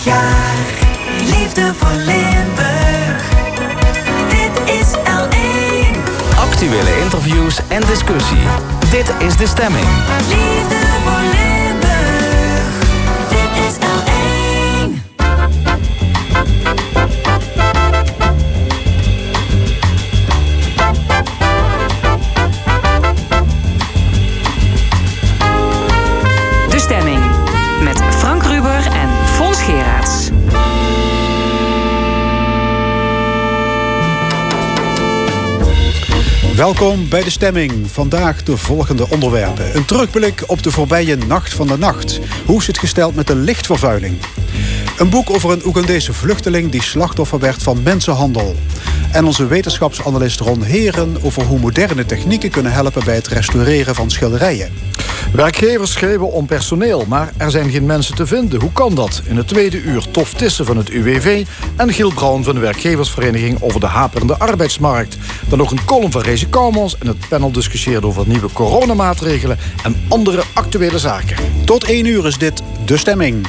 20 jaar. Liefde voor Limburg. Dit is L1. Actuele interviews en discussie. Dit is de stemming. Liefde voor Limburg. Welkom bij de stemming. Vandaag de volgende onderwerpen. Een terugblik op de voorbije Nacht van de Nacht. Hoe is het gesteld met de lichtvervuiling? Een boek over een Oegandese vluchteling die slachtoffer werd van mensenhandel. En onze wetenschapsanalist Ron Heren over hoe moderne technieken kunnen helpen bij het restaureren van schilderijen. Werkgevers schreeuwen om personeel, maar er zijn geen mensen te vinden. Hoe kan dat? In het tweede uur Tof Tissen van het UWV... en Giel Braun van de werkgeversvereniging over de haperende arbeidsmarkt. Dan nog een column van Rezi Kouwmans... en het panel discussieert over nieuwe coronamaatregelen... en andere actuele zaken. Tot één uur is dit de stemming.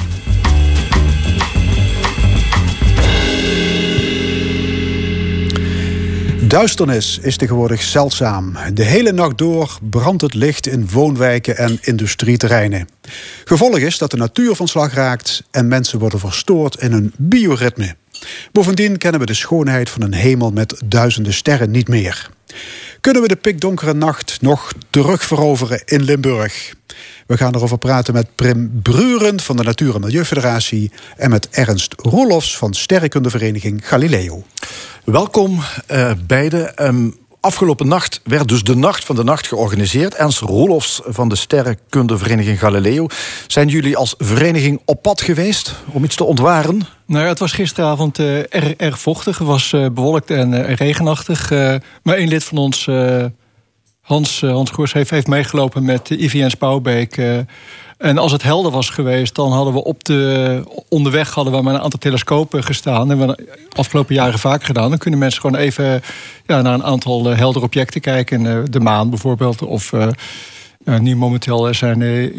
Duisternis is tegenwoordig zeldzaam. De hele nacht door brandt het licht in woonwijken en industrieterreinen. Gevolg is dat de natuur van slag raakt en mensen worden verstoord in hun bioritme. Bovendien kennen we de schoonheid van een hemel met duizenden sterren niet meer. Kunnen we de pikdonkere nacht nog terugveroveren in Limburg? We gaan erover praten met Prim Bruren van de Natuur- en Milieufederatie... en met Ernst Roelofs van Sterrenkundevereniging Galileo. Welkom eh, beiden. Ehm, afgelopen nacht werd dus de Nacht van de Nacht georganiseerd. Ernst Roelofs van de Sterrenkundevereniging Galileo. Zijn jullie als vereniging op pad geweest om iets te ontwaren? Nou ja, het was gisteravond eh, erg, vochtig. Het was eh, bewolkt en eh, regenachtig. Maar één lid van ons, Hans, Hans heeft, heeft meegelopen met IVN Spouwbeek. eh, en als het helder was geweest, dan hadden we op de onderweg hadden we met een aantal telescopen gestaan. Dat hebben we de afgelopen jaren vaak gedaan. Dan kunnen mensen gewoon even ja, naar een aantal eh, heldere objecten kijken. Eh, de maan bijvoorbeeld. Of eh, nu momenteel zijn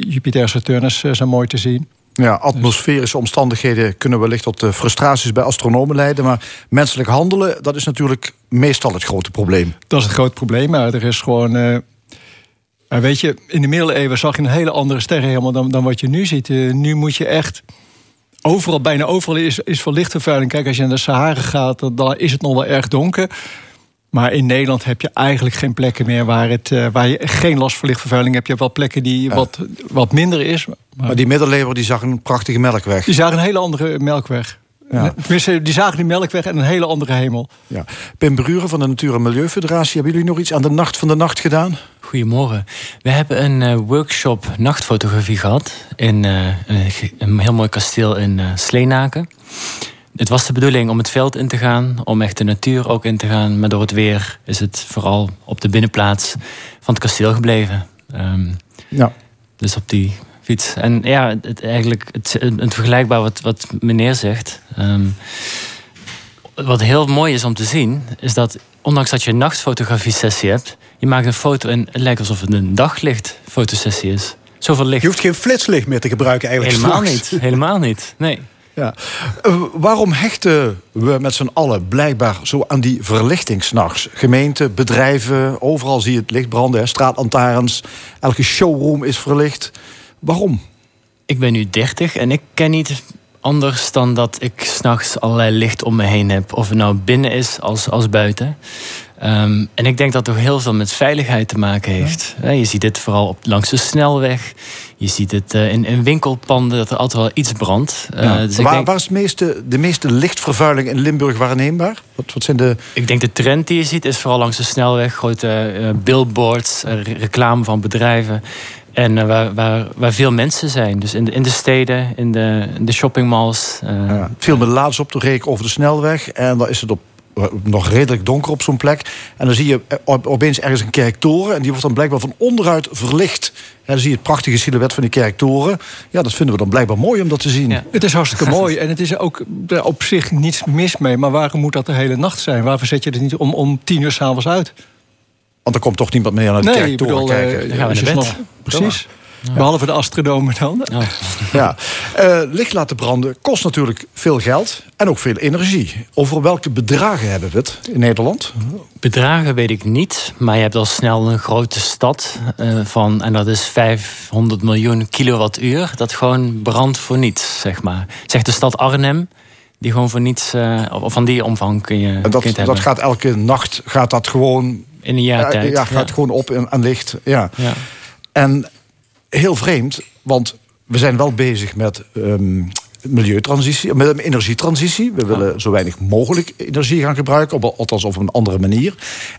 Jupiter en Saturnus zijn mooi te zien. Ja, atmosferische omstandigheden kunnen wellicht tot frustraties bij astronomen leiden. Maar menselijk handelen, dat is natuurlijk meestal het grote probleem. Dat is het groot probleem. Maar er is gewoon. Maar weet je, in de middeleeuwen zag je een hele andere sterrenhemel dan, dan wat je nu ziet. Eh, nu moet je echt. Overal, bijna overal is, is veel lichtvervuiling. Kijk, als je naar de Sahara gaat, dan, dan is het nog wel erg donker. Maar in Nederland heb je eigenlijk geen plekken meer waar, het, eh, waar je geen last van lichtvervuiling hebt. Je hebt wel plekken die wat, wat minder is. Maar, Maar die middeleeuwen die zag een prachtige melkweg. die zagen een hele andere melkweg. Ja. Tenminste, die zagen die melkweg en een hele andere hemel. Ja. Pim Bruren van de Natuur- en Milieufederatie, hebben jullie nog iets aan de Nacht van de Nacht gedaan? Goedemorgen. We hebben een eh, workshop nachtfotografie gehad in eh, een, heel mooi kasteel in eh Sleenaken. Het was de bedoeling om het veld in te gaan, om echt de natuur ook in te gaan. Maar door het weer is het vooral op de binnenplaats van het kasteel gebleven. Ehm, Ja. dus op die fiets. En ja, het, eigenlijk het, het vergelijkbaar wat, wat meneer zegt. Ehm, wat heel mooi is om te zien, is dat ondanks dat je een nachtfotografie-sessie hebt, je maakt een foto en het lijkt alsof het een daglicht-fotosessie is. Zoveel licht. Je hoeft geen flitslicht meer te gebruiken eigenlijk. Helemaal niet. Helemaal niet. Nee. Ja. Eh, waarom hechten we met z'n allen blijkbaar zo aan die verlichting s'nachts? Gemeenten, bedrijven, overal zie je het licht branden. Hè? Straatlantaarns, elke showroom is verlicht. Waarom? Ik ben nu 30 en ik ken niet anders dan dat ik s'nachts allerlei licht om me heen heb. Of het nou binnen is als, als buiten. Ehm, en ik denk dat het ook heel veel met veiligheid te maken heeft. Je ziet dit vooral op, langs de snelweg. Je ziet het eh, in, in winkelpanden dat er altijd wel iets brandt. Eh, Ja. dus waar, denk, waar is het meeste, de meeste lichtvervuiling in Limburg waarneembaar? Wat, wat zijn de... ik denk de trend die je ziet is vooral langs de snelweg. Grote eh, billboards, re- reclame van bedrijven. En eh, waar, waar, waar veel mensen zijn. Dus in de, in de steden, in de, in de shoppingmalls. eh, Ja, het viel me laatst op te rekenen over de snelweg. En dan is het op, eh, nog redelijk donker op zo'n plek. En dan zie je op- opeens ergens een kerktoren. En die wordt dan blijkbaar van onderuit verlicht. En dan zie je het prachtige silhouet van die kerktoren. Ja, dat vinden we dan blijkbaar mooi om dat te zien. Ja. Het is hartstikke mooi en het is ook er op zich niets mis mee. Maar waarom moet dat de hele nacht zijn? Waarvoor zet je het niet om, om tien uur s'avonds uit? Want er komt toch niemand meer naar de Nee, kerktoren bedoel, kijken. Dan gaan we als je Precies. Behalve de astronomen dan. Oh. Ja. Eh, licht laten branden kost natuurlijk veel geld en ook veel energie. Over welke bedragen hebben we het in Nederland? Bedragen weet ik niet, maar je hebt al snel een grote stad eh, van, en dat is 500 miljoen kilowattuur, dat gewoon brandt voor niets, zeg maar. Zegt de stad Arnhem, die gewoon voor niets, of van die omvang kun je, En dat, dat gaat elke nacht gaat dat gewoon, in een jaar ja, tijd. ja, gaat gewoon op en, en licht. Ja. En heel vreemd, want we zijn wel bezig met ehm, milieutransitie, met energietransitie. We willen zo weinig mogelijk energie gaan gebruiken, op, althans op een andere manier.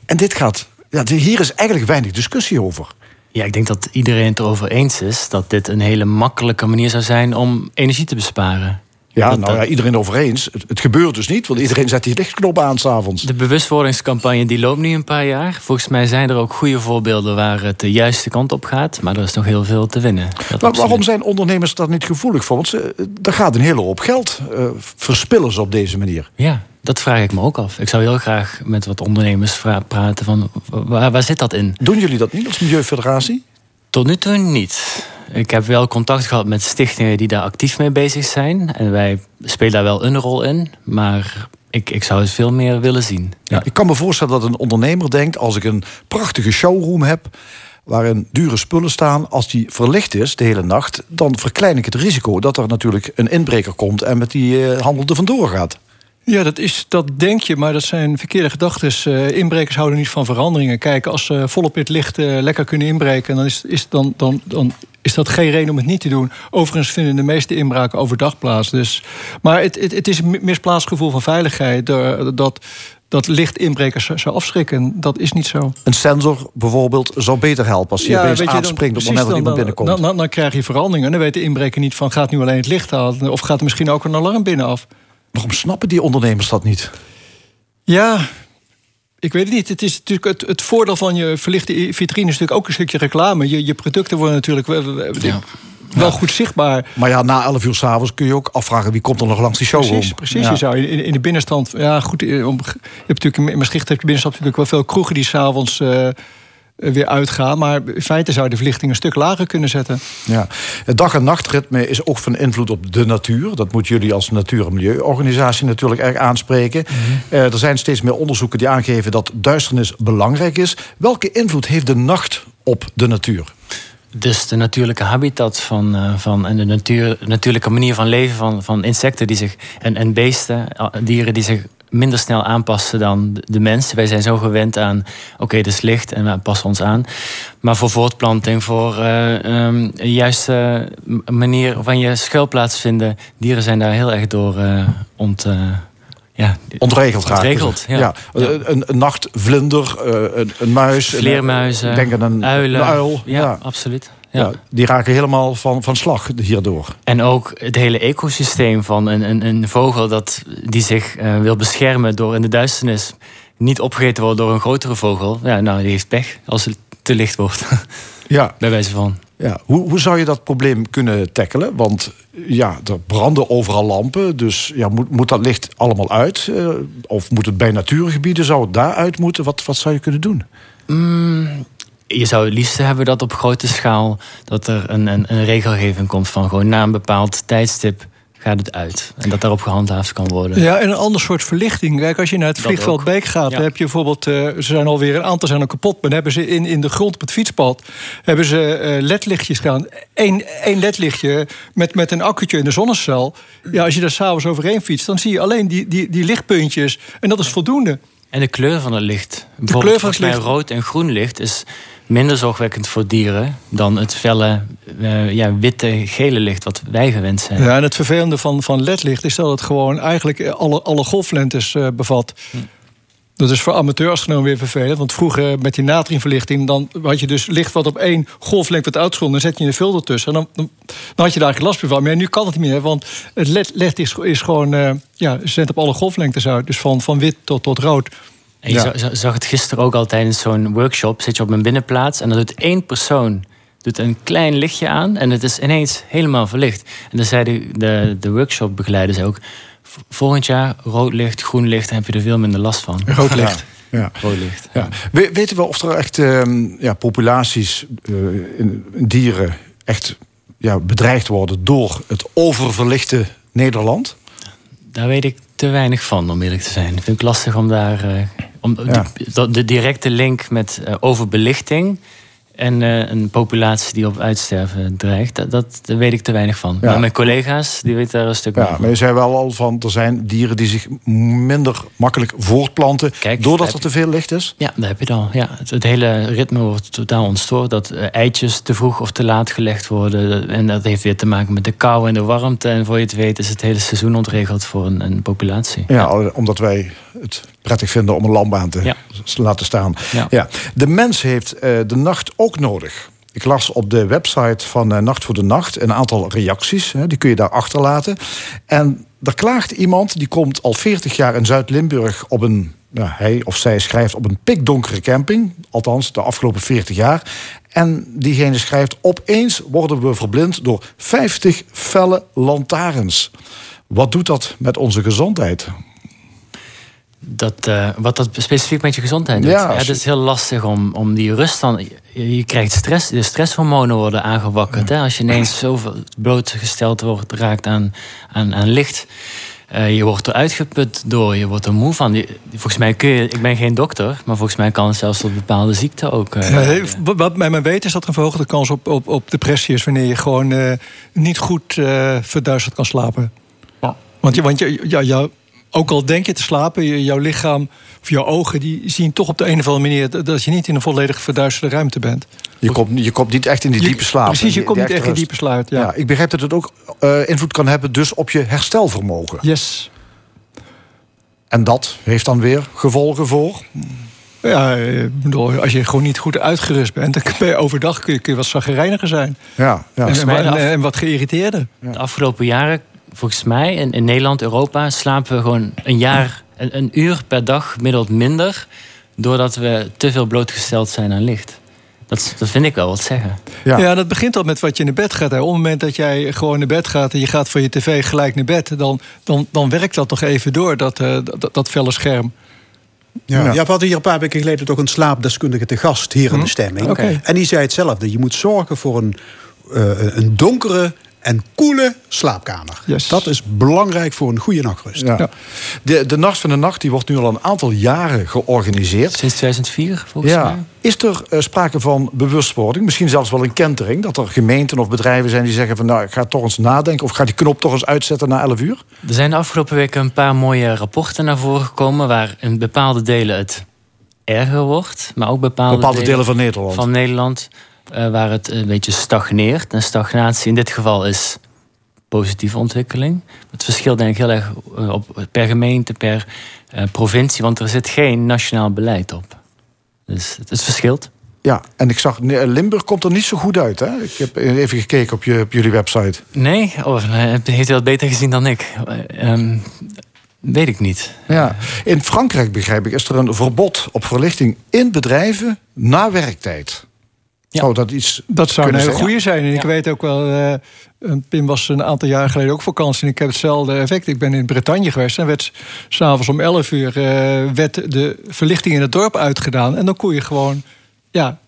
En dit gaat, ja, hier is eigenlijk weinig discussie over. Ja, ik denk dat iedereen het erover eens is dat dit een hele makkelijke manier zou zijn om energie te besparen. Ja, Dat- nou ja, iedereen over eens. Het, het gebeurt dus niet, want iedereen zet die lichtknop aan s'avonds. De bewustwordingscampagne die loopt nu een paar jaar. Volgens mij zijn er ook goede voorbeelden waar het de juiste kant op gaat. Maar er is nog heel veel te winnen. Maar waarom zijn ondernemers daar niet gevoelig voor? Want ze, er gaat een hele hoop geld eh, verspillen ze op deze manier. Ja, dat vraag ik me ook af. Ik zou heel graag met wat ondernemers praten van waar, waar zit dat in? Doen jullie dat niet als Milieufederatie? Tot nu toe niet. Ik heb wel contact gehad met stichtingen die daar actief mee bezig zijn. En wij spelen daar wel een rol in. Maar ik, ik zou het veel meer willen zien. Ja. Ik kan me voorstellen dat een ondernemer denkt... als ik een prachtige showroom heb waarin dure spullen staan... als die verlicht is de hele nacht... dan verklein ik het risico dat er natuurlijk een inbreker komt... en met die eh, handel er vandoor gaat. Ja, dat, is, dat denk je, maar dat zijn verkeerde gedachten. Eh, inbrekers houden niet van veranderingen. Kijk, als ze volop in het licht eh, lekker kunnen inbreken... dan is, is, dan, dan, dan is dat geen reden om het niet te doen. Overigens vinden de meeste inbraken overdag plaats. Dus, maar het, het, het is een misplaatst gevoel van veiligheid... door- dat, dat licht inbrekers zou- afschrikken. Dat is niet zo. Een sensor bijvoorbeeld zou beter helpen... als opeens je, dan- aanspringt op het moment dat iemand binnenkomt. Dan, dan, dan krijg je veranderingen. Dan weet de inbreker niet van... gaat nu alleen het licht aan... of gaat er misschien ook een alarm binnen af. Waarom snappen die ondernemers dat niet? Ja, ik weet het niet. Het is natuurlijk het, het voordeel van je verlichte vitrine is natuurlijk ook een stukje reclame. Je, je producten worden natuurlijk wel, wel- Ja. wel goed zichtbaar. Maar ja, na 11 uur s'avonds kun je ook afvragen... wie komt er nog langs die showroom. Precies, precies. Ja. Je zou in, in de binnenstand, ja goed, eh, om, je hebt natuurlijk in Maastricht heb je binnenstand natuurlijk wel veel kroegen die s'avonds eh weer uitgaan. Maar in feite zou je de verlichting een stuk lager kunnen zetten. Ja. Het dag- en nachtritme is ook van invloed op de natuur. Dat moet jullie als Natuur- en Milieuorganisatie natuurlijk erg aanspreken. Eh, er zijn steeds meer onderzoeken die aangeven dat duisternis belangrijk is. Welke invloed heeft de nacht op de natuur? Dus de natuurlijke habitat van, eh, van en de natuur, natuurlijke manier van leven van, van insecten die zich, en, en beesten, eh, dieren die zich minder snel aanpassen dan de- de mens. Wij zijn zo gewend aan, oké, het is licht en we passen ons aan. Maar voor voortplanting, voor eh, ehm, een juiste manier van je schuilplaats vinden, dieren zijn daar heel erg door eh ont, eh, ja, Ontregeld. Ontregeld, ja. ja. Een, een nachtvlinder, een, een muis. Vleermuizen, denk aan een, uilen. een uil. Ja, Ja. absoluut. Ja, die raken helemaal van, van slag hierdoor. En ook het hele ecosysteem van een, een, een vogel dat, die zich eh, wil beschermen door in de duisternis niet opgegeten wordt door een grotere vogel. Ja, nou, die heeft pech als het te licht wordt. Ja, Bij wijze van. Ja, hoe, hoe zou je dat probleem kunnen tackelen? Want ja, er branden overal lampen. Dus ja, moet, moet dat licht allemaal uit? Eh, of moet het bij natuurgebieden? Zou het daaruit moeten? Wat, wat zou je kunnen doen? Je zou het liefst hebben dat op grote schaal dat er een, een, een regelgeving komt van gewoon na een bepaald tijdstip gaat het uit. En dat daarop gehandhaafd kan worden. Ja, en een ander soort verlichting. Kijk, als je naar het vliegveld. Beek gaat, Ja. dan heb je bijvoorbeeld, eh, ze zijn alweer een aantal zijn al kapot, maar dan hebben ze in, in de grond op het fietspad hebben ze eh, ledlichtjes gedaan. Eén één ledlichtje met, met een accu'tje in de zonnecel. Ja, als je daar s'avonds overheen fietst, dan zie je alleen die, die, die lichtpuntjes. En dat is voldoende. En de kleur van het licht. kleur Bijvoorbeeld van het licht. rood en groen licht is minder zorgwekkend voor dieren dan het felle, eh, ja, witte, gele licht wat wij gewend zijn. Ja, en het vervelende van, van ledlicht is dat het gewoon eigenlijk alle, alle golflengtes eh, bevat. Dat is voor amateurastronomen weer vervelend. Want vroeger met die natriumverlichting... dan had je dus licht wat op één golflengte werd uitgezonden... dan zet je een filter tussen. En dan, dan, dan had je daar eigenlijk last meer van. Maar nu kan het niet meer, want het LED, LED is, is gewoon... eh ja, zendt op alle golflengtes uit. Dus van, van wit tot, tot rood. En je Ja. za- za- zag het gisteren ook al tijdens zo'n workshop. Zit je op een binnenplaats en dan doet één persoon doet een klein lichtje aan... en het is ineens helemaal verlicht. En dan zei de, de, de workshopbegeleider zei ook... "V- volgend jaar rood licht, groen licht... dan heb je er veel minder last van. Rood licht. Ja. Rood licht. Ja. We- weten we of er echt ehm, ja, populaties eh, in, dieren echt ja, bedreigd worden door het oververlichte Nederland? Daar weet ik te weinig van, om eerlijk te zijn. Ik vind het lastig om daar. eh, om, Ja. de, de directe link met eh, overbelichting. En eh, een populatie die op uitsterven dreigt, dat, dat, daar weet ik te weinig van. Ja. Maar mijn collega's die weten daar een stuk meer Ja, van. maar je zei wel al van, er zijn dieren die zich minder makkelijk voortplanten... Kijk, doordat er te veel licht is? Ja, daar heb je al. Ja, het, het hele ritme wordt totaal ontstoord. Dat eh, eitjes te vroeg of te laat gelegd worden. En dat heeft weer te maken met de kou en de warmte. En voor je het weet is het hele seizoen ontregeld voor een, een populatie. Ja, omdat wij het prettig vinden om een lambaan te Ja. laten staan. Ja. Ja. De mens heeft eh, de nacht ook nodig. Ik las op de website van eh, Nacht voor de Nacht een aantal reacties. Hè, die kun je daar achterlaten. En er klaagt iemand, die komt al 40 jaar in Zuid-Limburg op een... Hij of zij schrijft op een pikdonkere camping. Althans, de afgelopen 40 jaar. En diegene schrijft... Opeens worden we verblind door 50 felle lantaarns. Wat doet dat met onze gezondheid? Dat, eh, wat dat specifiek met je gezondheid doet. Ja, het is heel lastig om, om die rust dan... Je, je krijgt stress, de stresshormonen worden aangewakkerd. Hè? Als je ineens zoveel blootgesteld wordt, raakt aan, aan, aan licht... Eh, je wordt er uitgeput door, je wordt er moe van. Je- volgens mij kun je, ik ben geen dokter, maar volgens mij kan het zelfs tot bepaalde ziekten ook. eh, wat- mij maar weet is dat er een verhoogde kans op, op, op depressie is wanneer je gewoon eh, niet goed eh verduisterd kan slapen. Ja. Want, je, want je, ja, ja, ook al denk je te slapen, je- jouw lichaam of jouw ogen die zien toch op de een of andere manier dat- je niet in een volledig verduisterde ruimte bent. Je komt, je komt niet echt in die Je- diepe slaap. Precies, je Die- komt die niet echt in diepe slaap. Ja. Ja. ik begrijp dat het ook eh, invloed kan hebben dus op je herstelvermogen. Yes. En dat heeft dan weer gevolgen voor. Ja, eh, ik bedoel, als je gewoon niet goed uitgerust bent, dan kun je overdag kun je, kun je wat zaggerijniger zijn. Ja, ja. en, en, en wat geïrriteerder. De afgelopen jaren, volgens mij, in, in Nederland, Europa, slapen we gewoon een jaar, een, een uur per dag gemiddeld minder. Doordat we te veel blootgesteld zijn aan licht. Dat, dat vind ik wel wat zeggen. Ja. Ja. dat begint al met wat je naar bed gaat. Hè. Op het moment dat jij gewoon naar bed gaat en je gaat van je tv gelijk naar bed, dan, dan, dan werkt dat nog even door, dat, eh, dat, dat felle scherm. Ja. Ja. We hadden hier een paar weken geleden toch een slaapdeskundige te gast hier in de stemming. Oké. En die zei hetzelfde. Je moet zorgen voor een, eh, een donkere en koele slaapkamer. Yes. Dat is belangrijk voor een goede nachtrust. Ja. Ja. De, de Nacht van de Nacht die wordt nu al een aantal jaren georganiseerd. Sinds 2004, volgens Ja. mij. Is er eh, sprake van bewustwording? Misschien zelfs wel een kentering. Dat er gemeenten of bedrijven zijn die zeggen van... nou, ik ga toch eens nadenken... of ga die knop toch eens uitzetten na 11 uur? Er zijn de afgelopen weken een paar mooie rapporten naar voren gekomen... waar in bepaalde delen het erger wordt. Maar ook bepaalde, Bepaalde delen van Nederland. van Nederland... eh, waar het een beetje stagneert. En stagnatie in dit geval is positieve ontwikkeling. Het verschilt denk ik heel erg eh, op, per gemeente, per eh, provincie... want er zit geen nationaal beleid op. Dus het, het verschilt. Ja, en ik zag, Limburg komt er niet zo goed uit. Hè? Ik heb even gekeken op, je, op jullie website. Nee? Oh, heeft u dat beter gezien dan ik? Eh, ehm, weet ik niet. Ja. In Frankrijk, begrijp ik, is er een verbod op verlichting in bedrijven na werktijd. Ja. Zou dat iets Dat zou een hele zijn? goede zijn. En ik weet ook wel, eh, Pim was een aantal jaar geleden ook vakantie. En ik heb hetzelfde effect. Ik ben in Bretagne geweest. En werd s'avonds om 11 uur eh, werd de verlichting in het dorp uitgedaan. En dan kon je gewoon, ja,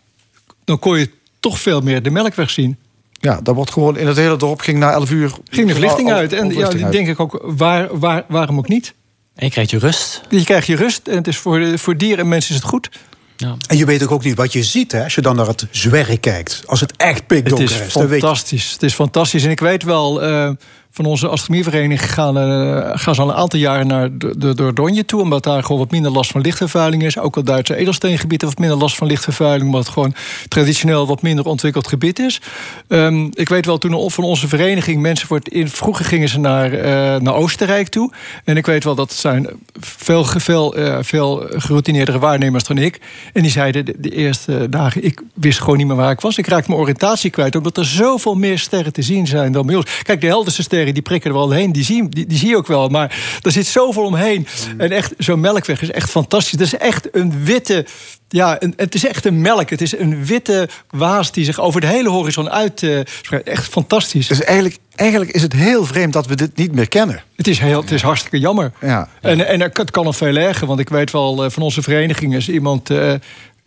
dan kon je toch veel meer de melkweg zien. Ja, dat wordt gewoon in het hele dorp ging na 11 uur. Ging de verlichting uit. En ja, uit. denk ik ook, waar, waar, waarom ook niet? En je krijgt je rust. Je krijgt je rust en het is voor, de- voor dieren en mensen is het goed. Ja. En je weet ook, ook niet wat je ziet hè, als je dan naar het zwerk kijkt. Als het echt Het pikdonker is is. dan weet je- fantastisch. Het is fantastisch. En ik weet wel, eh, van onze astronomievereniging gaan, eh, gaan ze al een aantal jaren naar de, Dordogne toe. Omdat daar gewoon wat minder last van lichtvervuiling is. Ook het Duitse edelsteengebied wat minder last van lichtvervuiling. Omdat het gewoon traditioneel wat minder ontwikkeld gebied is. Ehm, ik weet wel, toen van onze vereniging mensen voor in, vroeger gingen ze naar, eh, naar Oostenrijk toe. En ik weet wel dat zijn veel, veel, eh, veel geroutineerdere waarnemers dan ik. En die zeiden de, de eerste dagen, ik wist gewoon niet meer waar ik was. Ik raakte mijn oriëntatie kwijt, omdat er zoveel meer sterren te zien zijn dan bij ons. Kijk, de helderste sterren die prikken er wel heen, die zie, die, die zie je ook wel. Maar er zit zoveel omheen. En echt, zo'n melkweg is echt fantastisch. Het is echt een witte... Ja, een, het is echt een melk. Het is een witte waas die zich over de hele horizon uit... eh, echt fantastisch. Dus eigenlijk, eigenlijk is het heel vreemd dat we dit niet meer kennen. Het is, heel, het is hartstikke jammer. Ja. En, en het kan nog veel erger, want ik weet wel, eh, van onze vereniging is iemand. eh,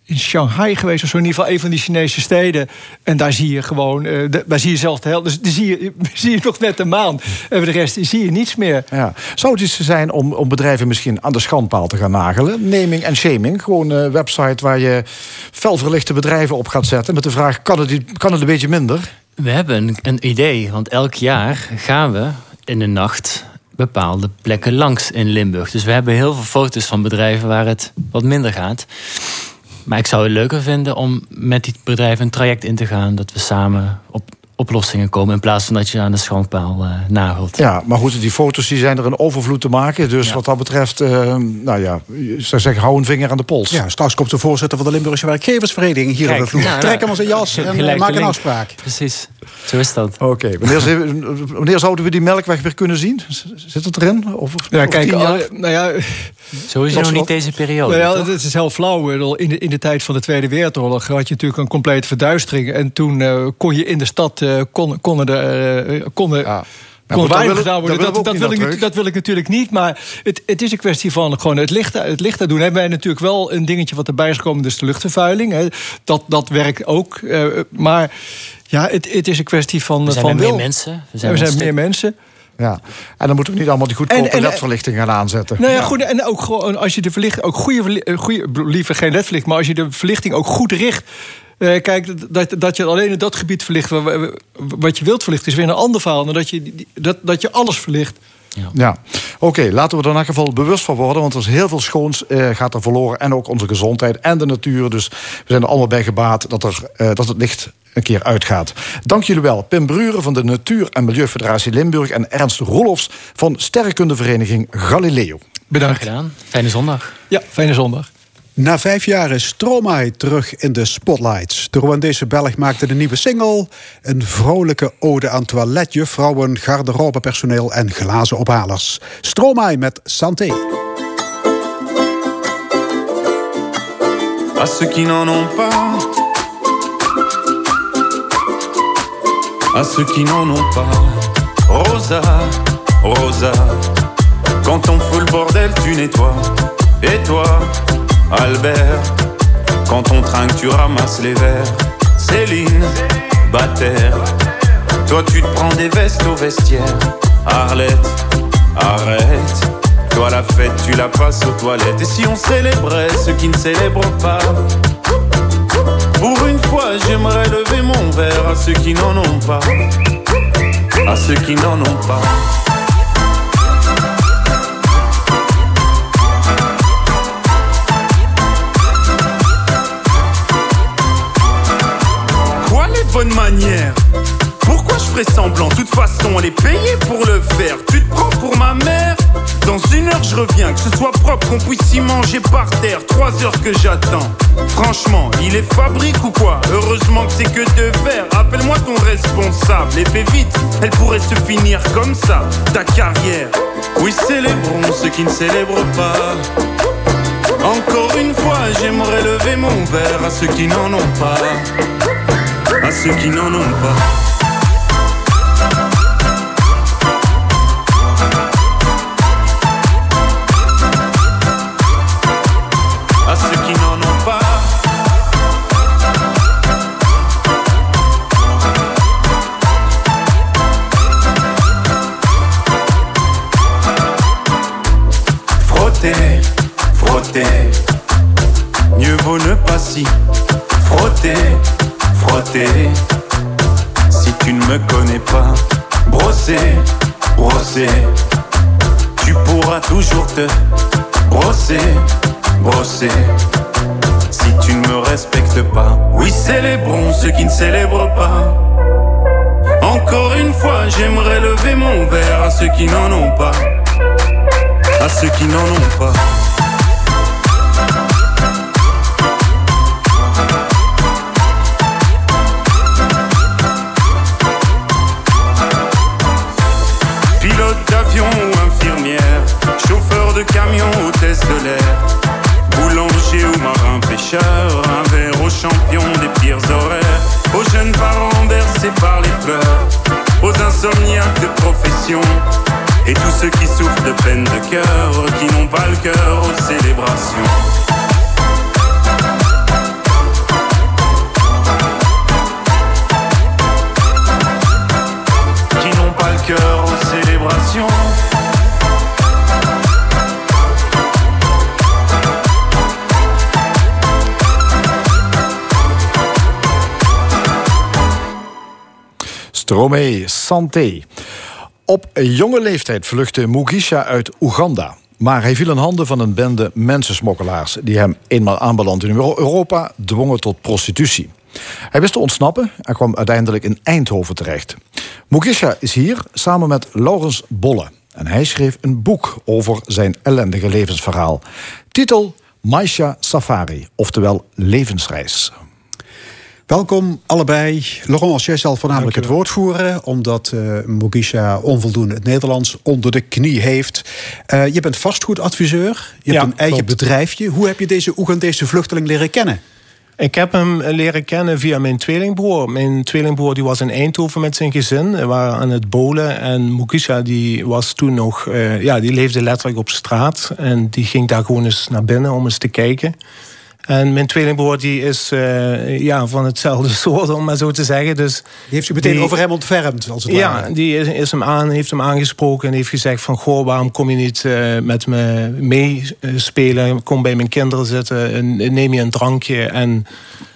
in Shanghai geweest, of zo in ieder geval een van die Chinese steden. En daar zie je gewoon, eh, de- daar zie je zelfs de helft. Dus die zie je, zie je nog net de maan. En voor de rest zie je niets meer. Ja. Zou het iets zijn om, om bedrijven misschien aan de schandpaal te gaan nagelen? Naming en shaming. Gewoon een website waar je felverlichte bedrijven op gaat zetten. Met de vraag, kan het, kan het een beetje minder? We hebben een, een idee, want elk jaar gaan we in de nacht bepaalde plekken langs in Limburg. Dus we hebben heel veel foto's van bedrijven waar het wat minder gaat. Maar ik zou het leuker vinden om met die bedrijven een traject in te gaan. Dat we samen op oplossingen komen in plaats van dat je aan de schandpaal eh, nagelt. Ja, maar goed, die foto's die zijn er een overvloed te maken. Dus Ja. wat dat betreft, eh, nou ja, je zou zeggen, hou een vinger aan de pols. Ja, straks komt de voorzitter van de Limburgse Werkgeversvereniging hier Kijk, op de vloer. nou, Trek hem aan zijn jas en eh, gelijk maak een link. afspraak. Precies, zo is dat. Oké, wanneer, ze- wanneer zouden we die melkweg weer kunnen zien? Zit het erin? Of, Ja, over kijk, tien jaar? al- nou ja, Sowieso nog niet deze periode. Nou ja, toch? het is heel flauw. In de, in de tijd van de Tweede Wereldoorlog had je natuurlijk een complete verduistering. En toen eh, kon je in de stad kon, konden de, eh, konden, Ja. kon weinig willen- gedaan worden. Dat, dat, wil ik, dat wil ik natuurlijk niet. Maar het, het is een kwestie van gewoon het licht, het licht doen. Hebben wij natuurlijk wel een dingetje wat erbij is gekomen, dus de luchtvervuiling. Hè. Dat, dat werkt ook. eh, maar ja, het, het is een kwestie van, we zijn van meer wil. mensen. We we zijn, meer mensen. Ja. En dan moeten we niet allemaal die goedkope ledverlichting gaan aanzetten. Nou ja, goed. En ook gewoon als je de verlichting ook goede, eh, goede liever geen ledverlichting, maar als je de verlichting ook goed richt. Eh, kijk, dat, dat je alleen in dat gebied verlicht wa- wa- wat je wilt verlichten, is weer een ander verhaal. Dan dat je, dat, dat je alles verlicht. Ja, oké, laten we er in elk geval bewust van worden. Want er is heel veel schoons eh, gaat er verloren. En ook onze gezondheid en de natuur. Dus we zijn er allemaal bij gebaat dat, er, eh, dat het licht een keer uitgaat. Dank jullie wel. Pim Bruren van de Natuur- en Milieufederatie Limburg... en Ernst Roelofs van Sterrenkundevereniging Galileo. Graag Bedankt. gedaan. Fijne zondag. Ja, fijne zondag. Na vijf jaar is Stromae terug in de spotlights. De Rwandese Belg maakte de nieuwe single. Een vrolijke ode aan toiletjuffrouwen, garderobepersoneel en glazen ophalers. Stromae met Santé. à ceux qui n'en ont pas, à ceux qui n'en ont pas. Rosa, Rosa, quand on fout le bordel, tu nettoies. Et toi, Albert, quand on trinque, tu ramasses les verres. Céline, Bataire, toi tu te prends des vestes au vestiaire. Arlette, arrête. Toi la fête, tu la passes aux toilettes. Et si on célébrait ceux qui ne célèbrent pas? Pour une fois, j'aimerais lever mon verre à ceux qui n'en ont pas. À ceux qui n'en ont pas. Manières Pourquoi je ferais semblant? De toute façon, elle est payée pour le faire. Tu te prends pour ma mère? Dans une heure, je reviens. Que ce soit propre, qu'on puisse y manger par terre. Trois heures que j'attends. Franchement, il est fabrique ou quoi? Heureusement que c'est que de verre. Appelle-moi ton responsable. Et fais vite, elle pourrait se finir comme ça. Ta carrière. Oui, célébrons ceux qui ne célèbrent pas. Encore une fois, j'aimerais lever mon verre à ceux qui n'en ont pas. À ceux qui n'en ont pas. À ceux qui n'en ont pas. Frotter, frotter. Mieux vaut ne pas si frotter, frotter. Si tu ne me connais pas, brosser, brosser. Tu pourras toujours te brosser, brosser. Si tu ne me respectes pas, oui, célébrons ceux qui ne célèbrent pas. Encore une fois, j'aimerais lever mon verre à ceux qui n'en ont pas. À ceux qui n'en ont pas. De camion, de l'air, boulanger ou marin pêcheur, un verre aux champions des pires horaires, aux jeunes parents bercés par les pleurs, aux insomniaques de profession, et tous ceux qui souffrent de peine de cœur, qui n'ont pas le cœur aux célébrations. Stromae Santé. Op jonge leeftijd vluchtte Mugisha uit Oeganda. Maar hij viel in handen van een bende mensensmokkelaars... die hem eenmaal aanbeland in Europa dwongen tot prostitutie. Hij wist te ontsnappen en kwam uiteindelijk in Eindhoven terecht. Mugisha is hier samen met Laurens Bolle. En hij schreef een boek over zijn ellendige levensverhaal. Titel Maisha Safari, oftewel levensreis. Welkom allebei. Laurent, jij zal voornamelijk het woord voeren... omdat uh, Mugisha onvoldoende het Nederlands onder de knie heeft. Uh, je bent vastgoedadviseur. Je hebt een eigen klopt. bedrijfje. Hoe heb je deze Oegandese vluchteling leren kennen? Ik heb hem leren kennen via mijn tweelingbroer. Mijn tweelingbroer die was in Eindhoven met zijn gezin. We waren aan het bowlen. En Mukisha die was toen nog... eh, ja, die leefde letterlijk op straat. En die ging daar gewoon eens naar binnen om eens te kijken. En mijn tweelingbroer die is eh, ja, van hetzelfde soort, om maar zo te zeggen. Dus Die heeft zich meteen die- over hem ontfermd, als het ja, ware. die is, is hem aan, heeft hem aangesproken en heeft gezegd van... goh, waarom kom je niet eh, met me meespelen? Kom bij mijn kinderen zitten en neem je een drankje. En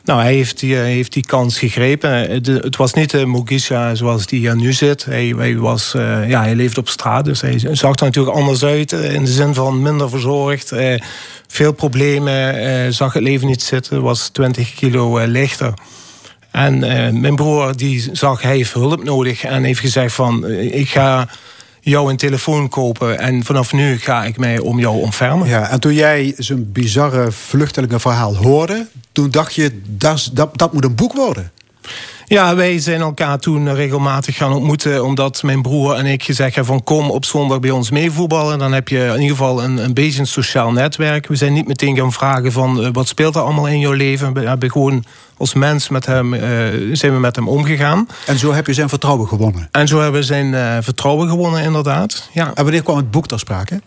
nou, hij heeft die, eh, heeft die kans gegrepen. Het, het was niet de Mugisha zoals die hier nu zit. Hij, hij, was, eh, ja, hij leefde op straat, dus hij zag er natuurlijk anders uit. eh, In de zin van minder verzorgd. eh, veel problemen, eh, zag het leven niet zitten. Was 20 kilo eh, lichter. En eh, mijn broer die zag, hij heeft hulp nodig. En heeft gezegd van, eh, ik ga jou een telefoon kopen. En vanaf nu ga ik mij om jou ontfermen. Ja, en toen jij zijn bizarre vluchtelingenverhaal hoorde... toen dacht je, dat, dat, dat moet een boek worden. Ja, wij zijn elkaar toen regelmatig gaan ontmoeten. Omdat mijn broer en ik gezegd hebben van kom op zondag bij ons meevoetballen. Dan heb je in ieder geval een, een beetje een sociaal netwerk. We zijn niet meteen gaan vragen van eh, wat speelt er allemaal in jouw leven. We hebben gewoon als mens met hem, eh, zijn we met hem omgegaan. En zo heb je zijn vertrouwen gewonnen. En zo hebben we zijn eh, vertrouwen gewonnen inderdaad. Ja. En wanneer kwam het boek ter sprake?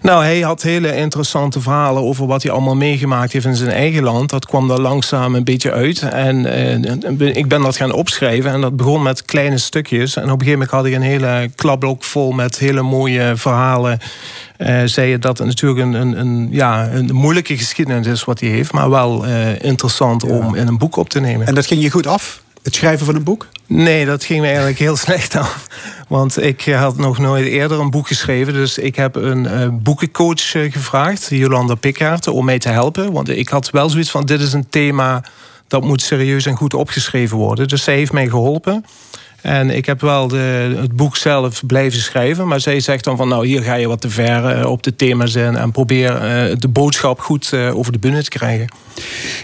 Nou, hij had hele interessante verhalen over wat hij allemaal meegemaakt heeft in zijn eigen land. Dat kwam er langzaam een beetje uit. En eh, ik ben dat gaan opschrijven. En dat begon met kleine stukjes. En op een gegeven moment had ik een hele klapblok vol met hele mooie verhalen. Eh zei je dat het natuurlijk een, een, een, ja, een moeilijke geschiedenis is wat hij heeft. Maar wel eh, interessant om in een boek op te nemen. En dat ging je goed af? Het schrijven van een boek? Nee, dat ging me eigenlijk heel slecht af. Want ik had nog nooit eerder een boek geschreven. Dus ik heb een eh, boekencoach gevraagd, Jolanda Pikkaert, om mij te helpen. Want ik had wel zoiets van: dit is een thema dat moet serieus en goed opgeschreven worden. Dus zij heeft mij geholpen. En ik heb wel de, het boek zelf blijven schrijven. Maar zij zegt dan van nou hier ga je wat te ver eh, op de thema's in. En probeer eh, de boodschap goed eh, over de bühne te krijgen.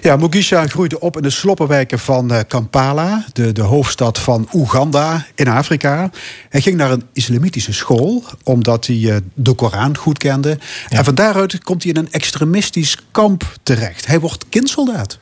Ja, Mugisha groeide op in de sloppenwijken van Kampala, de, de hoofdstad van Oeganda in Afrika. Hij ging naar een islamitische school, omdat hij de Koran goed kende. En van daaruit komt hij in een extremistisch kamp terecht. Hij wordt kindsoldaat.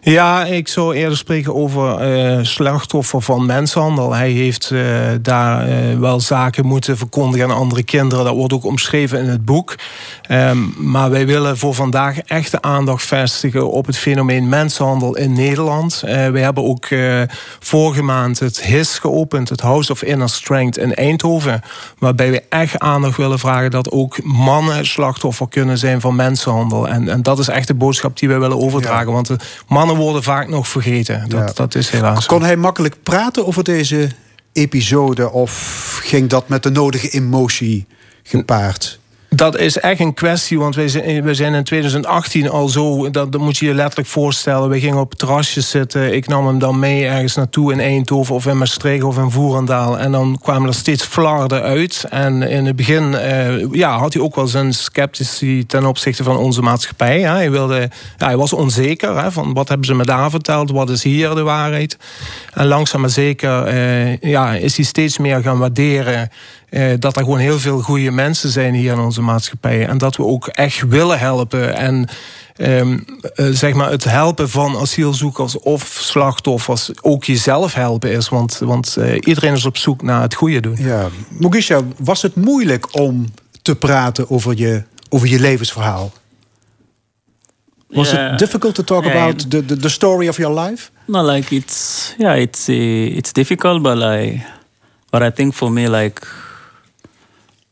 Ja, ik zou eerder spreken over eh, slachtoffer van mensenhandel. Hij heeft eh, daar eh, wel zaken moeten verkondigen aan andere kinderen. Dat wordt ook omschreven in het boek. Ehm, maar wij willen voor vandaag echt de aandacht vestigen op het fenomeen mensenhandel in Nederland. We hebben ook vorige maand het HIS geopend, het House of Inner Strength in Eindhoven. Waarbij we echt aandacht willen vragen dat ook mannen slachtoffer kunnen zijn van mensenhandel. En, en dat is echt de boodschap die we willen overdragen. Want de mannen worden vaak nog vergeten. Dat, Ja. dat is helaas. Kon hij makkelijk praten over deze episode of ging dat met de nodige emotie gepaard? Dat is echt een kwestie, want wij zijn in 2018 al zo, dat, dat moet je je letterlijk voorstellen. We gingen op terrasjes zitten, ik nam hem dan mee ergens naartoe in Eindhoven of in Maastricht of in Voerendaal. En dan kwamen er steeds flarden uit. En in het begin eh, ja, had hij ook wel zijn sceptici ten opzichte van onze maatschappij. Hè. Hij, wilde, ja, hij was onzeker, hè, van wat hebben ze me daar verteld, wat is hier de waarheid. En langzaam maar zeker eh, ja, is hij steeds meer gaan waarderen eh, dat er gewoon heel veel goede mensen zijn hier in onze maatschappij. En dat we ook echt willen helpen. En ehm, eh, zeg maar het helpen van asielzoekers of slachtoffers ook jezelf helpen is. Want, want eh, iedereen is op zoek naar het goede doen. Ja, Mugisha, was het moeilijk om te praten over je, over je levensverhaal? Was Yeah. it difficult to talk Yeah. about the, the, the story of your life? No, like it's yeah, it's uh, it's difficult, but like But I think for me, like,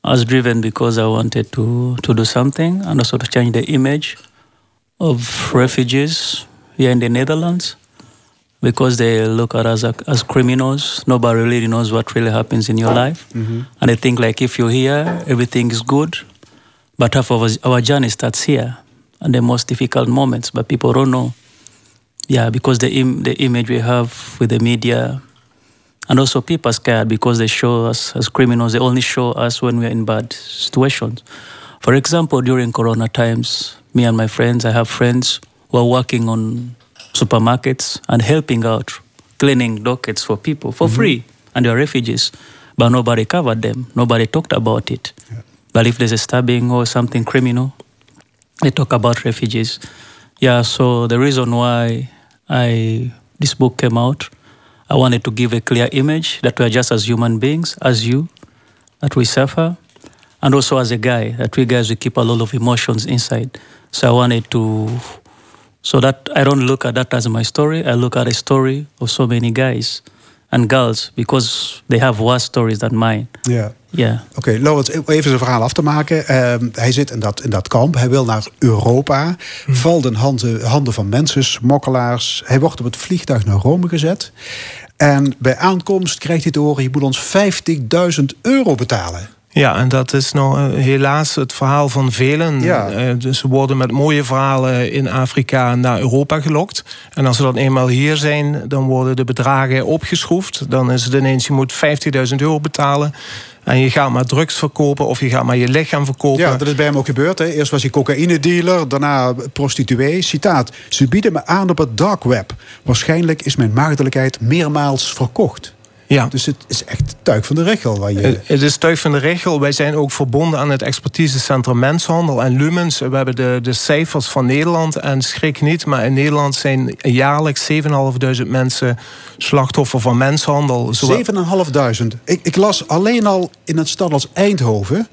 I was driven because I wanted to, to do something and also to change the image of refugees here in the Netherlands because they look at us as, criminals. Nobody really knows what really happens in your life. Mm-hmm. And they think like if you're here, everything is good. But half of us, our journey starts here and the most difficult moments. But people don't know. Yeah, because the, Im- the image we have with the media, and also people are scared because they show us as criminals. They only show us when we're in bad situations. For example, during Corona times, me and my friends, I have friends who are working on supermarkets and helping out, cleaning dockets for people for mm-hmm. free, and they are refugees. But nobody covered them. Nobody talked about it. But if there's a stabbing or something criminal, they talk about refugees. Yeah, so the reason why I this book came out, I wanted to give a clear image that we are just as human beings as you, that we suffer, and also as a guy that we guys we keep a lot of emotions inside. So I wanted to, so that I don't look at that as my story. I look at a story of so many guys and girls because they have worse stories than mine. Ja. Yeah. Oké, Laurens, even zijn verhaal af te maken. Ehm, hij zit in dat, in dat kamp. Hij wil naar Europa. Valt in handen, handen van mensen, smokkelaars. Hij wordt op het vliegtuig naar Rome gezet. En bij aankomst krijgt hij te horen... je moet ons 50.000 euro betalen. Ja, en dat is nou eh, helaas het verhaal van velen. Ja. Eh, dus ze worden met mooie verhalen in Afrika naar Europa gelokt. En als ze dan eenmaal hier zijn, dan worden de bedragen opgeschroefd. Dan is het ineens, je moet 50.000 euro betalen. En je gaat maar drugs verkopen of je gaat maar je lichaam verkopen. Ja, dat is bij hem ook gebeurd. Hè. Eerst was hij cocaïne-dealer, daarna prostituee. Citaat, ze bieden me aan op het dark web. Waarschijnlijk is mijn maagdelijkheid meermaals verkocht. Ja. Dus het is echt tuig van de regel. Waar je... Het- is tuig van de regel. Wij zijn ook verbonden aan het expertisecentrum Mensenhandel en Lumens. We hebben de, de cijfers van Nederland. En schrik niet, maar in Nederland zijn jaarlijks 7.500 mensen slachtoffer van mensenhandel. Zowel- 7.500. Ik, ik las alleen al in een stad als Eindhoven...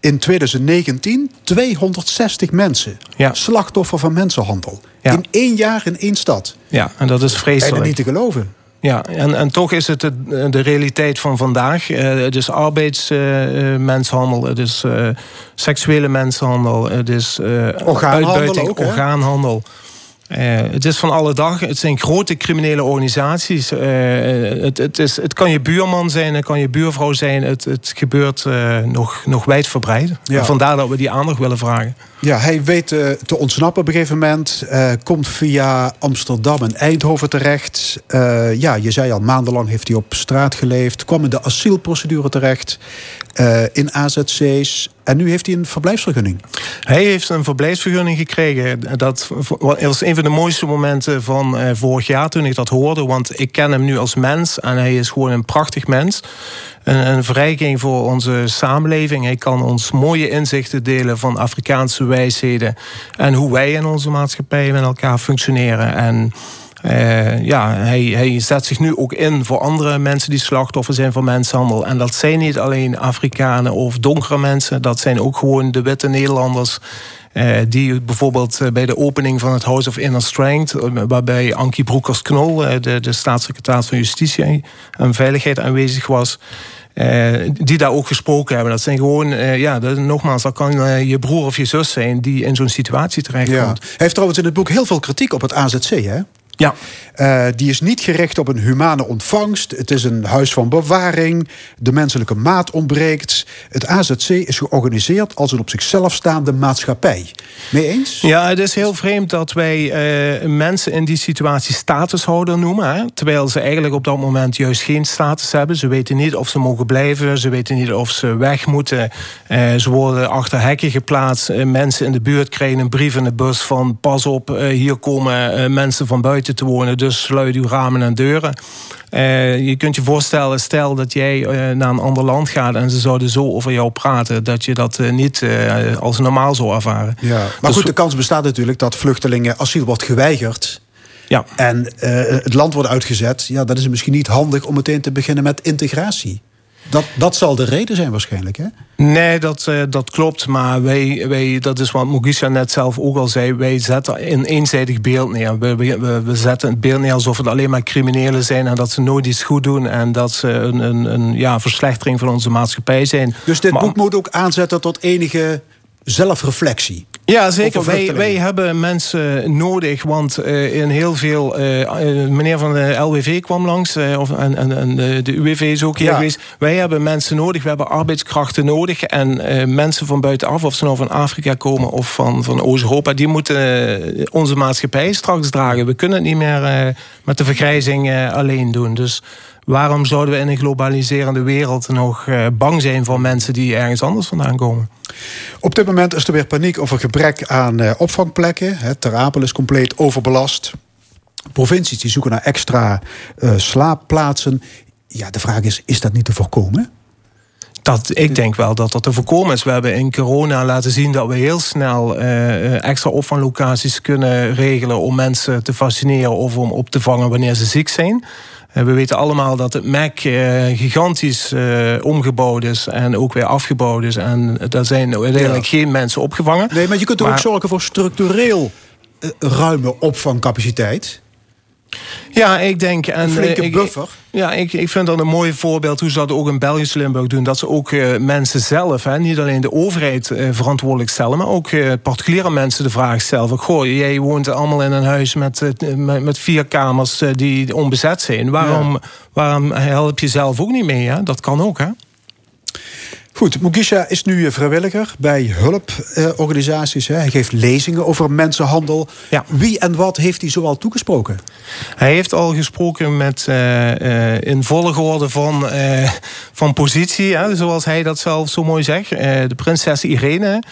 in 2019 260 mensen. Ja. Slachtoffer van mensenhandel. Ja. In één jaar in één stad. Ja, en dat is Bijna vreselijk. niet te geloven. Ja, en, en toch is het de, de realiteit van vandaag. Eh, het is arbeidsmensenhandel, het is eh, seksuele mensenhandel, het is eh, Orgaanhandel uitbuiting, ook, orgaanhandel. Eh, het is van alle dag. Het zijn grote criminele organisaties. Eh, het, het, is, het kan je buurman zijn, het kan je buurvrouw zijn. Het, het gebeurt eh, nog, nog wijdverbreid. Ja. Vandaar dat we die aandacht willen vragen. Ja, hij weet te ontsnappen op een gegeven moment. komt via Amsterdam en Eindhoven terecht. Ja, je zei al, maandenlang heeft hij op straat geleefd. Kwam in de asielprocedure terecht. Eh, in AZC's. En nu heeft hij een verblijfsvergunning. Hij heeft een verblijfsvergunning gekregen. Dat was een van de mooiste momenten van eh, vorig jaar toen ik dat hoorde. Want ik ken hem nu als mens en hij is gewoon een prachtig mens. Een, een verrijking voor onze samenleving. Hij kan ons mooie inzichten delen van Afrikaanse wijsheden. En hoe wij in onze maatschappij met elkaar functioneren. En eh, ja, hij, hij zet zich nu ook in voor andere mensen die slachtoffer zijn van mensenhandel. En dat zijn niet alleen Afrikanen of donkere mensen, dat zijn ook gewoon de witte Nederlanders. eh, die bijvoorbeeld eh, bij de opening van het House of Inner Strength, waarbij Ankie Broekers-Knol, de, de staatssecretaris van Justitie en Veiligheid, aanwezig was. die daar ook gesproken hebben. Dat zijn gewoon, ja, dat, nogmaals, dat kan je broer of je zus zijn die in zo'n situatie terechtkomt. Ja. Hij heeft trouwens in het boek heel veel kritiek op het AZC, hè? Ja. Eh, die is niet gericht op een humane ontvangst. Het is een huis van bewaring. De menselijke maat ontbreekt. Het AZC is georganiseerd als een op zichzelf staande maatschappij. Mee eens? Ja, het is heel vreemd dat wij eh, mensen in die situatie statushouder noemen. Hè? Terwijl ze eigenlijk op dat moment juist geen status hebben. Ze weten niet of ze mogen blijven. Ze weten niet of ze weg moeten. Eh, ze worden achter hekken geplaatst. Mensen in de buurt krijgen een brief in de bus van... pas op, hier komen mensen van buiten te wonen... dus sluit uw ramen en deuren. Eh, je kunt je voorstellen, stel dat jij eh, naar een ander land gaat... en ze zouden zo over jou praten... dat je dat eh, niet als normaal zou ervaren. Ja. Maar Dus goed, de kans bestaat natuurlijk dat vluchtelingen asiel wordt geweigerd. Ja. En het land wordt uitgezet. Ja, dan is het misschien niet handig om meteen te beginnen met integratie. Dat, dat zal de reden zijn waarschijnlijk, hè? Nee, dat, eh, dat klopt. Maar wij, wij, dat is wat Mugisha net zelf ook al zei. Wij zetten een eenzijdig beeld neer. We, we, we zetten het beeld neer alsof het alleen maar criminelen zijn... en dat ze nooit iets goed doen... en dat ze een, een, een ja, verslechtering van onze maatschappij zijn. Dus dit Maar- boek moet ook aanzetten tot enige zelfreflectie. Ja, zeker. Wij, wij hebben mensen nodig, want eh, in heel veel... eh, eh, meneer van de LWV kwam langs, of, en, en, en de, de UWV is ook hier Ja. geweest. Wij hebben mensen nodig, we hebben arbeidskrachten nodig. En mensen van buitenaf, of ze nou van Afrika komen of van, van Oost-Europa... die moeten onze maatschappij straks dragen. We kunnen het niet meer met de vergrijzing alleen doen. Dus waarom zouden we in een globaliserende wereld nog eh, bang zijn voor mensen die ergens anders vandaan komen? Op dit moment is er weer paniek over gebrek aan eh, opvangplekken. Ter Apel is compleet overbelast. Provincies die zoeken naar extra eh, slaapplaatsen. Ja, de vraag is, is dat niet te voorkomen? Dat, ik denk wel dat dat te voorkomen is. We hebben in corona laten zien dat we heel snel extra opvanglocaties kunnen regelen om mensen te fascineren of om op te vangen wanneer ze ziek zijn. We weten allemaal dat het MEC eh, gigantisch eh, omgebouwd is en ook weer afgebouwd is. En daar zijn uiteindelijk geen mensen opgevangen. Nee, maar je kunt er ook zorgen voor structureel eh, ruime opvangcapaciteit. Ja, ik denk... En, Een flinke eh, ik- buffer. Ja, ik, ik vind dat een mooi voorbeeld hoe ze dat ook in Belgisch Limburg doen. Dat ze ook eh, mensen zelf, hè, niet alleen de overheid eh, verantwoordelijk stellen... maar ook particuliere mensen de vraag stellen goh, jij woont allemaal in een huis met, met, met vier kamers die onbezet zijn. Waarom, waarom help je zelf ook niet mee? Hè? Dat kan ook, hè? Goed, Mugisha is nu eh, vrijwilliger bij hulporganisaties. Hij geeft lezingen over mensenhandel. Ja. Wie en wat heeft hij zoal toegesproken? Hij heeft al gesproken met, eh, eh, in volgorde van, van positie, hè, zoals hij dat zelf zo mooi zegt. De prinses Irene.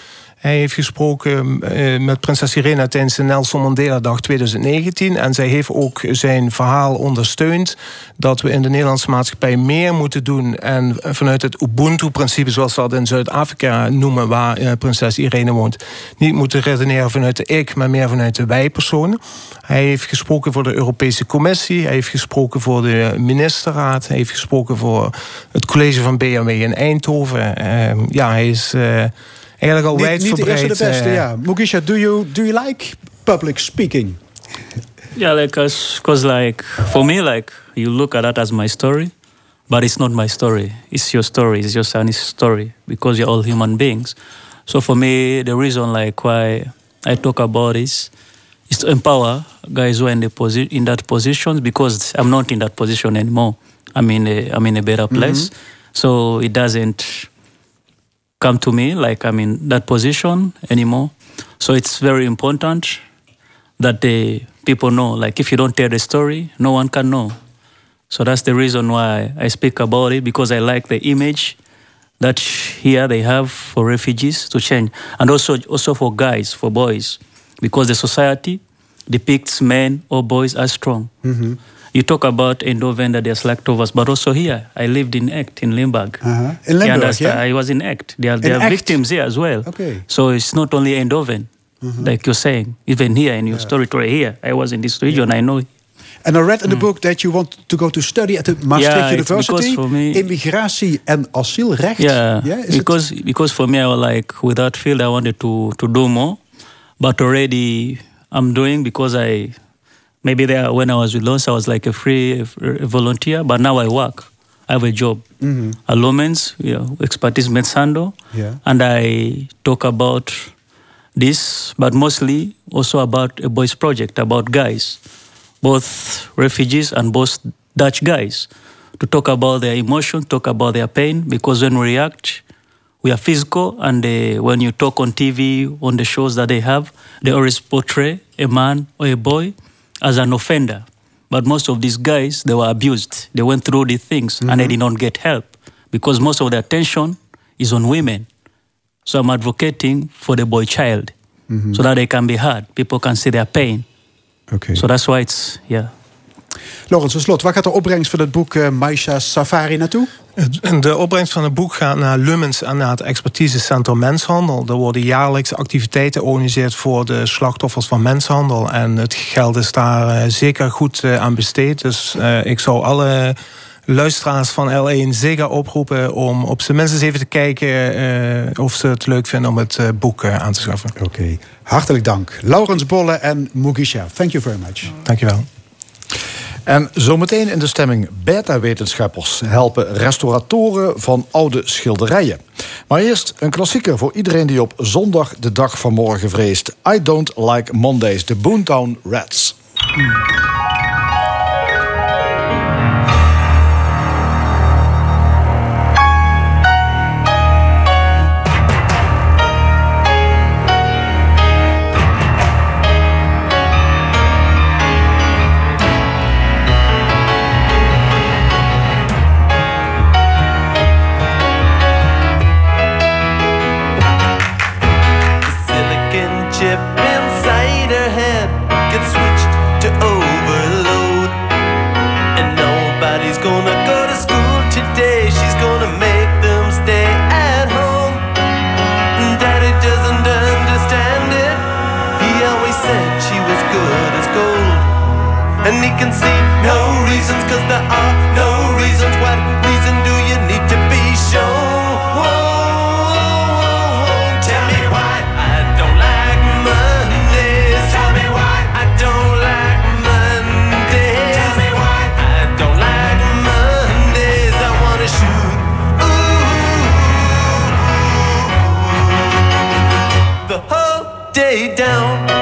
Hij heeft gesproken eh, met prinses Irene tijdens de Nelson Mandela-dag 2019. En zij heeft ook zijn verhaal ondersteund... dat we in de Nederlandse maatschappij meer moeten doen... en vanuit het Ubuntu-principe, zoals we dat in Zuid-Afrika noemen... waar eh, prinses Irene woont, niet moeten redeneren vanuit de ik... maar meer vanuit de wij-persoon. Hij heeft gesproken voor de Europese Commissie. Hij heeft gesproken voor de ministerraad. Hij heeft gesproken voor het college van BMW in Eindhoven. Eh, ja, hij is... Eigenlijk al Niet, niet de wijdverbreid. eerste de beste, eh, ja. Mugisha, do you, do you like public speaking? Yeah, like, because, like, for me, like, you look at that as my story, but it's not my story. It's your story. It's your son's story because you're all human beings. So for me, the reason, like, why I talk about this is to empower guys who are in the posi- in that position because I'm not in that position anymore. I'm in a, I'm in a better place. So it doesn't come to me like I'm in that position anymore. So it's very important that the people know. Like if you don't tell the story, no one can know. So that's the reason why I speak about it because I like the image that here they have for refugees to change, and also also for guys, for boys, because the society depicts men or boys as strong. Mm-hmm. You talk about Eindhoven that there's leftovers, but also here I lived in Act in Limburg. Uh-huh. In Limburg, yeah? I was in Act. There are, there In are Act? victims here as well. Okay. So it's not only Eindhoven, like you're saying. Even here in your territory here, I was in this region. I know. And I read in the book that you want to go to study at the Maastricht Yeah, University. because for me- Immigratie en asielrecht. Yeah, it- because because for me, I was like with that field, I wanted to to do more, but already I'm doing because I maybe there when I was with Lons, I was like a free a volunteer, but now I work. I have a job. A Lumens, you know, expertise Mensando, Yeah. and I talk about this, but mostly also about a boys project about guys, both refugees and both Dutch guys, to talk about their emotion, talk about their pain, because when we react, we are physical, and uh, when you talk on TV, on the shows that they have, they always portray a man or a boy as an offender. But most of these guys, they were abused. They went through these things and they mm-hmm. did not get help because most of the attention is on women. So I'm advocating for the boy child mm-hmm. so that they can be heard. People can see their pain. Okay. So that's why it's, yeah. Laurens, tot slot, waar gaat de opbrengst van het boek uh, Maisha Safari naartoe? De opbrengst van het boek gaat naar Lummens en naar het expertisecentrum Menshandel. Er worden jaarlijks activiteiten georganiseerd voor de slachtoffers van menshandel. En het geld is daar eh, zeker goed eh, aan besteed. Dus ik zou alle luisteraars van L1 zeker oproepen om op zijn minst eens even te kijken of ze het leuk vinden om het boek aan te schaffen. Oké, hartelijk dank. Laurens Bolle en Mugisha, thank you very much. Dankjewel. En zometeen in de stemming beta-wetenschappers helpen restauratoren van oude schilderijen. Maar eerst een klassieker voor iedereen die op zondag de dag van morgen vreest. I Don't Like Mondays, de Boontown Rats. down.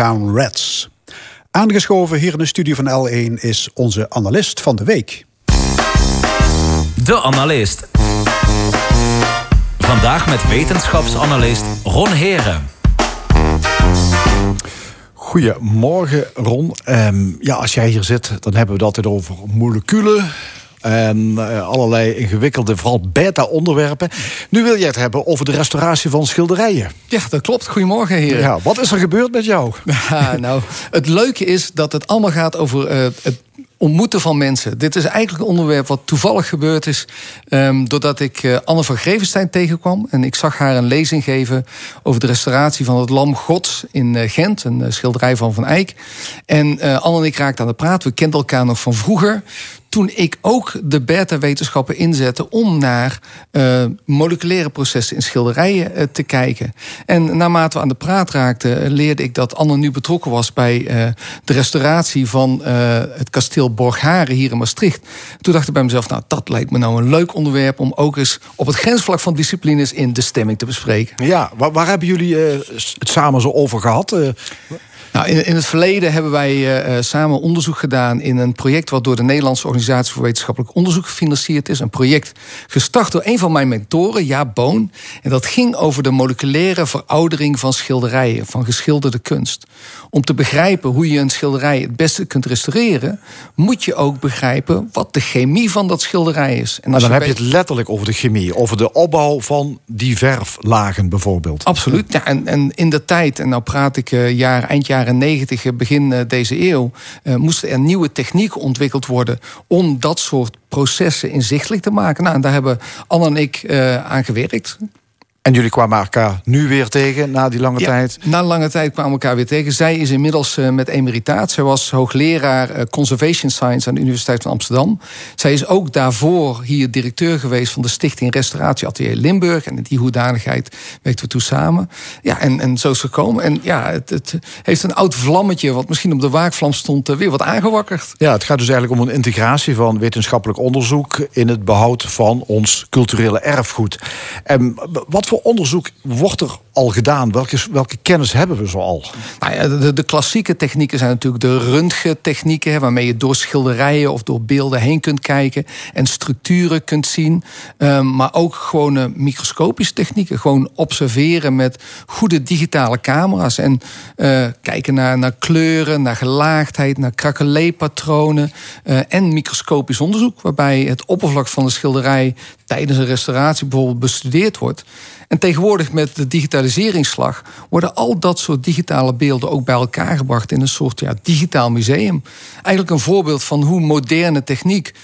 Town Aangeschoven hier in de studio van L1 is onze analist van de week. De analist. Vandaag met wetenschapsanalist Ron Heren. Goedemorgen, Ron. Ehm, ja, als jij hier zit, dan hebben we het altijd over moleculen, en eh, allerlei ingewikkelde, vooral beta-onderwerpen. Nu wil jij het hebben over de restauratie van schilderijen. Ja, dat klopt. Goedemorgen, heren. Ja, wat is er gebeurd met jou? Nou, het leuke is dat het allemaal gaat over eh, het ontmoeten van mensen. Dit is eigenlijk een onderwerp wat toevallig gebeurd is. Ehm, doordat ik eh, Anne van Grevenstein tegenkwam. En ik zag haar een lezing geven over de restauratie van het Lam Gods in Gent. Een schilderij van Van Eyck. En Anne en ik raakten aan de praat. We kenden elkaar nog van vroeger toen ik ook de beta-wetenschappen inzette om naar eh, moleculaire processen in schilderijen eh, te kijken. En naarmate we aan de praat raakten, eh, leerde ik dat Anne nu betrokken was bij de restauratie van het kasteel Borgharen hier in Maastricht. Toen dacht ik bij mezelf, nou, dat lijkt me nou een leuk onderwerp om ook eens op het grensvlak van disciplines in de stemming te bespreken. Ja, waar, waar hebben jullie het samen zo over gehad? Nou, in, in het verleden hebben wij eh, eh, samen onderzoek gedaan in een project wat door de Nederlandse Organisatie voor Wetenschappelijk Onderzoek gefinancierd is. Een project gestart door een van mijn mentoren, Jaap Boon. En dat ging over de moleculaire veroudering van schilderijen, van geschilderde kunst. Om te begrijpen hoe je een schilderij het beste kunt restaureren, moet je ook begrijpen wat de chemie van dat schilderij is. En maar dan je heb je het letterlijk over de chemie, over de opbouw van die verflagen bijvoorbeeld. Absoluut. Ja, en, en in de tijd, en nou praat ik eh, jaar, eind jaren 90, eh, begin eh, deze eeuw, moesten er nieuwe technieken ontwikkeld worden om dat soort processen inzichtelijk te maken. Nou, en daar hebben Anne en ik aan gewerkt. En jullie kwamen elkaar nu weer tegen na die lange Ja, tijd. Na lange tijd kwamen we elkaar weer tegen. Zij is inmiddels eh, met emeritaat. Zij was hoogleraar eh, Conservation Science aan de Universiteit van Amsterdam. Zij is ook daarvoor hier directeur geweest van de Stichting Restauratie Atelier Limburg. En in die hoedanigheid werkten we toen samen. Ja, en, en zo is het gekomen. En ja, het, het heeft een oud vlammetje, wat misschien op de waakvlam stond, eh, weer wat aangewakkerd. Ja, het gaat dus eigenlijk om een integratie van wetenschappelijk onderzoek in het behoud van ons culturele erfgoed. En wat voor onderzoek wordt er al gedaan? Welke, welke kennis hebben we zo al? Nou ja, de, klassieke technieken zijn natuurlijk de röntgentechnieken, waarmee je door schilderijen of door beelden heen kunt kijken en structuren kunt zien. Ehm, maar ook gewone microscopische technieken. Gewoon observeren met goede digitale camera's. En eh, kijken naar, naar kleuren, naar gelaagdheid, naar krakelee-patronen. eh, en microscopisch onderzoek, waarbij het oppervlak van de schilderij tijdens een restauratie bijvoorbeeld bestudeerd wordt. En tegenwoordig met de digitaliseringsslag worden al dat soort digitale beelden ook bij elkaar gebracht in een soort ja, digitaal museum. Eigenlijk een voorbeeld van hoe moderne techniek,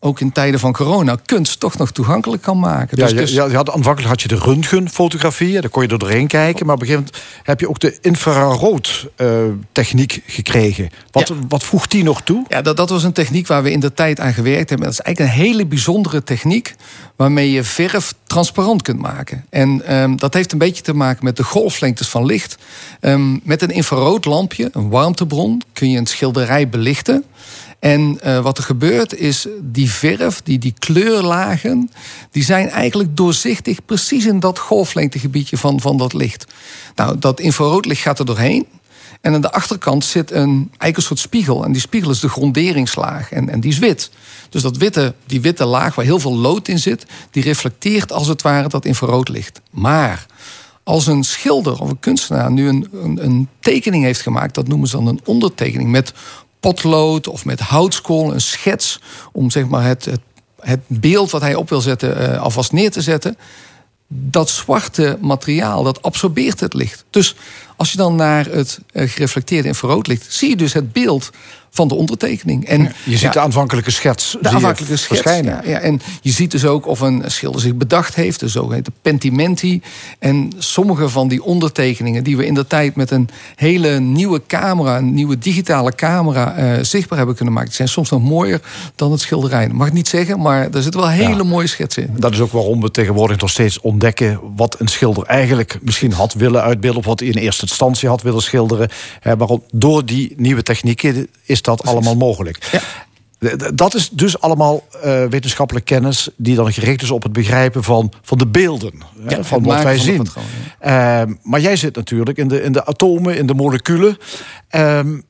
ook in tijden van corona, kunst toch nog toegankelijk kan maken. Ja, Dus- je, dus- je had, aanvankelijk had je de röntgenfotografie, daar kon je er doorheen kijken. Maar op een gegeven moment heb je ook de infrarood-techniek gekregen. Wat, wat voegt die nog toe? Ja, dat, dat was een techniek waar we in de tijd aan gewerkt hebben. Dat is eigenlijk een hele bijzondere techniek waarmee je verf transparant kunt maken. En ehm, dat heeft een beetje te maken met de golflengtes van licht. Ehm, met een infraroodlampje, een warmtebron, kun je een schilderij belichten. En eh, wat er gebeurt is, die verf, die, die kleurlagen... die zijn eigenlijk doorzichtig precies in dat golflengtegebiedje van, van dat licht. Nou, dat infraroodlicht gaat er doorheen... En aan de achterkant zit een, eigenlijk soort spiegel. En die spiegel is de gronderingslaag. En, en die is wit. Dus dat witte, die witte laag waar heel veel lood in zit... die reflecteert als het ware dat infraroodlicht. Maar als een schilder of een kunstenaar nu een, een, een tekening heeft gemaakt... dat noemen ze dan een ondertekening met potlood of met houtskool, een schets... om zeg maar het, het, het beeld wat hij op wil zetten eh, alvast neer te zetten dat zwarte materiaal, dat absorbeert het licht. Dus als je dan naar het eh, gereflecteerde infraroodlicht... zie je dus het beeld van de ondertekening. En, Je ziet ja, de aanvankelijke schets. de aanvankelijke schets. verschijnen. Ja, ja, en je ziet dus ook of een schilder zich bedacht heeft, de zogeheten pentimenti. En sommige van die ondertekeningen die we in de tijd met een hele nieuwe camera, een nieuwe digitale camera, eh, zichtbaar hebben kunnen maken, die zijn soms nog mooier dan het schilderij. Mag ik niet zeggen, maar er zitten wel hele mooie schetsen in. Dat is ook waarom we tegenwoordig nog steeds ontdekken wat een schilder eigenlijk misschien had willen uitbeelden, of wat hij in eerste instantie had willen schilderen. Maar door die nieuwe technieken is dat allemaal mogelijk. D- Dat is dus allemaal eh, wetenschappelijke kennis die dan gericht is op het begrijpen van, van de beelden. hè, Ja, van wat wij van zien. Ehm, maar jij zit natuurlijk in de, in de atomen, in de moleculen. Ehm,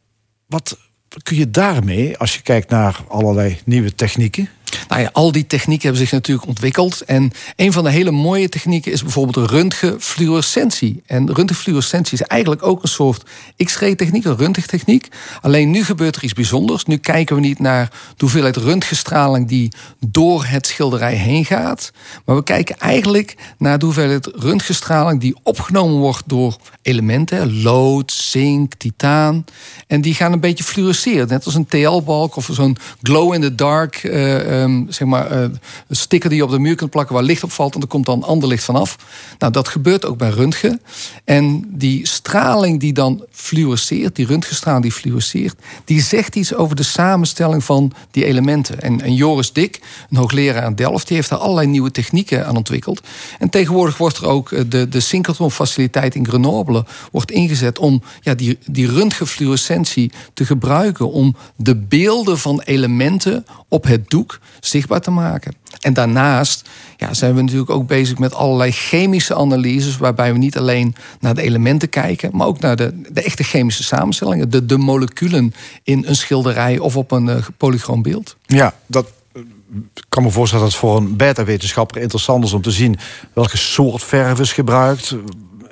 wat kun je daarmee, als je kijkt naar allerlei nieuwe technieken? Nou ja, al die technieken hebben zich natuurlijk ontwikkeld. En een van de hele mooie technieken is bijvoorbeeld röntgenfluorescentie. En röntgenfluorescentie is eigenlijk ook een soort X-ray-techniek, een röntgentechniek. Alleen nu gebeurt er iets bijzonders. Nu kijken we niet naar de hoeveelheid röntgenstraling die door het schilderij heen gaat. Maar we kijken eigenlijk naar de hoeveelheid röntgenstraling die opgenomen wordt door elementen, lood, zink, titaan. En die gaan een beetje fluoresceren. Net als een TL-balk of zo'n glow-in-the-dark eh, ehm, zeg maar, eh, een sticker die je op de muur kunt plakken waar licht op valt en er komt dan ander licht vanaf. Nou, dat gebeurt ook bij röntgen. En die straling die dan fluoresceert, die röntgenstraling die fluoresceert, die zegt iets over de samenstelling van die elementen. En, en Joris Dik, een hoogleraar aan Delft, die heeft daar allerlei nieuwe technieken aan ontwikkeld. En tegenwoordig wordt er ook eh, de, de synchrotronfaciliteit in Grenoble wordt ingezet om ja, die, die röntgenfluorescentie te gebruiken om de beelden van elementen op het doek zichtbaar te maken. En daarnaast ja, zijn we natuurlijk ook bezig met allerlei chemische analyses, waarbij we niet alleen naar de elementen kijken, maar ook naar de, de echte chemische samenstellingen, de, de moleculen in een schilderij of op een uh, polychroom beeld. Ja, dat eh, ik kan me voorstellen dat het voor een beta-wetenschapper interessant is om te zien welke soort verf is gebruikt.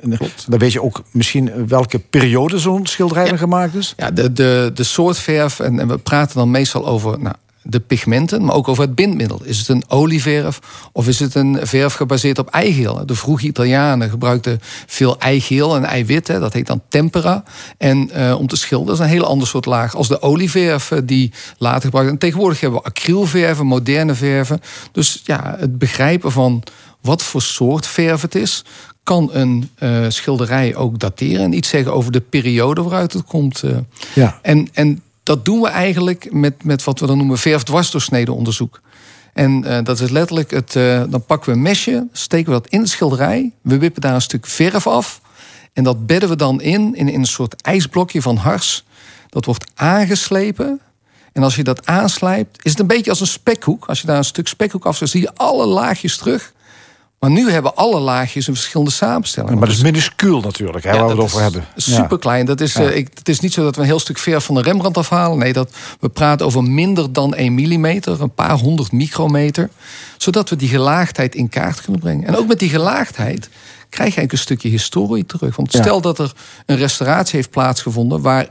En Dan weet je ook misschien welke periode zo'n schilderij gemaakt is. Ja, de, de, de soort verf, en, en we praten dan meestal over nou, de pigmenten, maar ook over het bindmiddel. Is het een olieverf of is het een verf gebaseerd op eigeel? De vroege Italianen gebruikten veel eigeel en eiwit, hè, dat heet dan tempera. En eh, om te schilderen is een heel ander soort laag als de olieverf eh, die later gebruikt. En tegenwoordig hebben we acrylverven, moderne verven. Dus ja, het begrijpen van wat voor soort verf het is, kan een uh, schilderij ook dateren en iets zeggen over de periode waaruit het komt. Uh. Ja. En, en dat doen we eigenlijk met, met wat we dan noemen verf-dwarsdoorsnede onderzoek. En uh, dat is letterlijk het. dan pakken we een mesje, steken we dat in de schilderij, we wippen daar een stuk verf af. En dat bedden we dan in, in, in een soort ijsblokje van hars. Dat wordt aangeslepen. En als je dat aanslijpt, is het een beetje als een spekhoek. Als je daar een stuk spekhoek afzet, zie je alle laagjes terug. Maar nu hebben alle laagjes een verschillende samenstelling. Maar dat is minuscuul natuurlijk, hè, waar we het over hebben. Super klein. Dat is, eh, ik, het is niet zo dat we een heel stuk verf van de Rembrandt afhalen. Nee, dat, we praten over minder dan 1 millimeter, een paar honderd micrometer. Zodat we die gelaagdheid in kaart kunnen brengen. En ook met die gelaagdheid krijg je eigenlijk een stukje historie terug. Want stel dat er een restauratie heeft plaatsgevonden waar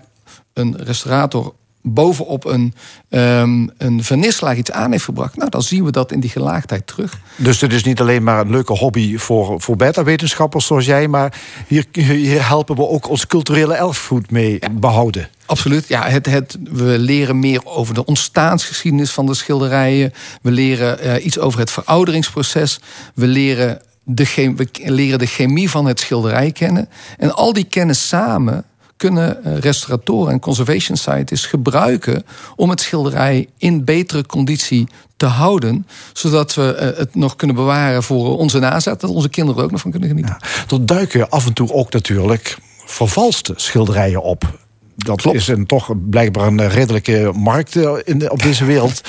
een restaurator bovenop een, ehm een vernislaag iets aan heeft gebracht. Nou, dan zien we dat in die gelaagdheid terug. Dus dit is niet alleen maar een leuke hobby voor, voor beta-wetenschappers zoals jij, maar hier, hier helpen we ook ons culturele erfgoed mee behouden. Absoluut. Ja, het, het, we leren meer over de ontstaansgeschiedenis van de schilderijen. We leren eh, iets over het verouderingsproces. We leren, de we leren de chemie van het schilderij kennen. En al die kennis samen kunnen eh, restauratoren en conservation scientists gebruiken om het schilderij in betere conditie te houden, zodat we eh, het nog kunnen bewaren voor onze nazet, dat onze kinderen er ook nog van kunnen genieten. Er duiken af en toe ook natuurlijk vervalste schilderijen op. Dat is een, toch blijkbaar een redelijke markt eh, in de- op deze wereld.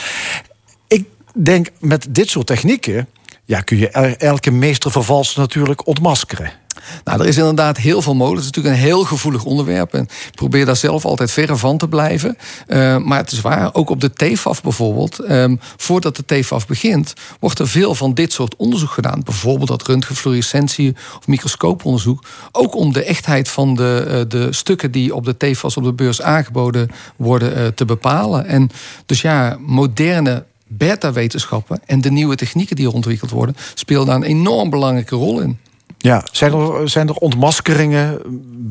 Ik denk met dit soort technieken ja, kun je el- elke meestervervalser natuurlijk ontmaskeren. Nou, er is inderdaad heel veel mogelijk. Het is natuurlijk een heel gevoelig onderwerp. En ik probeer daar zelf altijd verre van te blijven. Eh, maar het is waar, ook op de TFAF bijvoorbeeld. ehm, voordat de TFAF begint, wordt er veel van dit soort onderzoek gedaan. Bijvoorbeeld dat röntgenfluorescentie of microscooponderzoek. Ook om de echtheid van de, eh, de stukken die op de TFAS op de beurs aangeboden worden eh, te bepalen. En dus ja, moderne beta-wetenschappen en de nieuwe technieken die er ontwikkeld worden, spelen daar een enorm belangrijke rol in. Ja, zijn er, zijn er ontmaskeringen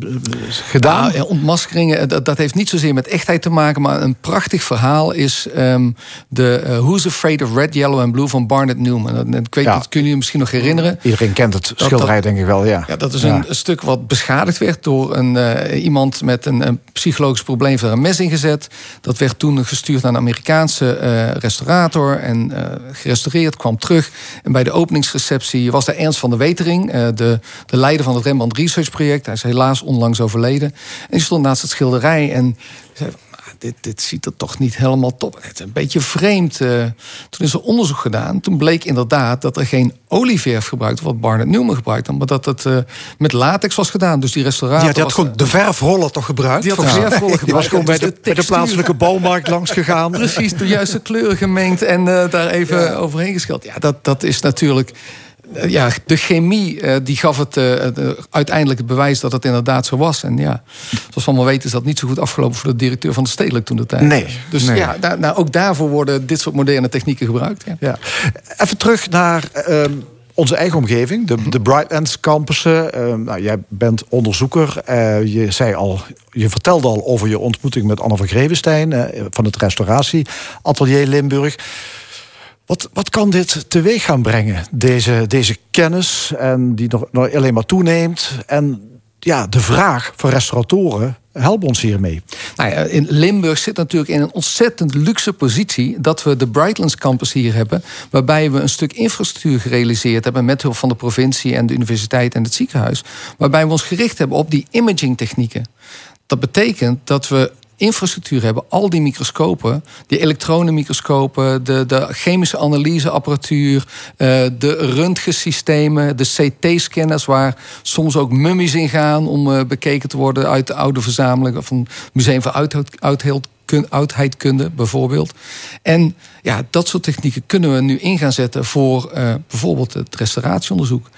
eh, gedaan? Nou, ja, ontmaskeringen, eh, dat, dat heeft niet zozeer met echtheid te maken, maar een prachtig verhaal is ehm, de eh, Who's Afraid of Red, Yellow and Blue van Barnett Newman. Dat, ik weet, Ja. dat kunnen jullie misschien nog herinneren. Iedereen kent het schilderij, dat- denk ik wel, ja. Ja, dat is Ja. een, een stuk wat beschadigd werd door een, iemand met een, een psychologisch probleem. Er een mes ingezet. Dat werd toen gestuurd naar een Amerikaanse restaurator en gerestaureerd, kwam terug. En bij de openingsreceptie was daar Ernst van der Wetering, eh, de, de leider van het Rembrandt Research Project. Hij is helaas onlangs overleden. En die stond naast het schilderij en zei. "Ah, Dit, dit ziet er toch niet helemaal top. Het is een beetje vreemd. eh. toen is er onderzoek gedaan. Toen bleek inderdaad dat er geen olieverf gebruikt wat Barnett Newman gebruikte, maar dat het eh, met latex was gedaan. Dus die restaurator. Ja, die had gewoon de verfroller toch gebruikt? Die had de verfroller Die was gebruikt. gewoon bij Dus de, bij de plaatselijke bouwmarkt langs gegaan. Precies, de juiste kleuren gemengd en eh, daar even overheen geschilderd. Ja, dat, dat is natuurlijk. Eh, ja, de chemie eh, die gaf het eh, uiteindelijk het bewijs dat het inderdaad zo was. En ja, zoals we allemaal weten is dat niet zo goed afgelopen voor de directeur van de stedelijk toen de tijd. Nee, Dus nee. ja, daar, nou, ook daarvoor worden dit soort moderne technieken gebruikt. Ja. Ja. Even terug naar ehm, onze eigen omgeving, de, de Brightlands campussen. Ehm, nou, jij bent onderzoeker. Je, zei al, je vertelde al over je ontmoeting met Anne van Grevenstein... eh, van het restauratieatelier Limburg. Wat, wat kan dit teweeg gaan brengen? Deze, deze kennis en die nog, nog alleen maar toeneemt. En ja, de vraag van restauratoren, help ons hiermee. Nou ja, in Limburg zit natuurlijk in een ontzettend luxe positie dat we de Brightlands Campus hier hebben, waarbij we een stuk infrastructuur gerealiseerd hebben met hulp van de provincie en de universiteit en het ziekenhuis, waarbij we ons gericht hebben op die imaging technieken. Dat betekent dat we infrastructuur hebben, al die microscopen, die elektronenmicroscopen, de, de chemische analyseapparatuur, eh, de röntgensystemen, de CT-scanners waar soms ook mummies in gaan om eh, bekeken te worden uit de oude verzameling van het Museum kun- Oudheidkunde bijvoorbeeld. En ja, dat soort technieken kunnen we nu in gaan zetten voor eh, bijvoorbeeld het restauratieonderzoek.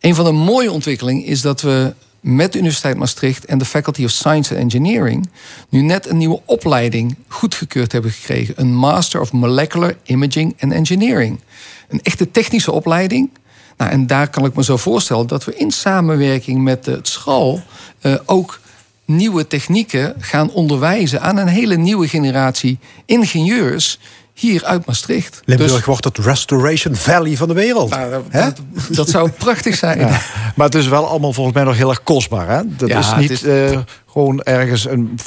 Een van de mooie ontwikkelingen is dat we met de Universiteit Maastricht en de Faculty of Science and Engineering nu net een nieuwe opleiding goedgekeurd hebben gekregen. Een Master of Molecular Imaging and Engineering. Een echte technische opleiding. Nou, en daar kan ik me zo voorstellen dat we in samenwerking met het school eh, ook nieuwe technieken gaan onderwijzen aan een hele nieuwe generatie ingenieurs hier uit Maastricht. Limburg Dus- wordt het Restoration Valley van de wereld. Hè? dat zou prachtig zijn. Ja. Maar het is wel allemaal volgens mij nog heel erg kostbaar. Hè? Dat Ja, is niet is- eh, gewoon ergens een,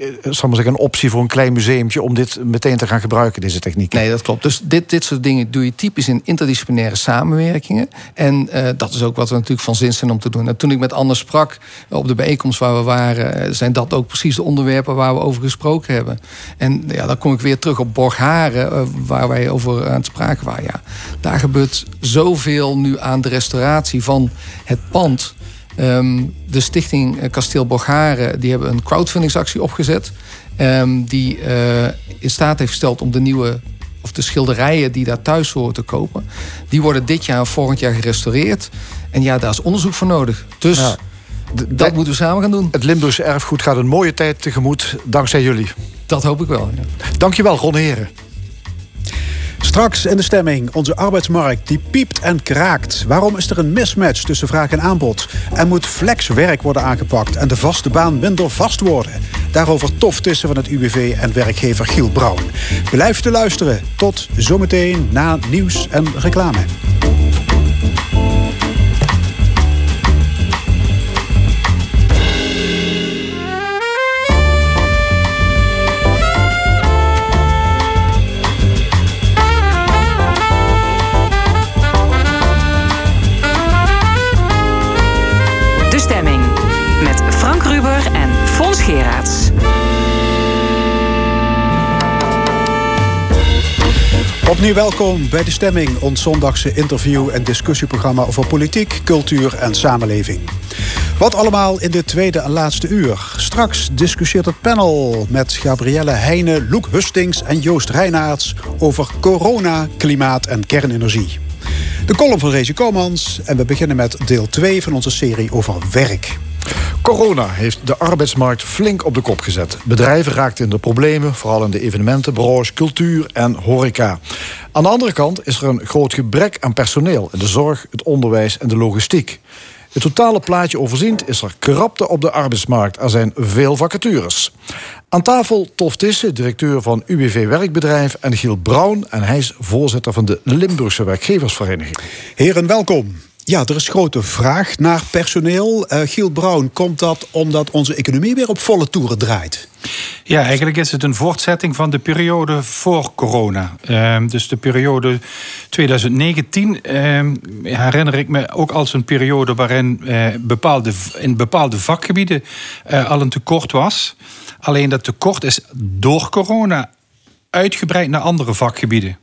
eh, zal zeggen, een optie voor een klein museumtje om dit meteen te gaan gebruiken, deze techniek. Nee, dat klopt. Dus dit, dit soort dingen doe je typisch in interdisciplinaire samenwerkingen. En eh, dat is ook wat we natuurlijk van zin zijn om te doen. En toen ik met Anne sprak op de bijeenkomst waar we waren, eh, zijn dat ook precies de onderwerpen waar we over gesproken hebben. En ja, dan kom ik weer terug op Borgharen, waar wij over aan het spraken waren. Ja, daar gebeurt zoveel nu aan de restauratie van het pand. Ehm, de stichting eh, Kasteel Borgharen die hebben een crowdfundingsactie opgezet. ehm, die eh, in staat heeft gesteld om de nieuwe of de schilderijen die daar thuis horen te kopen. Die worden dit jaar en volgend jaar gerestaureerd. En ja, daar is onderzoek voor nodig. Dus Ja. dat moeten we samen gaan doen. Het Limburgse erfgoed gaat een mooie tijd tegemoet, dankzij jullie. Dat hoop ik wel. Ja. Dankjewel, Ron Heren. Straks in de stemming. Onze arbeidsmarkt die piept en kraakt. Waarom is er een mismatch tussen vraag en aanbod? En moet flexwerk worden aangepakt en de vaste baan minder vast worden? Daarover tof tussen van het UWV en werkgever Giel Brouwen. Blijf te luisteren. Tot zometeen na nieuws en reclame. En Fons Geraerts. Opnieuw welkom bij De Stemming, ons zondagse interview- en discussieprogramma over politiek, cultuur en samenleving. Wat allemaal in dit tweede en laatste uur. Straks discussieert het panel met Gabrielle Heijnen, Loek Hustings en Joost Reinaerts over corona, klimaat en kernenergie. De column van Rezi Komans en we beginnen met deel 2 van onze serie over werk. Corona heeft de arbeidsmarkt flink op de kop gezet. Bedrijven raakten in de problemen, vooral in de evenementenbranche, cultuur en horeca. Aan de andere kant is er een groot gebrek aan personeel in de zorg, het onderwijs en de logistiek. Het totale plaatje overziend is er krapte op de arbeidsmarkt. Er zijn veel vacatures. Aan tafel Tof Tisse, directeur van UWV Werkbedrijf... en Giel Brown, en hij is voorzitter van de Limburgse Werkgeversvereniging. Heren, welkom. Ja, er is grote vraag naar personeel. Eh, Giel Brown, komt dat omdat onze economie weer op volle toeren draait? Ja, eigenlijk is het een voortzetting van de periode voor corona. Ehm, dus de periode 2019 ehm, herinner ik me ook als een periode waarin eh, bepaalde, in bepaalde vakgebieden eh, al een tekort was. Alleen dat tekort is door corona uitgebreid naar andere vakgebieden.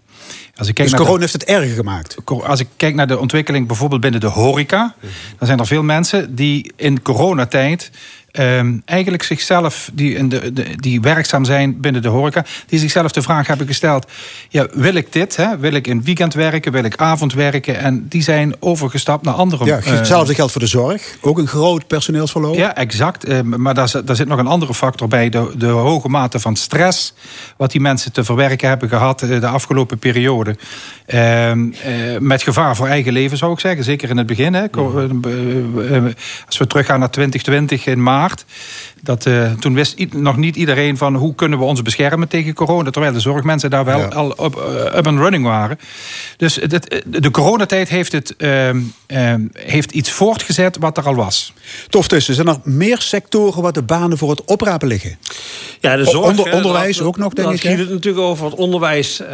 Als ik kijk Dus naar de- corona heeft het erger gemaakt. als ik kijk naar de ontwikkeling bijvoorbeeld binnen de horeca, dan zijn er veel mensen die in coronatijd ehm, eigenlijk zichzelf, die, in de, de- die werkzaam zijn binnen de horeca, die zichzelf de vraag hebben gesteld: ja, wil ik dit? Hè? Wil ik in weekend werken? Wil ik avond werken? En die zijn overgestapt naar andere. Ja, eh, hetzelfde geldt voor de zorg. Ook een groot personeelsverloop. ja, exact. Eh, Maar daar, zit- daar zit nog een andere factor bij. De, de hoge mate van stress. Wat die mensen te verwerken hebben gehad eh, de afgelopen periode. Ehm, eh, met gevaar voor eigen leven zou ik zeggen. Zeker in het begin. Hè. Als we teruggaan naar 2020 in maart. Maart. Dat, eh, toen wist nog niet iedereen van hoe kunnen we ons beschermen tegen corona. Terwijl de zorgmensen daar wel Ja. al up, eh, up and running waren. Dus het, de coronatijd heeft, het, ehm, ehm, heeft iets voortgezet wat er al was. Tof tussen. Zijn er meer sectoren waar de banen voor het oprapen liggen? Ja, de O- zorg. onder- onderwijs dat- ook nog, denk dat ik, hè? giet het natuurlijk over het onderwijs, eh,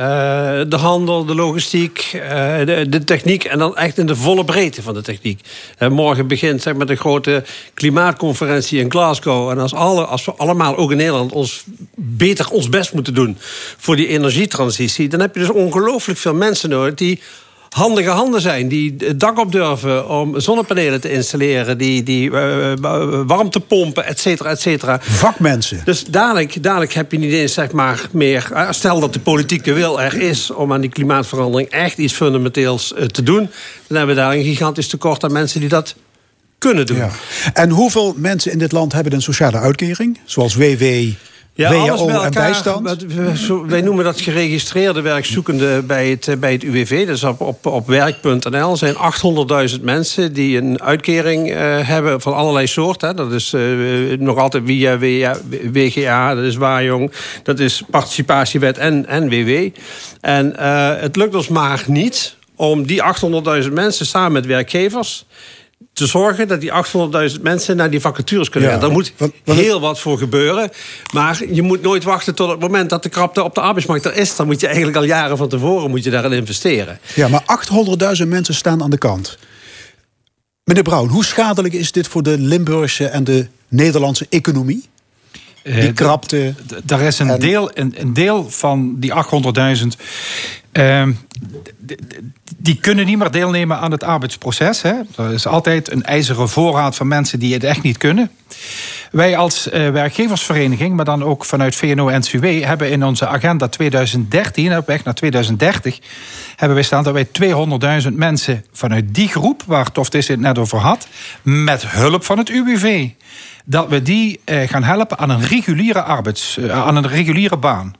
de handel, de logistiek, eh, de, de techniek. En dan echt in de volle breedte van de techniek. Eh, morgen begint zeg maar, de grote klimaatconferentie in Glasgow. En als, alle, als we allemaal, ook in Nederland, ons beter ons best moeten doen voor die energietransitie. Dan heb je dus ongelooflijk veel mensen nodig die handige handen zijn. Die het dak op durven om zonnepanelen te installeren. Die, die eh, warmtepompen, et cetera, et cetera. Vakmensen. Dus dadelijk, dadelijk heb je niet eens zeg maar meer... eh, Stel dat de politieke wil er is om aan die klimaatverandering... echt iets fundamenteels eh, te doen... dan hebben we daar een gigantisch tekort aan mensen die dat kunnen doen. Ja. En hoeveel mensen in dit land hebben een sociale uitkering? Zoals WW, Ja, alles en bijstand? Wij noemen dat geregistreerde werkzoekenden bij het, eh, bij het UWV. Dus op, op, op werk.nl zijn 800.000 mensen die een uitkering eh, hebben van allerlei soorten. Dat is eh, nog altijd via WGA, dat is Waarjong, dat is participatiewet en, en WW. En het lukt ons maar niet om die 800.000 mensen samen met werkgevers te zorgen dat die 800.000 mensen naar die vacatures kunnen Ja, gaan. Daar moet want- want- heel wat voor gebeuren. Maar je moet nooit wachten tot het moment dat de krapte op de arbeidsmarkt er is. Dan moet je eigenlijk al jaren van tevoren moet je daarin investeren. Ja, maar 800.000 mensen staan aan de kant. Meneer Brown, hoe schadelijk is dit voor de Limburgse en de Nederlandse economie? Die Eh, krapte. d- Daar is een, En- deel, een, een deel van die 800.000. ehm, d- d- die kunnen niet meer deelnemen aan het arbeidsproces. Hè. Er is altijd een ijzeren voorraad van mensen die het echt niet kunnen. Wij als eh, werkgeversvereniging, maar dan ook vanuit VNO-NCW... hebben in onze agenda 2013, op weg naar 2030... hebben wij staan dat wij 200.000 mensen vanuit die groep... waar Toftis het net over had, met hulp van het UWV... dat we die eh, gaan helpen aan een reguliere, arbeids, eh, aan een reguliere baan.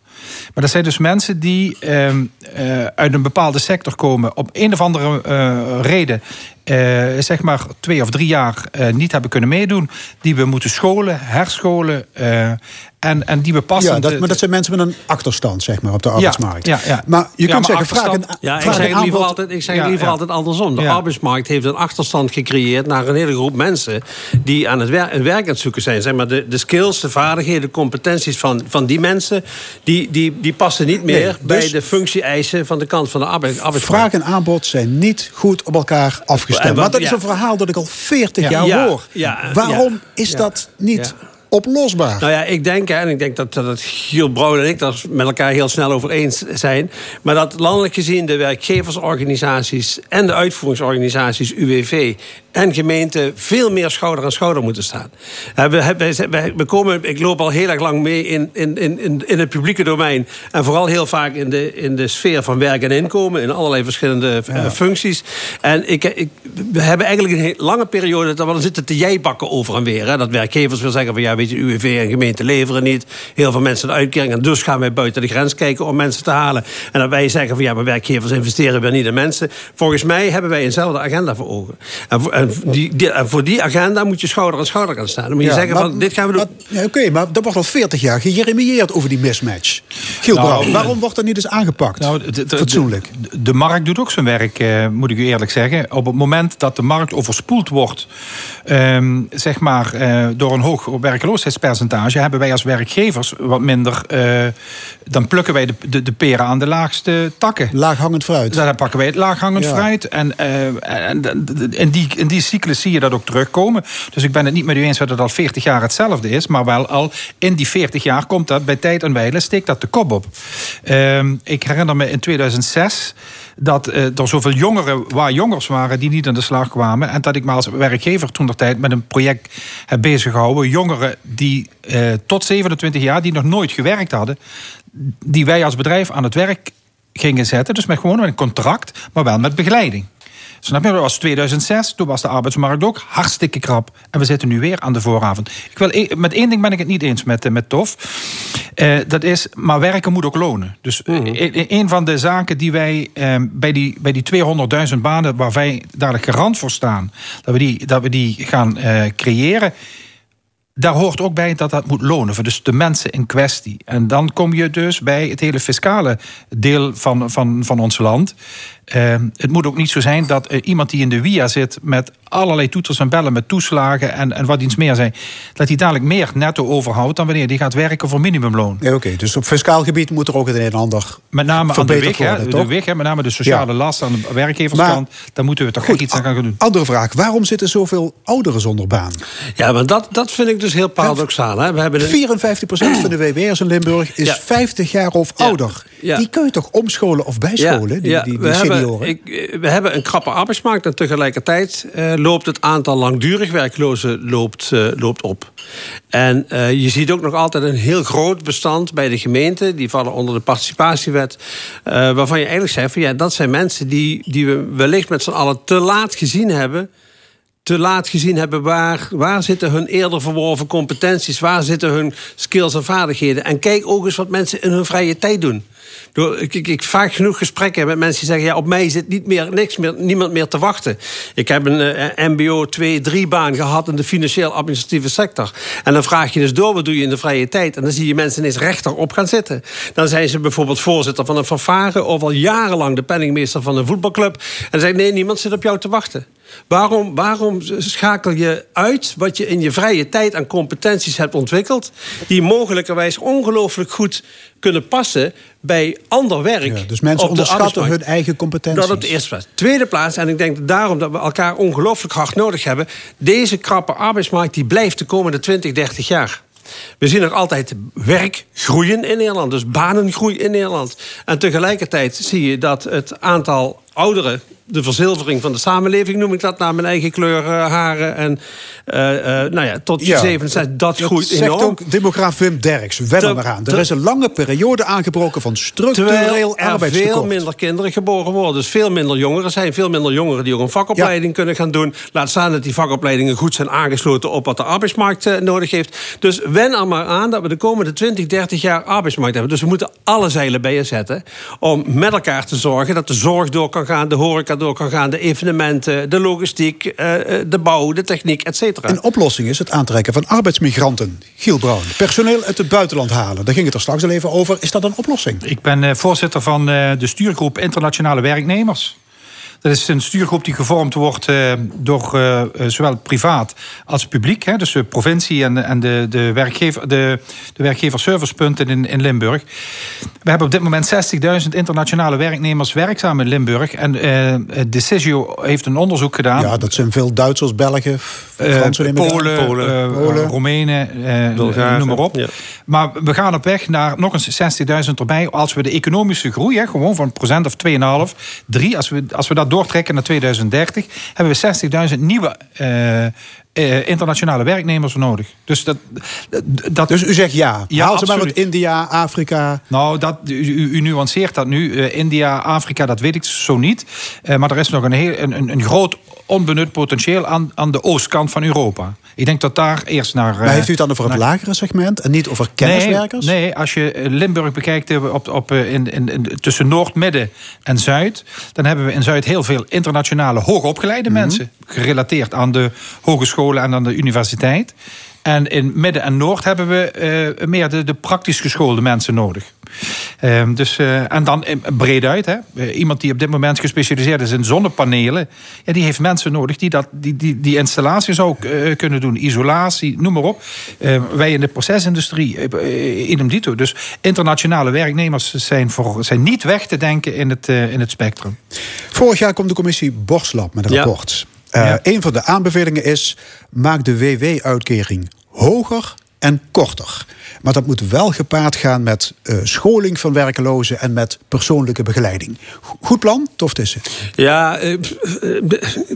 Maar dat zijn dus mensen die ehm, eh, uit een bepaalde sector komen... op een of andere reden eh, zeg maar twee of drie jaar eh, niet hebben kunnen meedoen... die we moeten scholen, herscholen... eh, en, en die we passen... Ja, dat, maar dat zijn mensen met een achterstand, zeg maar, op de arbeidsmarkt. ja, ja. Maar je Ja, kunt maar zeggen, vraag een, Ja, ik vraag zeg een het liever aanbod. altijd, ik zeg liever ja. altijd andersom. De Ja. arbeidsmarkt heeft een achterstand gecreëerd naar een hele groep mensen die aan het werk, een werk aan het zoeken zijn. Zeg maar de, de skills, de vaardigheden, de competenties van, van die mensen, die, die, die passen niet meer Nee, bij dus- de functie-eisen van de kant van de arbeid, arbeidsmarkt. Vraag en aanbod zijn niet goed op elkaar afgestemd. Maar dat is een verhaal dat ik al 40 Ja. jaar Ja, hoor. ja, Waarom ja, is ja. dat niet Ja. oplosbaar? Nou ja, ik denk, hè, en ik denk dat, dat het Giel Brouwer en ik daar met elkaar heel snel over eens zijn. Maar dat landelijk gezien de werkgeversorganisaties en de uitvoeringsorganisaties, UWV en gemeenten, veel meer schouder aan schouder moeten staan. Eh, We, komen, ik loop al heel erg lang mee in, in, in, in- het publieke domein. En vooral heel vaak in de, in de sfeer van werk en inkomen. In allerlei verschillende eh, functies. En ik, ik, we hebben eigenlijk een lange periode dat we zitten te jijbakken over en weer. Hè. Dat werkgevers wil zeggen van ja, weet je, UWV en gemeenten leveren niet. Heel veel mensen een uitkering. En dus gaan wij buiten de grens kijken om mensen te halen. En dat wij zeggen van ja, maar werkgevers investeren weer niet in mensen. Volgens mij hebben wij eenzelfde agenda voor ogen. En en die, die- en voor die agenda moet je schouder aan schouder gaan staan. Dan moet je Ja, zeggen maar- van dit gaan we doen. ja, Oké, maar dat wordt al 40 jaar gejeremieerd over die mismatch. Giel Nou, Brouw, waarom wordt dat niet eens aangepakt? Nou, de- Fatsoenlijk. De, de markt doet ook zijn werk, eh, moet ik u eerlijk zeggen. Op het moment dat de markt overspoeld wordt, ehm, zeg maar, eh, door een hoog werkloosheidspercentage, hebben wij als werkgevers wat minder. eh, dan plukken wij de, de, de peren aan de laagste takken. Laaghangend fruit. Dus dan pakken wij het laaghangend Ja. fruit. En, eh, en, en in, die, in die cyclus zie je dat ook terugkomen. Dus ik ben het niet met u eens dat het al 40 jaar hetzelfde is. Maar wel al in die 40 jaar komt dat bij tijd en wijle steekt dat de kop op. Ehm, ik herinner me in 2006 dat eh, er zoveel jongeren waar jongers waren die niet aan de slag kwamen. En dat ik me als werkgever toen de tijd met een project heb bezig gehouden. Jongeren die eh, tot 27 jaar, die nog nooit gewerkt hadden, die wij als bedrijf aan het werk gingen zetten. Dus met gewoon een contract, maar wel met begeleiding. Snap je? Dat was 2006, toen was de arbeidsmarkt ook hartstikke krap. En we zitten nu weer aan de vooravond. Ik wil, e- met één ding ben ik het niet eens met, eh, met Tof. Eh, dat is, maar werken moet ook lonen. Dus eh, e- een van de zaken die wij bij die, bij die 200.000 banen... waar wij dadelijk garant voor staan, dat we die, dat we die gaan eh, creëren... daar hoort ook bij dat dat moet lonen voor dus de mensen in kwestie. En dan kom je dus bij het hele fiscale deel van, van, van ons land. Eh, het moet ook niet zo zijn dat eh, iemand die in de WIA zit met allerlei toeters en bellen met toeslagen en, en wat iets meer zijn, dat hij dadelijk meer netto overhoudt dan wanneer die gaat werken voor minimumloon. Ja, Oké, dus op fiscaal gebied moet er ook het een en ander Met name aan de weg, worden, de weg hè, met name de sociale Ja. last aan de werkgeverskant, daar moeten we toch echt iets aan gaan doen. Andere vraag, waarom zitten zoveel ouderen zonder baan? Ja, maar dat, dat vind ik dus heel paradoxaal. Hè? We hebben een... 54% van de WW'ers in Limburg is Ja. 50 jaar of ouder. Ja. Die kun je toch omscholen of bijscholen, die, die, die we, senioren? ik, we hebben een krappe arbeidsmarkt en tegelijkertijd eh, loopt het aantal langdurig werklozen loopt, eh, loopt op. En eh, je ziet ook nog altijd een heel groot bestand bij de gemeente. Die vallen onder de participatiewet. waarvan je eigenlijk zegt van ja, dat zijn mensen die, die we wellicht met z'n allen te laat gezien hebben te laat gezien hebben waar, waar zitten hun eerder verworven competenties, waar zitten hun skills en vaardigheden. En kijk ook eens wat mensen in hun vrije tijd doen. Ik, ik, ik vaak genoeg gesprekken met mensen die zeggen: ja, op mij zit niet meer, niks meer, niemand meer te wachten. Ik heb een eh, MBO 2-3 baan gehad in de financieel-administratieve sector. En dan vraag je dus door, wat doe je in de vrije tijd? En dan zie je mensen ineens rechterop gaan zitten. Dan zijn ze bijvoorbeeld voorzitter van een fanfare of al jarenlang de penningmeester van een voetbalclub. En dan zeg ik: nee, niemand zit op jou te wachten. Waarom, waarom schakel je uit wat je in je vrije tijd aan competenties hebt ontwikkeld, die mogelijkerwijs ongelooflijk goed kunnen passen bij ander werk? Ja, dus mensen onderschatten hun eigen competenties. Dat op de eerste plaats. Tweede plaats, en ik denk daarom dat we elkaar ongelooflijk hard nodig hebben. Deze krappe arbeidsmarkt die blijft de komende 20, 30 jaar. We zien nog altijd werk groeien in Nederland, dus banengroei in Nederland. En tegelijkertijd zie je dat het aantal ouderen, de verzilvering van de samenleving noem ik dat, naar mijn eigen kleur eh, haren en eh, eh, nou ja, tot je Ja, 67, dat, groeit zegt enorm. ook demograaf Wim Derks. Wen er maar aan. Er is een lange periode aangebroken van structureel Terwijl er veel minder kinderen geboren worden. Dus veel minder jongeren zijn. Veel minder jongeren die ook een vakopleiding kunnen gaan doen. Laat staan dat die vakopleidingen goed zijn aangesloten op wat de arbeidsmarkt nodig heeft. Dus wen er maar aan dat we de komende 20, 30 jaar arbeidsmarkt hebben. Dus we moeten alle zeilen bij je zetten. Om met elkaar te zorgen dat de zorg door kan gaan, de horeca door kan gaan, de evenementen, de logistiek, eh, eh, de bouw, de techniek, et cetera. Een oplossing is het aantrekken van arbeidsmigranten. Giel Brown, personeel uit het buitenland halen. Daar ging het er straks al even over. Is dat een oplossing? Ik ben eh, voorzitter van eh, de stuurgroep Internationale Werknemers. Dat is een stuurgroep die gevormd wordt eh, door eh, eh, zowel privaat als publiek. Hè, dus de provincie en, en de, de, werkgever, de, de werkgeverservicepunten in, in Limburg. We hebben op dit moment 60.000 internationale werknemers werkzaam in Limburg. En Decisio heeft een onderzoek gedaan. Ja, dat zijn veel Duitsers, Belgen, Fransen. ik aan. Polen, eh, Polen. Roemenen, eh, Bulgaren, noem maar op. ja. Maar we gaan op weg naar nog eens 60.000 erbij. Als we de economische groei, hè, gewoon van een procent of 2,5, 3, als we, als we dat doortrekken naar 2030, hebben we 60.000 nieuwe eh, eh, internationale werknemers nodig. Dus dat, dat, Dus u zegt ja. Ja, Haal ze maar uit. India, Afrika. nou, dat, u, nuanceert dat nu. Eh, India, Afrika, dat weet ik zo niet. Eh, maar er is nog een, heel, een, een groot onbenut potentieel aan, aan de oostkant van Europa. Ik denk dat daar eerst naar... Maar heeft u het dan over het lagere segment en niet over kenniswerkers? Nee, nee, als je eh, Limburg bekijkt eh, op, op, eh, in, in, in- tussen Noord, Midden en Zuid... dan hebben we in Zuid heel veel internationale hoogopgeleide Mhm. mensen... gerelateerd aan de hogescholen en aan de universiteit. En in Midden en Noord hebben we eh, meer de, de praktisch geschoolde mensen nodig. Ehm, dus, eh, en dan eh, breed uit. Hè. Eh, iemand die op dit moment gespecialiseerd is in zonnepanelen... Ja, die heeft mensen nodig die dat, die, die, die installaties ook eh, kunnen doen. Isolatie, noem maar op. Eh, wij in de procesindustrie, eh, idem dito. Dus internationale werknemers zijn, voor, zijn niet weg te denken in het, eh, in het spectrum. Vorig jaar komt de commissie Borslab met een Ja. rapport. Eh, Ja. Een van de aanbevelingen is: maak de WW-uitkering hoger en korter. Maar dat moet wel gepaard gaan met eh, scholing van werkelozen en met persoonlijke begeleiding. Go- Goed plan, tof is het. Ja, eh, eh,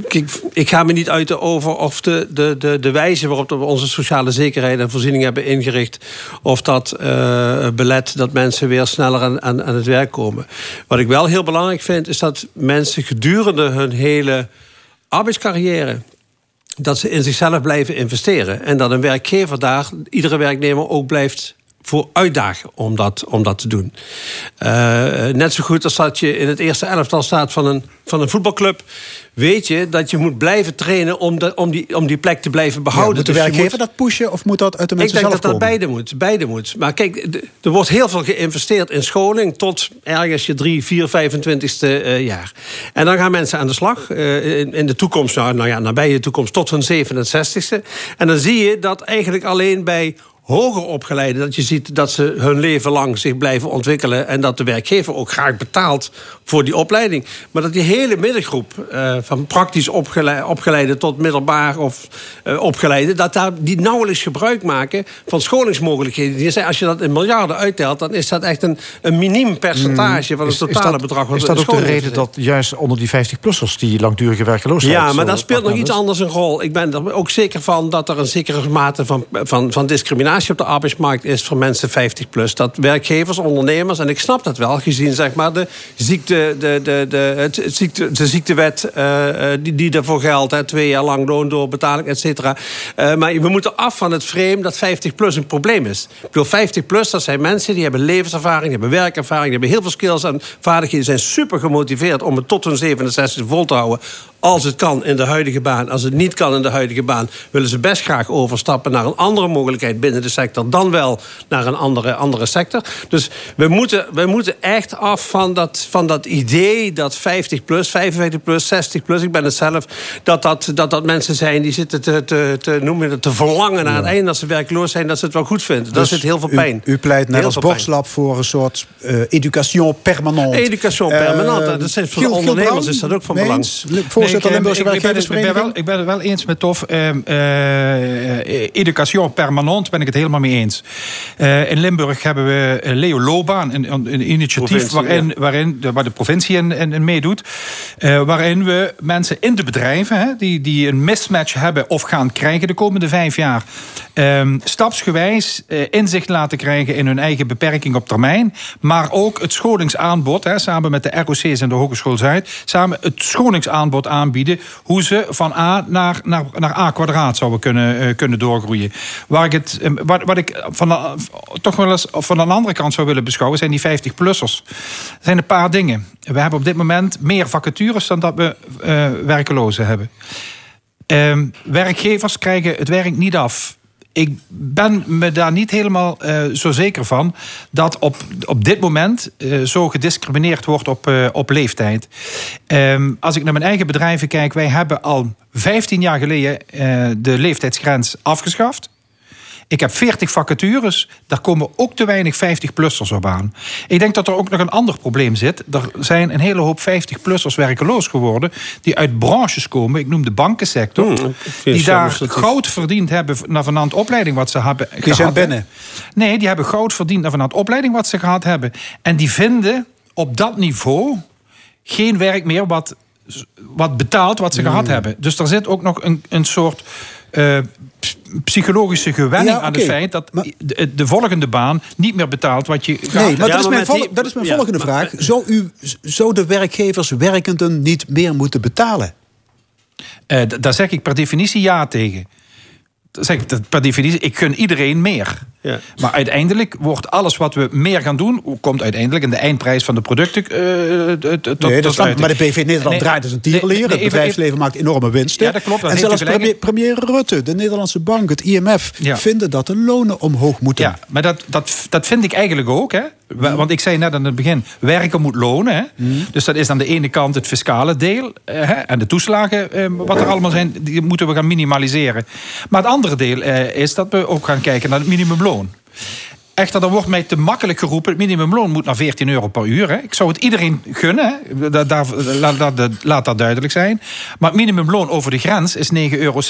kijk, ik ga me niet uiten over of de, de, de, de wijze waarop we onze sociale zekerheid en voorziening hebben ingericht, of dat eh, belet dat mensen weer sneller aan, aan, aan het werk komen. Wat ik wel heel belangrijk vind, is dat mensen gedurende hun hele arbeidscarrière dat ze in zichzelf blijven investeren. En dat een werkgever daar, iedere werknemer ook blijft voor uitdagen om dat, om dat te doen. Eh, net zo goed als dat je in het eerste elftal staat van een, van een voetbalclub. Weet je dat je moet blijven trainen om, de, om, die, om die plek te blijven behouden. moet de Dus je werkgever dat pushen of moet dat uit de ik mensen denk zelf dat dat komen? beide moet, beide moet. Maar kijk, er wordt heel veel geïnvesteerd in scholing... tot ergens je 3, 4, 25ste eh, jaar. En dan gaan mensen aan de slag. eh, in, in de toekomst, nou, nou ja, nabije toekomst... tot hun 67ste. En dan zie je dat eigenlijk alleen bij hoger opgeleiden... dat je ziet dat ze hun leven lang zich blijven ontwikkelen... en dat de werkgever ook graag betaalt voor die opleiding. Maar dat die hele middengroep... eh, van praktisch opgeleide, opgeleide tot middelbaar of eh, opgeleide... dat daar die nauwelijks gebruik maken van scholingsmogelijkheden. Die zijn, als je dat in miljarden uittelt... dan is dat echt een, een miniem percentage van het Is- is totale dat- bedrag. Is dat ook de reden dat juist onder die 50-plussers die langdurige werkeloosheid... ja, maar zo daar speelt nog iets is? anders een rol. Ik ben er ook zeker van dat er een zekere mate van, van, van discriminatie op de arbeidsmarkt is voor mensen 50 plus. Dat werkgevers, ondernemers, en ik snap dat wel, gezien zeg maar de, ziekte, de, de, de, het, ziekte, de ziektewet eh, eh, die, die daarvoor geldt. Hè, twee jaar lang loon doorbetaling, et cetera. Eh, maar we moeten af van het frame dat 50 plus een probleem is. Ik bedoel, 50 plus, dat zijn mensen die hebben levenservaring, die hebben werkervaring, die hebben heel veel skills en vaardigheden, zijn super gemotiveerd om het tot hun 67 vol te houden. Als het kan in de huidige baan. Als het niet kan in de huidige baan, willen ze best graag overstappen naar een andere mogelijkheid binnen de sector. Dan wel naar een andere, andere sector. Dus we moeten, we moeten echt af van dat, van dat idee dat 50 plus, 55 plus, 60 plus, ik ben het zelf, dat dat, dat, dat mensen zijn die zitten te, te, te, noem je dat, te verlangen naar het einde als ze werkloos zijn, dat ze het wel goed vinden. Daar Dus zit heel veel pijn. U, pleit net Heel als. Borslab voor een soort eh education permanent. Education Eh, permanent, dat is voor de Giel- ondernemers is dat ook van belang. Ik, Limburgse ik, ik, ben, wel, ik ben het wel eens met Tof. ehm, eh, education permanent ben ik het helemaal mee eens. Eh, in Limburg hebben we eh, Leo Loban, een, initiatief Provincie, waarin, ja. waarin de, waar de provincie in, in, in meedoet. eh, waarin we mensen in de bedrijven hè, die, die een mismatch hebben of gaan krijgen de komende vijf jaar. ehm, stapsgewijs eh, inzicht laten krijgen in hun eigen beperking op termijn. Maar ook het scholingsaanbod, hè, samen met de ROC's en de Hogeschool Zuid, samen het scholingsaanbod aanbieden. Hoe ze van A naar, naar, naar A kwadraat zouden kunnen, eh, kunnen doorgroeien. Waar ik het, eh, wat, wat ik van toch wel eens van een andere kant zou willen beschouwen, zijn die 50-plussers. Er zijn een paar dingen. We hebben op dit moment meer vacatures dan dat we eh, werkelozen hebben. Ehm, werkgevers krijgen het werk niet af. Ik ben me daar niet helemaal eh, zo zeker van dat op, op dit moment eh, zo gediscrimineerd wordt op, eh, op leeftijd. Ehm, als ik naar mijn eigen bedrijven kijk, wij hebben al 15 jaar geleden de leeftijdsgrens afgeschaft. Ik heb 40 vacatures, daar komen ook te weinig 50-plussers op aan. Ik denk dat er ook nog een ander probleem zit. Er zijn een hele hoop 50-plussers werkeloos geworden... die uit branches komen, ik noem de bankensector... Hmm, die daar goud verdiend hebben naar de opleiding wat ze hebben Die zijn gehad, binnen. Nee, die hebben goud verdiend naar vanaf de opleiding wat ze gehad hebben. En die vinden op dat niveau geen werk meer wat, wat betaalt wat ze Hmm. gehad hebben. Dus er zit ook nog een, een soort eh, ps- psychologische gewenning Ja, aan het feit dat de, de volgende baan niet meer betaalt wat je gehad Nee, maar, dat, is maar die- dat is mijn ja, volgende maar- vraag. Zou, u, zou de werkgevers werkenden niet meer moeten betalen? Eh, daar zeg ik per definitie ja tegen. Zeg ik per definitie, ik gun iedereen meer. Ja. Maar uiteindelijk wordt alles wat we meer gaan doen... komt uiteindelijk in de eindprijs van de producten t- tot, nee, dat tot. Maar de BV Nederland Nee, draait als een tierenleer. nee, het even- bedrijfsleven maakt enorme winsten. Ja, dat klopt, dat en zelfs premier, Rutte, de Nederlandse bank, het IMF... Ja. vinden dat de lonen omhoog moeten. Ja, maar dat, dat, dat vind ik eigenlijk ook. Hè? Wa- Want ik zei net aan het begin, werken moet lonen. Hè? Dus dat is aan de ene kant het fiscale deel. eh, hè? En de toeslagen, eh, wat er allemaal zijn, die moeten we gaan minimaliseren. Maar het andere deel eh, is dat we ook gaan kijken naar het minimumloon. Echter, dan wordt mij te makkelijk geroepen... het minimumloon moet naar 14 euro per uur. Hè. Ik zou het iedereen gunnen. Daar- laat, laat, laat dat duidelijk zijn. Maar het minimumloon over de grens is 9,60 euro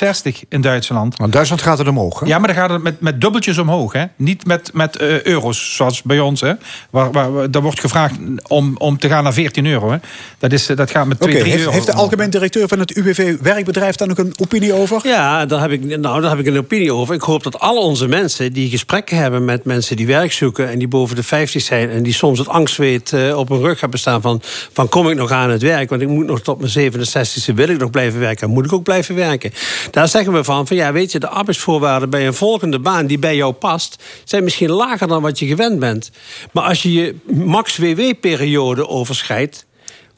in Duitsland. In Duitsland gaat het omhoog, hè? Ja, maar dan gaat het met, met dubbeltjes omhoog. Hè? Niet met, met eh, euro's, zoals bij ons. Hè? Waar, waar, daar wordt gevraagd om, om te gaan naar 14 euro. Hè? Dat, is, dat gaat met 2, Oké, 3 heeft, euro. heeft de algemeen directeur van het UWV Werkbedrijf daar nog een opinie over? Ja, daar heb, ik, nou, daar heb ik een opinie over. Ik hoop dat al onze mensen die gesprekken hebben met mensen die werk zoeken en die boven de 50 zijn en die soms het angstzweet eh, op hun rug hebben staan van, van kom ik nog aan het werk, want ik moet nog tot mijn 67e wil ik nog blijven werken, moet ik ook blijven werken. Daar zeggen we van, van ja, weet je, de arbeidsvoorwaarden bij een volgende baan die bij jou past, zijn misschien lager dan wat je gewend bent. Maar als je je max WW-periode overschrijdt,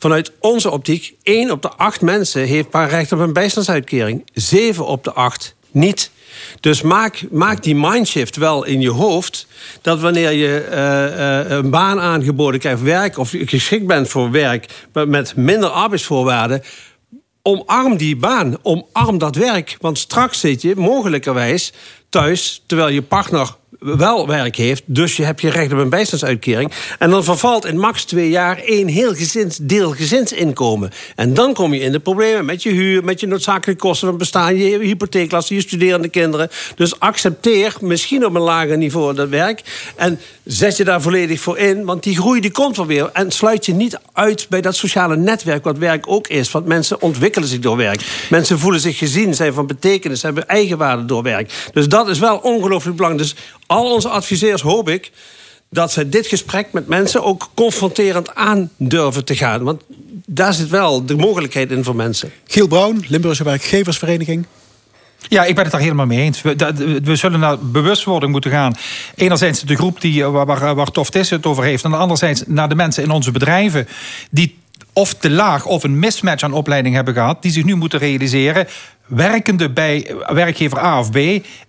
Vanuit onze optiek, 1 op de 8 mensen heeft maar recht op een bijstandsuitkering. 7 op de 8 niet. Dus maak, maak die mindshift wel in je hoofd. Dat wanneer je eh, eh, een baan aangeboden krijgt, werk of geschikt bent voor werk met minder arbeidsvoorwaarden. Omarm die baan, omarm dat werk. Want straks zit je mogelijkerwijs thuis terwijl je partner wel werk heeft. Dus je hebt je recht op een bijstandsuitkering. En dan vervalt in max twee jaar één heel gezins, deel gezinsinkomen. En dan kom je in de problemen met je huur, met je noodzakelijke kosten van bestaan, je hypotheeklasten, je studerende kinderen. Dus accepteer misschien op een lager niveau dat werk. En zet je daar volledig voor in, want die groei die komt wel weer. En sluit je niet uit bij dat sociale netwerk, wat werk ook is. Want mensen ontwikkelen zich door werk. Mensen voelen zich gezien, zijn van betekenis, hebben eigenwaarde door werk. Dus dat is wel ongelooflijk belangrijk. Dus al onze adviseurs hoop ik dat ze dit gesprek met mensen ook confronterend aan durven te gaan. Want daar zit wel de mogelijkheid in voor mensen. Giel Brown, Limburgse Werkgeversvereniging. Ja, ik ben het daar helemaal mee eens. We, dat- we zullen naar bewustwording moeten gaan. Enerzijds de groep die, eh, waar, waar, waar Tof Tissen het over heeft. En anderzijds naar de mensen in onze bedrijven... die of te laag of een mismatch aan opleiding hebben gehad... die zich nu moeten realiseren... werkende bij werkgever A of B...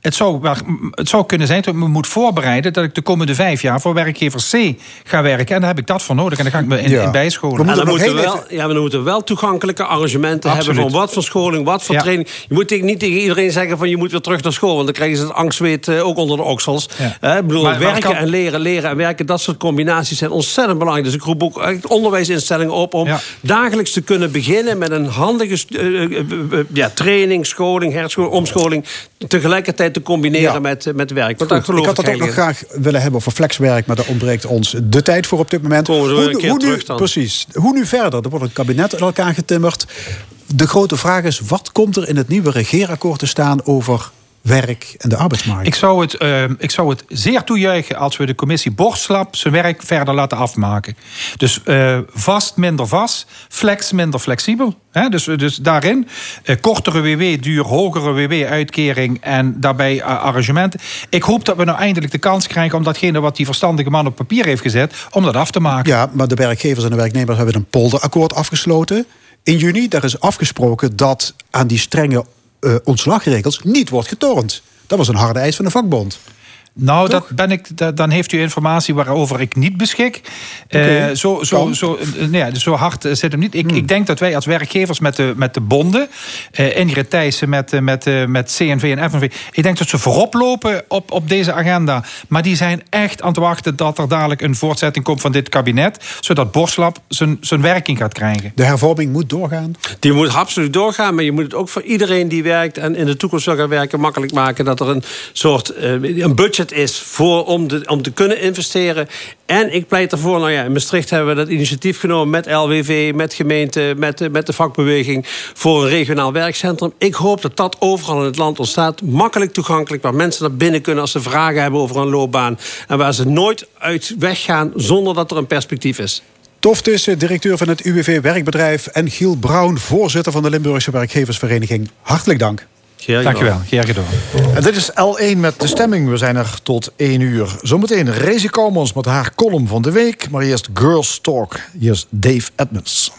het zou, het zou kunnen zijn dat ik me moet voorbereiden... dat ik de komende vijf jaar voor werkgever C ga werken. En daar heb ik dat voor nodig. En dan ga ik me in, in bijscholen. En dan moeten, we wel, ja, maar dan moeten we wel toegankelijke arrangementen Absoluut. hebben... van wat voor scholing, wat voor Ja. training. Je moet tegen- niet tegen iedereen zeggen van je moet weer terug naar school... want dan krijgen ze het angstzweet eh, ook onder de oksels. Ja. Eh, ik bedoel, Maar- maar werken kan- en leren, leren en werken... dat soort combinaties zijn ontzettend belangrijk. Dus ik roep ook echt onderwijsinstellingen op... om dagelijks te kunnen beginnen met een handige eh, eh, eh, eh, ja, training, scholing, herscholing, omscholing... tegelijkertijd te combineren Ja. met, eh, met werk. Want daar Goed, geloof ik had het ook nog graag willen hebben over flexwerk, maar daar ontbreekt ons de tijd voor op dit moment. Komen we zo een keer nu, terug dan. Precies. Hoe nu verder? Er wordt een kabinet in elkaar getimmerd. De grote vraag is, wat komt er in het nieuwe regeerakkoord te staan over werk en de arbeidsmarkt? Ik zou, het, eh, ik zou het zeer toejuichen als we de commissie Borslap zijn werk verder laten afmaken. Dus eh, vast minder vast, flex minder flexibel. Dus, dus daarin eh, kortere WW-duur, hogere WW-uitkering en daarbij eh, arrangementen. Ik hoop dat we nou eindelijk de kans krijgen om datgene wat die verstandige man op papier heeft gezet, om dat af te maken. Ja, maar de werkgevers en de werknemers hebben een polderakkoord afgesloten. In juni, daar is afgesproken dat aan die strenge ontslagregels niet wordt getornd. Dat was een harde eis van de vakbond. Nou, dat ben ik, da- dan heeft u informatie waarover ik niet beschik. Eh, zo, zo, zo, nee, ja, dus zo hard eh, zit hem niet. Ik, Hmm. ik denk dat wij als werkgevers met de, met de bonden, eh Ingrid Thijssen met, met, eh, met CNV en FNV, ik denk dat ze voorop lopen op, op deze agenda. Maar die zijn echt aan het wachten dat er dadelijk een voortzetting komt van dit kabinet, zodat Borslap zijn, zijn werking gaat krijgen. De hervorming moet doorgaan. Die moet absoluut doorgaan, maar je moet het ook voor iedereen die werkt en in de toekomst wil gaan werken makkelijk maken dat er een soort eh, een budget is voor, om, de, om te kunnen investeren. En ik pleit ervoor, nou ja, in Maastricht hebben we dat initiatief genomen met LWV, met gemeente, met, met de vakbeweging voor een regionaal werkcentrum. Ik hoop dat dat overal in het land ontstaat, makkelijk toegankelijk, waar mensen naar binnen kunnen als ze vragen hebben over een loopbaan en waar ze nooit uit weggaan zonder dat er een perspectief is. Tof tussen directeur van het UWV Werkbedrijf en Giel Brown, voorzitter van de Limburgse Werkgeversvereniging. Hartelijk dank. Dankjewel, Gerard gedaan. En dit is L1 met de stemming. We zijn er tot 1 uur. Zometeen Rezi Komons met haar column van de week. Maar eerst Girls Talk. Hier is Dave Edmonds.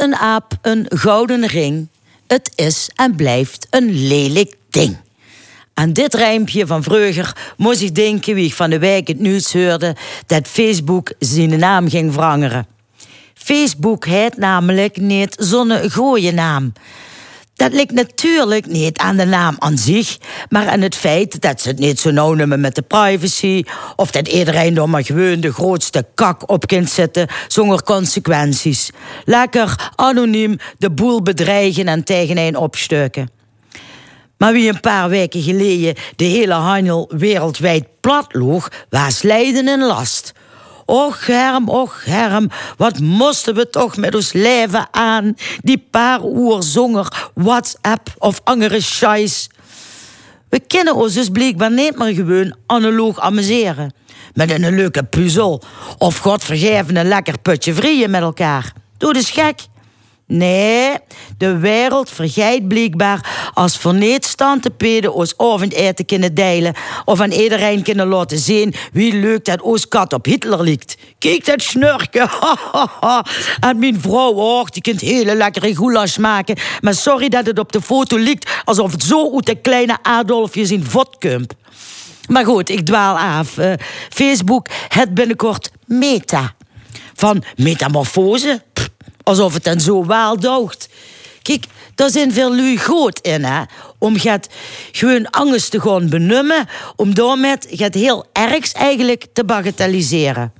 Een aap een gouden ring, het is en blijft een lelijk ding. Aan dit rijmpje van Vreuger moest ik denken wie ik van de wijk het nieuws hoorde dat Facebook zijn naam ging veranderen. Facebook heet namelijk niet zo'n gooie naam. Dat ligt natuurlijk niet aan de naam aan zich, maar aan het feit dat ze het niet zo nauw nemen met de privacy, of dat iedereen er maar gewoon de grootste kak op kan zetten zonder consequenties. Lekker anoniem de boel bedreigen en tegen een opstukken. Maar wie een paar weken geleden de hele handel wereldwijd platloog, was lijden en last. Och Herm, och Herm, wat moesten we toch met ons leven aan, die paar uur zonger WhatsApp of andere scheiß. We kennen ons dus blijkbaar niet meer gewoon analoog amuseren. Met een leuke puzzel. Of godvergeven een lekker putje vrieën met elkaar. Doe dus gek. Nee, de wereld vergeet blijkbaar als verneedstande peden ons avondeten kunnen delen. Of aan iedereen kunnen laten zien wie leuk dat ons kat op Hitler ligt. Kijk dat snurken. en mijn vrouw ook, die kunt hele lekkere goulash maken. Maar sorry dat het op de foto ligt alsof het zo uit de kleine Adolfjes in vodkump. Maar goed, ik dwaal af. Eh, Facebook het binnenkort meta. Van metamorfose? Alsof het dan zo wel doogt. Kijk, daar zijn veel lui goed in, hè. Om het gewoon angst te gaan benummen, om daarmee het heel ergs eigenlijk te bagatelliseren.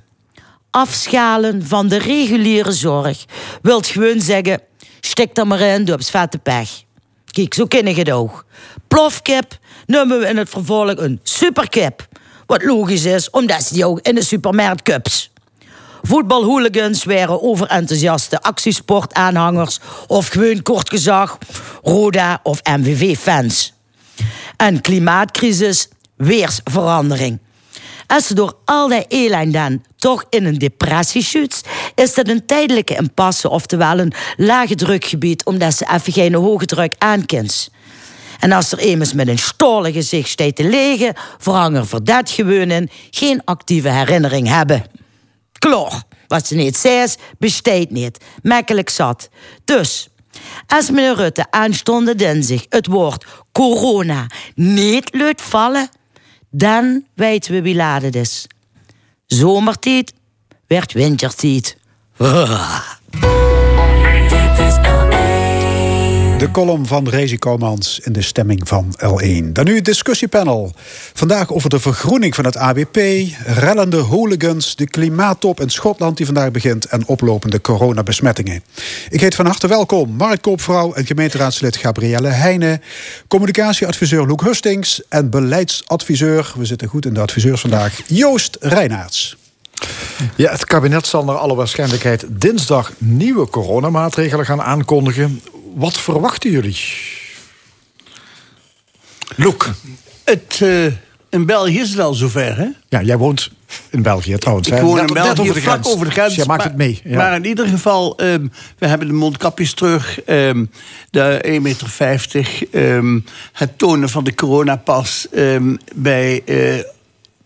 Afschalen van de reguliere zorg wilt gewoon zeggen, stik er maar in, doe op vette pech. Kijk, zo ken ik het ook. Plofkip noemen we in het vervolg een superkip. Wat logisch is, omdat ze die ook in de supermarkt kups. Voetbalhooligans waren overenthousiaste actiesportaanhangers of gewoon kort gezag Roda of MVV-fans. Een klimaatcrisis, weersverandering. Als ze door al die ellende dan toch in een depressie schuurt, is dat een tijdelijke impasse, oftewel een lage drukgebied, omdat ze even geen hoge druk aankent. En als er immers met een stolle gezicht staat te liggen, verhangen voor dat gewoon geen actieve herinnering hebben. Kloor. Wat ze niet zegt, besteedt niet. Makkelijk zat. Dus, als meneer Rutte aanstonde dinsdag het woord corona niet luid vallen, dan weten we wie laat het is. Zomertijd werd wintertijd. Dit is L1. De column van Rezi Komans in de stemming van L1. Dan nu het discussiepanel. Vandaag over de vergroening van het ABP, rellende hooligans, de klimaattop in Schotland die vandaag begint en oplopende coronabesmettingen. Ik heet van harte welkom Mark Koopvrouw en gemeenteraadslid Gabrielle Heijnen, communicatieadviseur Loek Hustings en beleidsadviseur, we zitten goed in de adviseurs vandaag, Joost Reinaerts. Ja, het kabinet zal naar alle waarschijnlijkheid dinsdag nieuwe coronamaatregelen gaan aankondigen. Wat verwachten jullie? Loek. Het, eh, in België is het al zover, hè? Ja, jij woont in België trouwens. Ik hè? woon Net- in België, over de grens. over de grens. Dus jij maakt maar, het mee. Ja. Maar in ieder geval, ehm, we hebben de mondkapjes terug. ehm, de 1,50 meter. ehm, het tonen van de coronapas bij eh,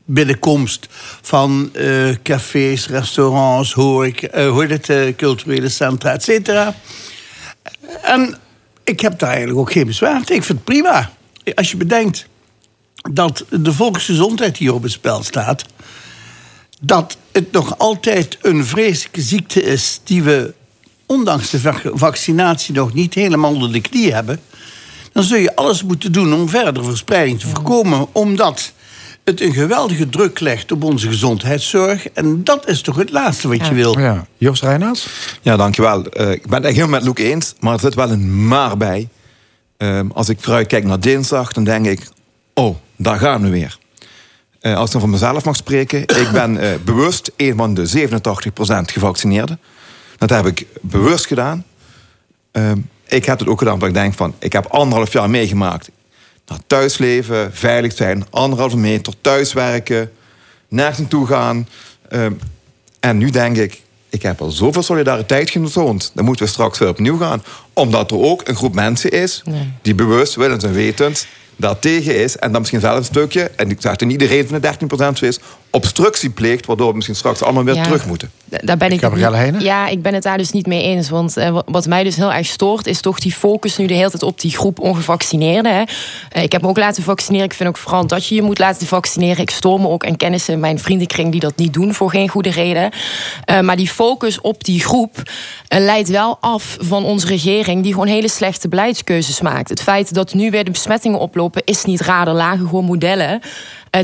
binnenkomst van eh, cafés, restaurants, horeca, eh, hoe heet het, culturele centra, et cetera. En ik heb daar eigenlijk ook geen bezwaar tegen. Ik vind het prima. Als je bedenkt dat de volksgezondheid hier op het spel staat... dat het nog altijd een vreselijke ziekte is... die we, ondanks de vac- vaccinatie, nog niet helemaal onder de knie hebben... dan zul je alles moeten doen om verdere verspreiding te voorkomen... omdat het een geweldige druk legt op onze gezondheidszorg. En dat is toch het laatste wat je wil. Ja. Joost Reinaerts? Ja, dankjewel. Eh, ik ben het echt heel met Loek eens, maar er zit wel een maar bij. Ehm, als ik vooruit kijk naar dinsdag, dan denk ik... oh, daar gaan we weer. Eh, als ik dan van mezelf mag spreken... ik ben eh, bewust een van de 87% gevaccineerden. Dat heb ik bewust gedaan. Ehm, ik heb het ook gedaan, omdat ik denk van... ik heb anderhalf jaar meegemaakt. Nou, thuisleven, veilig zijn, anderhalve meter, thuiswerken... nergens naartoe gaan... Ehm, en nu denk ik, ik heb al zoveel solidariteit getoond. Dan moeten we straks weer opnieuw gaan. Omdat er ook een groep mensen is... die bewust, willens en wetend... daartegen is en dan misschien zelf een stukje, en ik zeg niet iedereen van de 13% zo is, obstructie pleegt, waardoor we misschien straks allemaal weer Ja. terug moeten. Daar ben ik Gabrielle Heijnen? Ja, ik ben het daar dus niet mee eens. Want eh, wat- mij dus heel erg stoort, is toch die focus nu de hele tijd op die groep ongevaccineerden. Hè. Eh, ik heb me ook laten vaccineren. Ik vind ook vooral dat je je moet laten vaccineren. Ik stoor me ook aan kennissen in mijn vriendenkring die dat niet doen voor geen goede reden. Eh, maar die focus op die groep leidt wel af van onze regering, die gewoon hele slechte beleidskeuzes maakt. Het feit dat nu weer de besmettingen oplopen, is niet raar. Er lagen gewoon modellen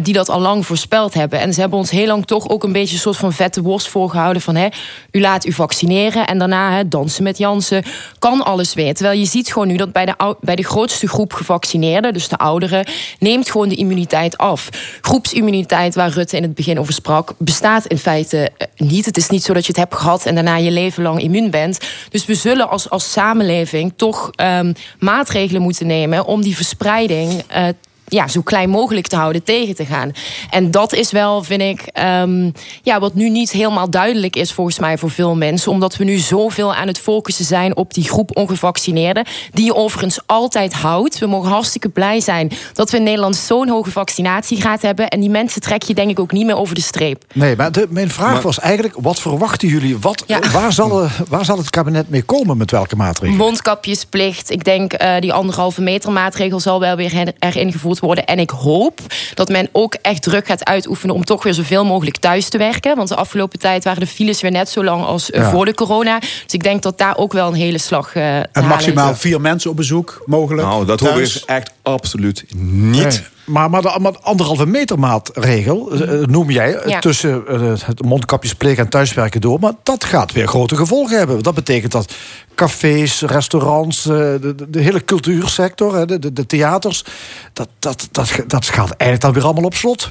die dat al lang voorspeld hebben. En ze hebben ons heel lang toch ook een beetje een soort van vette worst voorgehouden van hè, u laat u vaccineren en daarna hè, dansen met Jansen, kan alles weer. Terwijl je ziet gewoon nu dat bij de, bij de grootste groep gevaccineerden, dus de ouderen, neemt gewoon de immuniteit af. Groepsimmuniteit, waar Rutte in het begin over sprak, bestaat in feite eh, niet. Het is niet zo dat je het hebt gehad en daarna je leven lang immuun bent. Dus we zullen als, als samenleving toch ehm, maatregelen moeten nemen om die verspreiding eh, ja, zo klein mogelijk te houden, tegen te gaan. En dat is wel, vind ik, ehm, ja, wat nu niet helemaal duidelijk is volgens mij voor veel mensen. Omdat we nu zoveel aan het focussen zijn op die groep ongevaccineerden. Die je overigens altijd houdt. We mogen hartstikke blij zijn dat we in Nederland zo'n hoge vaccinatiegraad hebben. En die mensen trek je denk ik ook niet meer over de streep. Nee, maar de, mijn vraag Maar- was eigenlijk: wat verwachten jullie? Wat, waar, zal, eh, waar zal het kabinet mee komen met welke maatregelen? Mondkapjesplicht. Ik denk eh, die anderhalve meter maatregel zal wel weer erin gevoerd worden. En ik hoop dat men ook echt druk gaat uitoefenen om toch weer zoveel mogelijk thuis te werken. Want de afgelopen tijd waren de files weer net zo lang als eh, Ja. voor de corona. Dus ik denk dat daar ook wel een hele slag eh, te En halen maximaal is. vier mensen op bezoek mogelijk. Nou, dat hoor thuis. ik echt absoluut niet. Nee. Maar, maar de maar anderhalve meter maatregel eh, noem jij eh, Ja. tussen eh, het mondkapjesplicht en thuiswerken door. Maar dat gaat weer grote gevolgen hebben. Dat betekent dat cafés, restaurants, de, de, de hele cultuursector, hè, de, de, de theaters, dat, dat, dat, dat gaat eigenlijk dan weer allemaal op slot.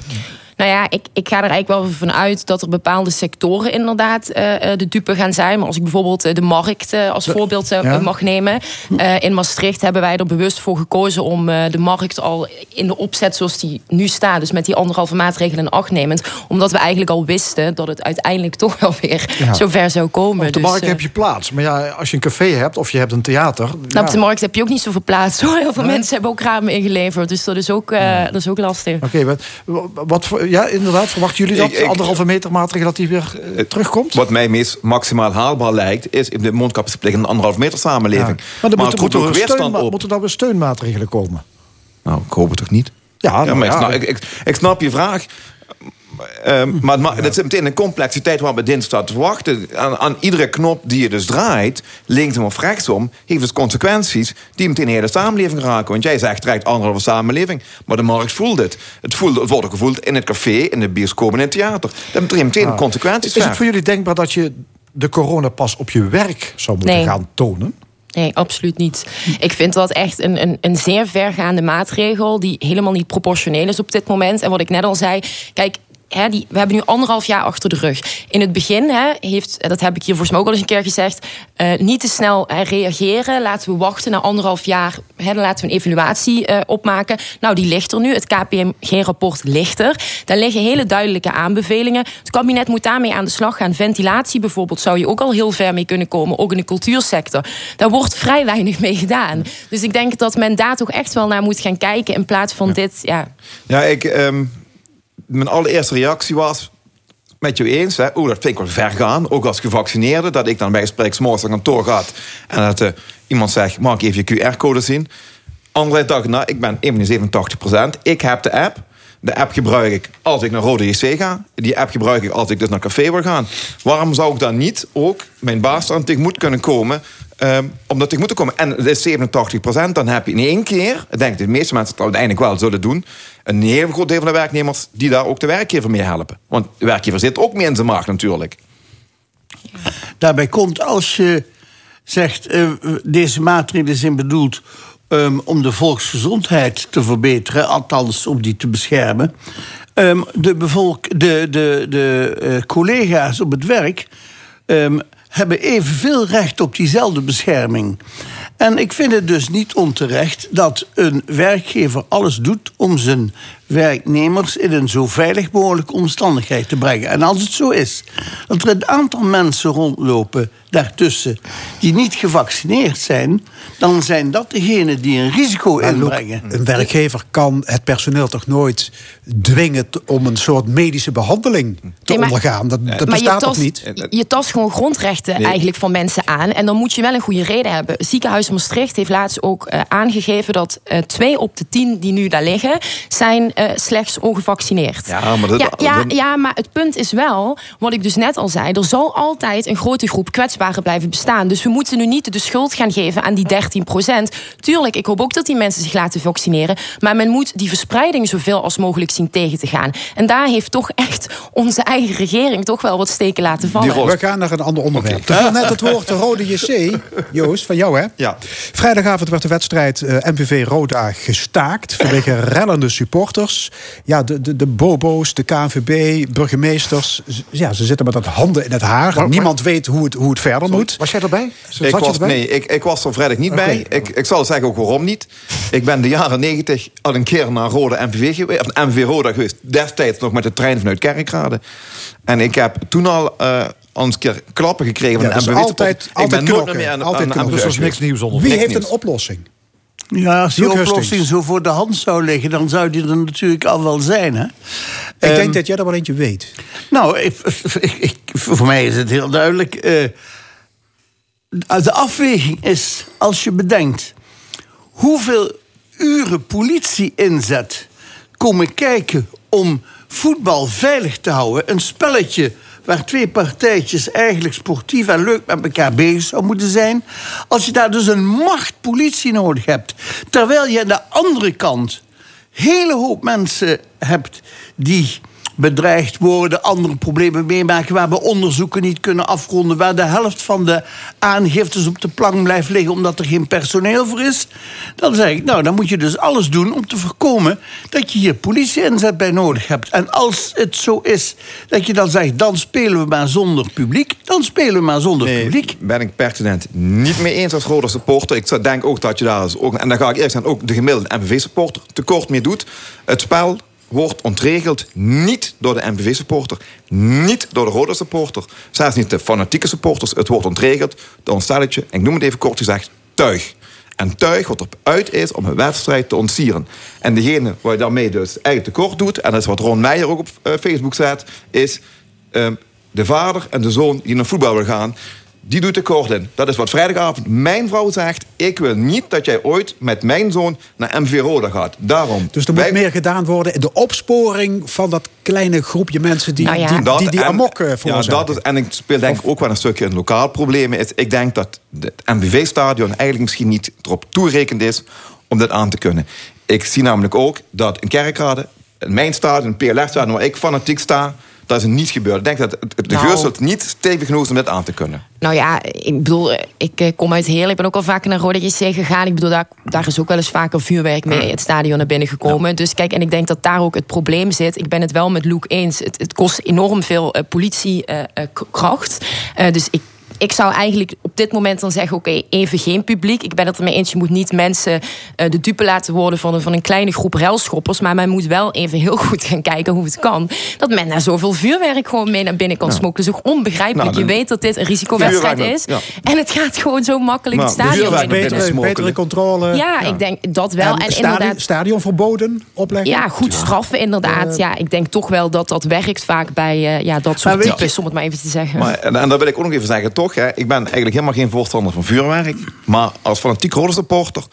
Nou ja, ik, ik ga er eigenlijk wel van uit dat er bepaalde sectoren inderdaad eh, eh, de dupe gaan zijn. Maar als ik bijvoorbeeld eh, de markt eh, als voorbeeld ja. mag nemen. eh, in Maastricht hebben wij er bewust voor gekozen om eh, de markt al in de opzet zoals die nu staat. Dus met die anderhalve maatregelen in acht nemend. Omdat we eigenlijk al wisten dat het uiteindelijk toch wel weer Ja. zover zou komen. Op de Dus, markt heb je plaats. Maar ja, als je een café hebt of je hebt een theater. nou, ja. op de markt heb je ook niet zoveel plaats. Hoor. Heel veel mensen hebben ook ramen ingeleverd. Dus dat is ook, eh, dat is ook lastig. Oké, wat, wat voor, ja, inderdaad, verwachten jullie dat? Anderhalve meter maatregel dat die weer eh, terugkomt? Wat mij meest maximaal haalbaar lijkt, is in de mondkapjesplicht een anderhalf meter samenleving. Ja. Maar er moeten, er ook steun, weerstand op. moeten dan weer steunmaatregelen komen? Nou, ik hoop het toch niet? Ja, nou maar ik, ja. snap, ik, ik, ik snap je vraag. Ehm, maar het ma- dat zit een complexiteit waar we dinsdag staat te wachten. Aan, aan iedere knop die je dus draait, linksom of rechtsom, heeft dus consequenties die meteen de hele samenleving raken. Want jij zegt direct anderhalve samenleving, maar de markt voelt het. Het, voelt, het wordt gevoeld in het café, in de bioscoop en in het theater. Dat betekent meteen Ah. consequenties. Is het voor jullie denkbaar dat je de coronapas op je werk zou moeten Nee. gaan tonen? Nee, absoluut niet. Ik vind dat echt een, een, een zeer vergaande maatregel... die helemaal niet proportioneel is op dit moment. En wat ik net al zei, kijk... Hè, die, we hebben nu anderhalf jaar achter de rug. In het begin hè, heeft, dat heb ik hier volgens mij ook al eens een keer gezegd, eh, niet te snel hè, reageren. Laten we wachten na anderhalf jaar. Hè, dan laten we een evaluatie eh, opmaken. Nou, die ligt er nu. Het KPMG-rapport ligt er. Daar liggen hele duidelijke aanbevelingen. Het kabinet moet daarmee aan de slag gaan. Ventilatie bijvoorbeeld zou je ook al heel ver mee kunnen komen. Ook in de cultuursector. Daar wordt vrij weinig mee gedaan. Dus ik denk dat men daar toch echt wel naar moet gaan kijken. In plaats van dit, ja, Ja, ik, ehm, mijn allereerste reactie was met je eens. Hè, Oeh, dat vind ik wel ver gaan. Ook als gevaccineerde. Dat ik dan bij gesprek morgens naar kantoor ga. En dat eh, iemand zegt, mag ik even je QR-code zien? Andere dag, nou, ik ben 87%. Ik heb de app. De app gebruik ik als ik naar Rode JC ga. Die app gebruik ik als ik dus naar café wil gaan. Waarom zou ik dan niet ook mijn baas aan tegemoet kunnen komen... ehm, om dat tegemoet te komen? En het is 87%, dan heb je in één keer... Ik denk dat de meeste mensen het uiteindelijk wel zullen doen... een heel groot deel van de werknemers... die daar ook de werkgever mee helpen. Want de werkgever zit ook mee in zijn maag natuurlijk. Daarbij komt als je zegt, eh, deze maatregelen zijn bedoeld ehm, om de volksgezondheid te verbeteren, althans om die te beschermen. Ehm, de, bevolk, de, de, de eh, collega's op het werk ehm, hebben evenveel recht op diezelfde bescherming. En ik vind het dus niet onterecht dat een werkgever alles doet om zijn werknemers in een zo veilig mogelijke omstandigheid te brengen. En als het zo is dat er een aantal mensen rondlopen daartussen die niet gevaccineerd zijn, dan zijn dat degenen die een risico Maar inbrengen. een werkgever kan het personeel toch nooit dwingen om een soort medische behandeling te Nee, maar- ondergaan? Dat, dat bestaat toch niet? je- tast gewoon grondrechten Nee. eigenlijk van mensen aan. En dan moet je wel een goede reden hebben. Ziekenhuis Maastricht heeft laatst ook eh, aangegeven dat eh, twee op de tien die nu daar liggen, zijn eh, slechts ongevaccineerd. Ja, maar dat- ja, ja, maar het punt is wel, wat ik dus net al zei, er zal altijd een grote groep kwetsbaren blijven bestaan. Dus we moeten nu niet de schuld gaan geven aan die 13 procent. Tuurlijk, ik hoop ook dat die mensen zich laten vaccineren. Maar men moet die verspreiding zoveel als mogelijk zien tegen te gaan. En daar heeft toch echt onze eigen regering toch wel wat steken laten vallen. We gaan naar een ander onderwerp. Er viel net het woord de Rode JC. Joost, van jou hè? Ja. Vrijdagavond werd de wedstrijd eh, MVV Roda gestaakt vanwege rellende supporters. Ja, de, de, de bobo's, de KNVB, burgemeesters. Ja, ze zitten met dat handen in het haar. Niemand weet hoe het, hoe het verder moet. Was jij erbij? Ik was, nee, ik, ik was er vrijdag niet bij. Ik, ik zal zeggen ook waarom niet. Ik ben de jaren negentig al een keer naar Rode MVV geweest, of MV Roda geweest. Destijds nog met de trein vanuit Kerkrade. En ik heb toen al eh al eens een keer klappen gekregen van Ja, de dus MVV. altijd, ik altijd ben nooit meer aan, altijd aan de knokken. MVV Dus er was geweest. Wie Niks heeft nieuws. een oplossing? Ja, als die oplossing Hustings. zo voor de hand zou liggen, dan zou die er natuurlijk al wel zijn. Hè? Ik Ehm, denk dat jij er wel eentje weet. Nou, ik, voor mij is het heel duidelijk. eh, de afweging is, als je bedenkt hoeveel uren politie inzet komen kijken om voetbal veilig te houden. Een spelletje waar twee partijtjes eigenlijk sportief en leuk met elkaar bezig zou moeten zijn. Als je daar dus een macht politie nodig hebt, terwijl je aan de andere kant hele hoop mensen hebt die bedreigd worden, andere problemen meemaken, waar we onderzoeken niet kunnen afronden, waar de helft van de aangiftes op de plank blijft liggen omdat er geen personeel voor is, dan zeg ik, nou, dan moet je dus alles doen om te voorkomen dat je hier politie inzet bij nodig hebt. En als het zo is dat je dan zegt, dan spelen we maar zonder publiek, dan spelen we maar zonder publiek. ben ik pertinent niet mee eens als Roda supporter. Ik denk ook dat je daar, ook, en dan ga ik eerst zijn, ook de gemiddelde MVV-supporter tekort mee doet. Het spel wordt ontregeld niet door de MVV-supporter, niet door de Roda supporter, zelfs niet de fanatieke supporters. Het wordt ontregeld door een stelletje, en ik noem het even kort gezegd, tuig. En tuig wat erop uit is om een wedstrijd te ontsieren. En degene waar je daarmee dus eigenlijk tekort doet, en dat is wat Ron Meijer ook op eh, Facebook zet, is ehm, de vader en de zoon die naar voetbal wil gaan. Die doet tekort in. Dat is wat vrijdagavond mijn vrouw zegt. Ik wil niet dat jij ooit met mijn zoon naar MV Roda gaat. Daarom. Dus er moet meer gedaan worden in de opsporing van dat kleine groepje mensen die Nou ja. die, die, die en- amok eh, Ja, dat is, en ik speel denk ik ook wel een stukje een lokaal probleem. Is, ik denk dat het MVV-stadion eigenlijk misschien niet erop toegerekend is om dat aan te kunnen. Ik zie namelijk ook dat in Kerkrade, in mijn stadion, een PLR-stadion waar ik fanatiek sta, dat is niet gebeurd. Ik denk dat de Nou. niet stevig genoeg is om dit aan te kunnen. Nou ja, ik bedoel, ik eh, kom uit Heerlen. Ik ben ook al vaker naar Roda JC gegaan. Ik bedoel, daar, daar is ook wel eens vaker vuurwerk mee het stadion naar binnen gekomen. Dus kijk, en ik denk dat daar ook het probleem zit. Ik ben het wel met Luke eens. Het, het kost enorm veel eh, politiekracht. dus ik ik zou eigenlijk op dit moment dan zeggen: oké, even geen publiek. Ik ben het ermee eens. Je moet niet mensen eh, de dupe laten worden van een, van een kleine groep ruilschoppers. Maar men moet wel even heel goed gaan kijken hoe het kan. Dat men daar zoveel vuurwerk gewoon mee naar binnen kan Ja. smokkelen. Dat is ook onbegrijpelijk. Nou, je weet dat dit een risicowedstrijd is. ja. En het gaat gewoon zo makkelijk het Maar stadion binnen. betere, betere controle. Ja, ik denk dat wel. En, stadion, inderdaad. stadionverboden opleggen. Ja, goed straffen inderdaad. Ja, ik denk toch wel dat dat werkt vaak bij eh, ja, dat soort types, om het maar even te zeggen. Maar, en, en dat wil ik ook nog even zeggen, toch? Hè, ik ben eigenlijk helemaal geen voorstander van vuurwerk. Maar als fanatiek supporter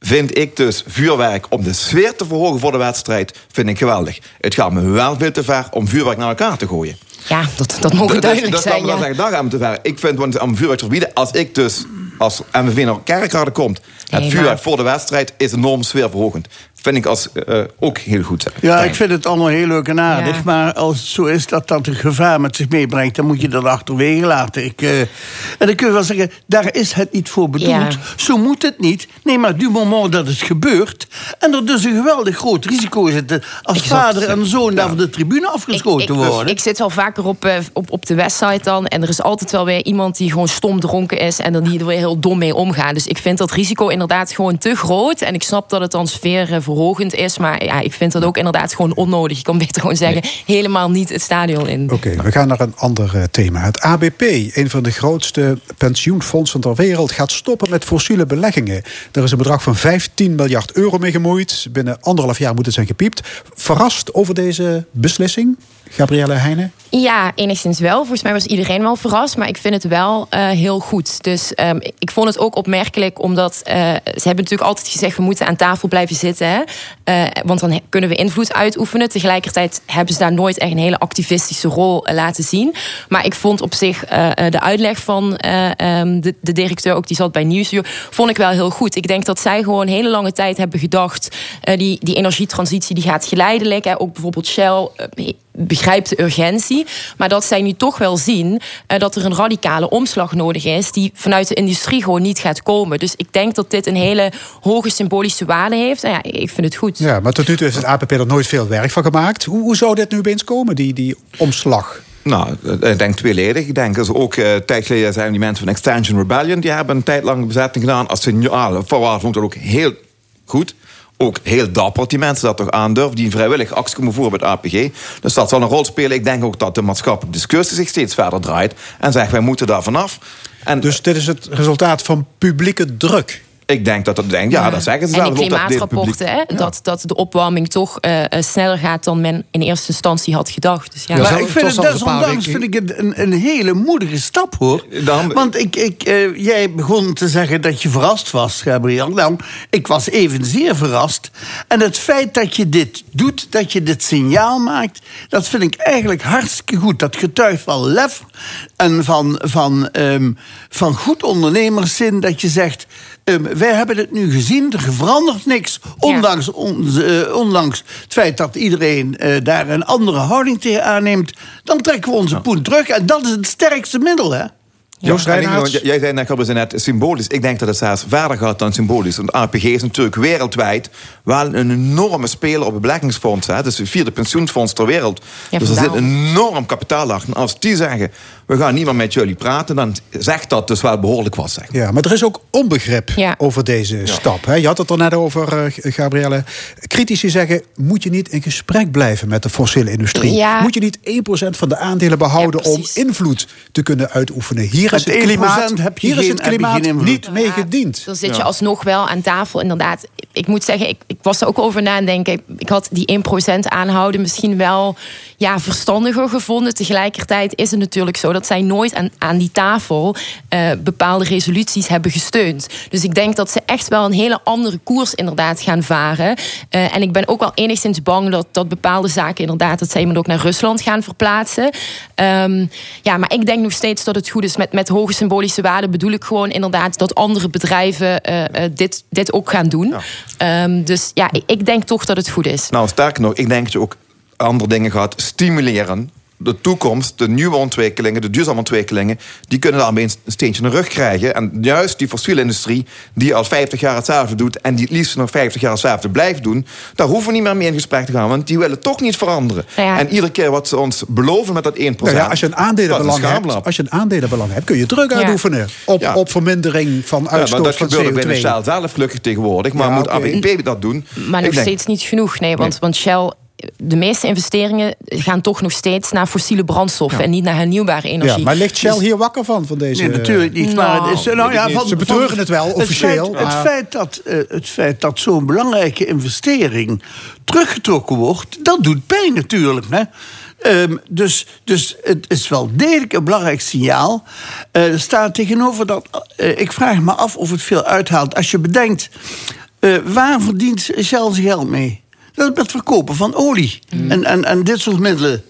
vind ik dus vuurwerk om de sfeer te verhogen voor de wedstrijd, vind ik geweldig. Het gaat me wel veel te ver om vuurwerk naar elkaar te gooien. Ja, dat, dat mogen Dat- duidelijk dat, zijn. Dat, dat, ja. we te ver. Ik vind want om vuurwerk te verbieden, als ik dus als MVV naar Kerkrade komt, het Nee, vuurwerk voor de wedstrijd is enorm sfeerverhogend. Vind ik als, eh, ook heel goed. Ja, ik vind het allemaal heel leuk en aardig. Maar als het zo is dat dat een gevaar met zich meebrengt... dan moet je dat achterwege laten. Ik, eh, en dan kun je wel zeggen, daar is het niet voor bedoeld. Ja. Zo moet het niet. Nee, maar du moment dat het gebeurt... en er dus een geweldig groot risico zit... eh, als vader en zoon daar van de tribune afgeschoten ik, worden. ik zit wel vaker op, eh, op, op de website dan. En er is altijd wel weer iemand die gewoon stom dronken is. En dan die er weer heel dom mee omgaan. Dus ik vind dat risico inderdaad gewoon te groot. En ik snap dat het dan sfeerverhogend verhogend is. Maar ja, ik vind dat ook inderdaad gewoon onnodig. Je kan beter gewoon zeggen, helemaal niet het stadion in. Oké, we gaan naar een ander eh, thema. Het ABP, een van de grootste pensioenfondsen ter wereld, gaat stoppen met fossiele beleggingen. Er is een bedrag van 15 miljard euro mee gemoeid. Binnen anderhalf jaar moet het zijn gepiept. Verrast over deze beslissing, Gabrielle Heijnen? Ja, enigszins wel. Volgens mij was iedereen wel verrast. Maar ik vind het wel eh, heel goed. Dus ehm, ik vond het ook opmerkelijk. Omdat eh, ze hebben natuurlijk altijd gezegd... we moeten aan tafel blijven zitten. Hè? Eh, want dan kunnen we invloed uitoefenen. Tegelijkertijd hebben ze daar nooit echt een hele activistische rol laten zien. Maar ik vond op zich de uitleg van eh, ehm, de, de directeur... ook die zat bij Nieuwsuur... vond ik wel heel goed. Ik denk dat zij gewoon een hele lange tijd hebben gedacht... die, die energietransitie die gaat geleidelijk. Hè? Ook bijvoorbeeld Shell... begrijpt de urgentie. Maar dat zij nu toch wel zien eh, dat er een radicale omslag nodig is. die vanuit de industrie gewoon niet gaat komen. Dus ik denk dat dit een hele hoge symbolische waarde heeft. En ja, ik vind het goed. Ja, maar tot nu toe heeft het APP er nooit veel werk van gemaakt. Hoe, hoe zou dit nu opeens komen, die, die omslag? Nou, ik denk tweeledig. Ik denk dus ook eh, een tijd geleden zijn die mensen van Extension Rebellion... die hebben een tijd lang bezetting gedaan. Als signaal voorwaarde vond ik dat ook heel goed. Ook heel dapper die mensen dat toch aandurven... die vrijwillig actie komen voeren bij het APG. Dus dat zal een rol spelen. Ik denk ook dat de maatschappelijke discussie zich steeds verder draait... en zegt, wij moeten daar vanaf. En, Dus dit is het resultaat van publieke druk? Ik denk dat dat... Denk, ja, dat zeggen ze en die ook, dat klimaatrapporten, publiek- hè, dat, dat de opwarming toch eh, eh, sneller gaat dan men in eerste instantie had gedacht. Dus ja. maar ik vind het desondanks vind ik het een, een hele moedige stap, hoor. Want ik, ik, eh, jij begon te zeggen dat je verrast was, Gabriel. Nou, ik was evenzeer verrast. En het feit dat je dit doet, dat je dit signaal maakt... dat vind ik eigenlijk hartstikke goed. Dat getuigt van lef en van, van, ehm, van goed ondernemerszin... dat je zegt... ehm, wij hebben het nu gezien, er verandert niks. Ondanks, onze, eh, ondanks het feit dat iedereen eh, daar een andere houding tegen aanneemt... dan trekken we onze poen terug. En dat is het sterkste middel, hè? Joost Reinaerts? Jij jij zei net, net symbolisch. Ik denk dat het zelfs verder gaat dan symbolisch. Want APG is natuurlijk wereldwijd wel een enorme speler op het beleggingsfonds. Hè. Het is het vierde pensioenfonds ter wereld. Ja, dus er zit een enorm kapitaal achter. En als die zeggen, we gaan niet meer met jullie praten... dan zegt dat dus wel behoorlijk wat. Zeg. Ja, maar er is ook onbegrip over deze stap. Hè? Je had het er net over, eh, Gabrielle. Critici zeggen, moet je niet in gesprek blijven met de fossiele industrie? Ja. Moet je niet 1% van de aandelen behouden om invloed te kunnen uitoefenen? Hier is het 1% klimaat, heb je hier is het heb je klimaat niet mee gediend. Dan zit je alsnog wel aan tafel, inderdaad. Ik moet zeggen, ik, ik was er ook over na aan denken. Ik had die 1% aanhouden misschien wel ja, verstandiger gevonden. Tegelijkertijd is het natuurlijk zo dat zij nooit aan, aan die tafel eh, bepaalde resoluties hebben gesteund. Dus ik denk dat ze echt wel een hele andere koers inderdaad gaan varen. Eh, en ik ben ook wel enigszins bang dat, dat bepaalde zaken inderdaad... dat zij iemand ook naar Rusland gaan verplaatsen. Ehm, ja, maar ik denk nog steeds dat het goed is. Met, met hoge symbolische waarde bedoel ik gewoon inderdaad... dat andere bedrijven eh, dit, dit ook gaan doen. Ehm, dus ja, ik, ik denk toch dat het goed is. Nou, sterker nog, ik denk dat je ook andere dingen gaat stimuleren. De toekomst, de nieuwe ontwikkelingen, de duurzame ontwikkelingen... die kunnen daarmee een steentje in de rug krijgen. En juist die fossiele industrie, die al 50 jaar hetzelfde doet... en die het liefst nog 50 jaar hetzelfde blijft doen... daar hoeven we niet meer mee in gesprek te gaan. Want die willen toch niet veranderen. Ja. En iedere keer wat ze ons beloven met dat 1%... Nou ja, als je een aandelenbelang hebt, als je een aandelenbelang hebt, kun je druk Ja. uitoefenen op, Ja. op vermindering van uitstoot dat van gebeurt ook CO2. binnen Shell zelf gelukkig tegenwoordig. Maar Ja, moet oké. ABP dat doen? Maar nog denk- steeds niet genoeg. Nee, want, want Shell. De meeste investeringen gaan toch nog steeds naar fossiele brandstoffen en niet naar hernieuwbare energie. Ja, maar ligt Shell Dus- hier wakker van, van deze... Nee, natuurlijk niet. Maar het is, Nou, nou ja, van, Ze betreuren van- het wel, officieel. Het feit, maar- het feit dat, eh, het feit dat zo'n belangrijke investering teruggetrokken wordt, dat doet pijn natuurlijk. Hè? Ehm, dus, dus het is wel degelijk een belangrijk signaal. Eh, er staat tegenover dat. eh, ik vraag me af of het veel uithaalt. Als je bedenkt, eh, waar verdient Shell zijn geld mee? Dat is het verkopen van olie en, en, en dit soort middelen.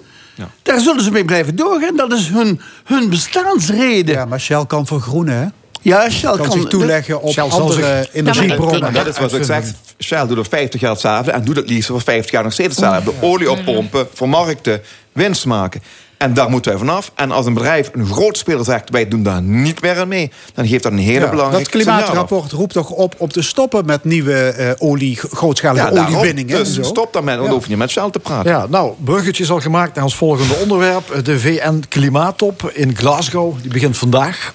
Daar zullen ze mee blijven doorgaan. Dat is hun, hun bestaansreden. Ja, maar Shell kan vergroenen, hè? Ja, Shell kan, kan- zich toeleggen op Shell andere energiebronnen. En dat is wat ik zeg. Shell doet er 50 jaar hetzelfde en doet het liefst voor 50 jaar nog steeds hetzelfde. Olie oppompen, vermarkten, winst maken. En daar moeten wij vanaf. En als een bedrijf, een groot speler zegt, wij doen daar niet meer aan mee, dan geeft dat een hele Ja, belangrijke dat klimaatrapport roept toch op om te stoppen met nieuwe eh, olie, grootschalige Ja, daarom. oliewinningen. en Dus zo. stop daarmee, want dan hoef je niet met Shell te praten. Ja, nou, bruggetje is al gemaakt naar ons volgende onderwerp. De VN-klimaattop in Glasgow. Die begint vandaag.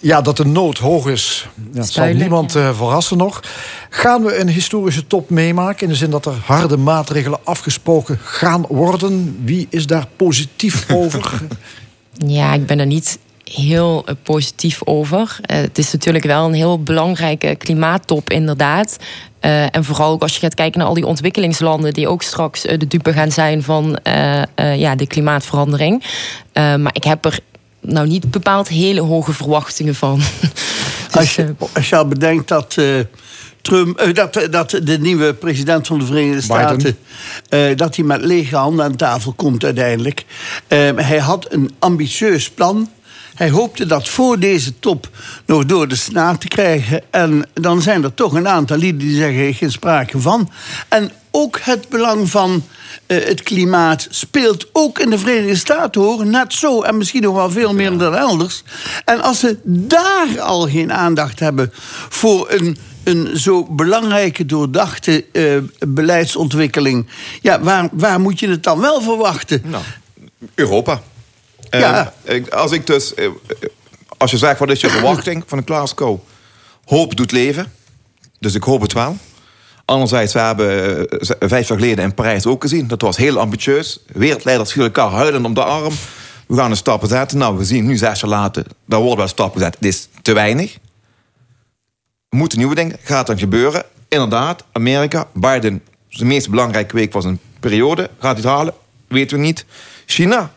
Ja, dat de nood hoog is. Ja, dat zal niemand eh, verrassen nog. Gaan we een historische top meemaken... in de zin dat er harde maatregelen afgesproken gaan worden? Wie is daar positief over? Ja, ik ben er niet heel eh, positief over. Eh, het is natuurlijk wel een heel belangrijke klimaattop, inderdaad. En vooral ook als je gaat kijken naar al die ontwikkelingslanden... die ook straks de dupe gaan zijn van ja, de klimaatverandering. Maar ik heb er nou niet bepaald hele hoge verwachtingen van. Als je, als je al bedenkt dat, eh, Trump, eh, dat, dat de nieuwe president van de Verenigde Staten... eh, dat hij met lege handen aan tafel komt uiteindelijk. Eh, hij had een ambitieus plan. Hij hoopte dat voor deze top nog door de Senaat te krijgen. En dan zijn er toch een aantal lieden die zeggen geen sprake van. En ook het belang van eh, het klimaat speelt ook in de Verenigde Staten hoor. Net zo en misschien nog wel veel meer dan elders. En als ze daar al geen aandacht hebben voor een, een zo belangrijke, doordachte eh, beleidsontwikkeling. Ja, waar, waar moet je het dan wel verwachten? Nou, Europa. Ja. Ik- als ik dus... eh, eh, Als je zegt, wat is je verwachting van een Glasgow? Hoop doet leven. Dus ik hoop het wel. Anderzijds, we hebben eh, vijf jaar geleden in Parijs ook gezien. Dat was heel ambitieus. Wereldleiders vielen elkaar huilend om de arm. We gaan een stappen zetten. Nou, we zien nu zes jaar later, daar worden wel stappen gezet. Dit is te weinig. We moeten nieuwe dingen. Gaat dat gebeuren? Inderdaad, Amerika, Biden, zijn meest belangrijke week was een periode. Gaat hij het halen? Weten we niet. China.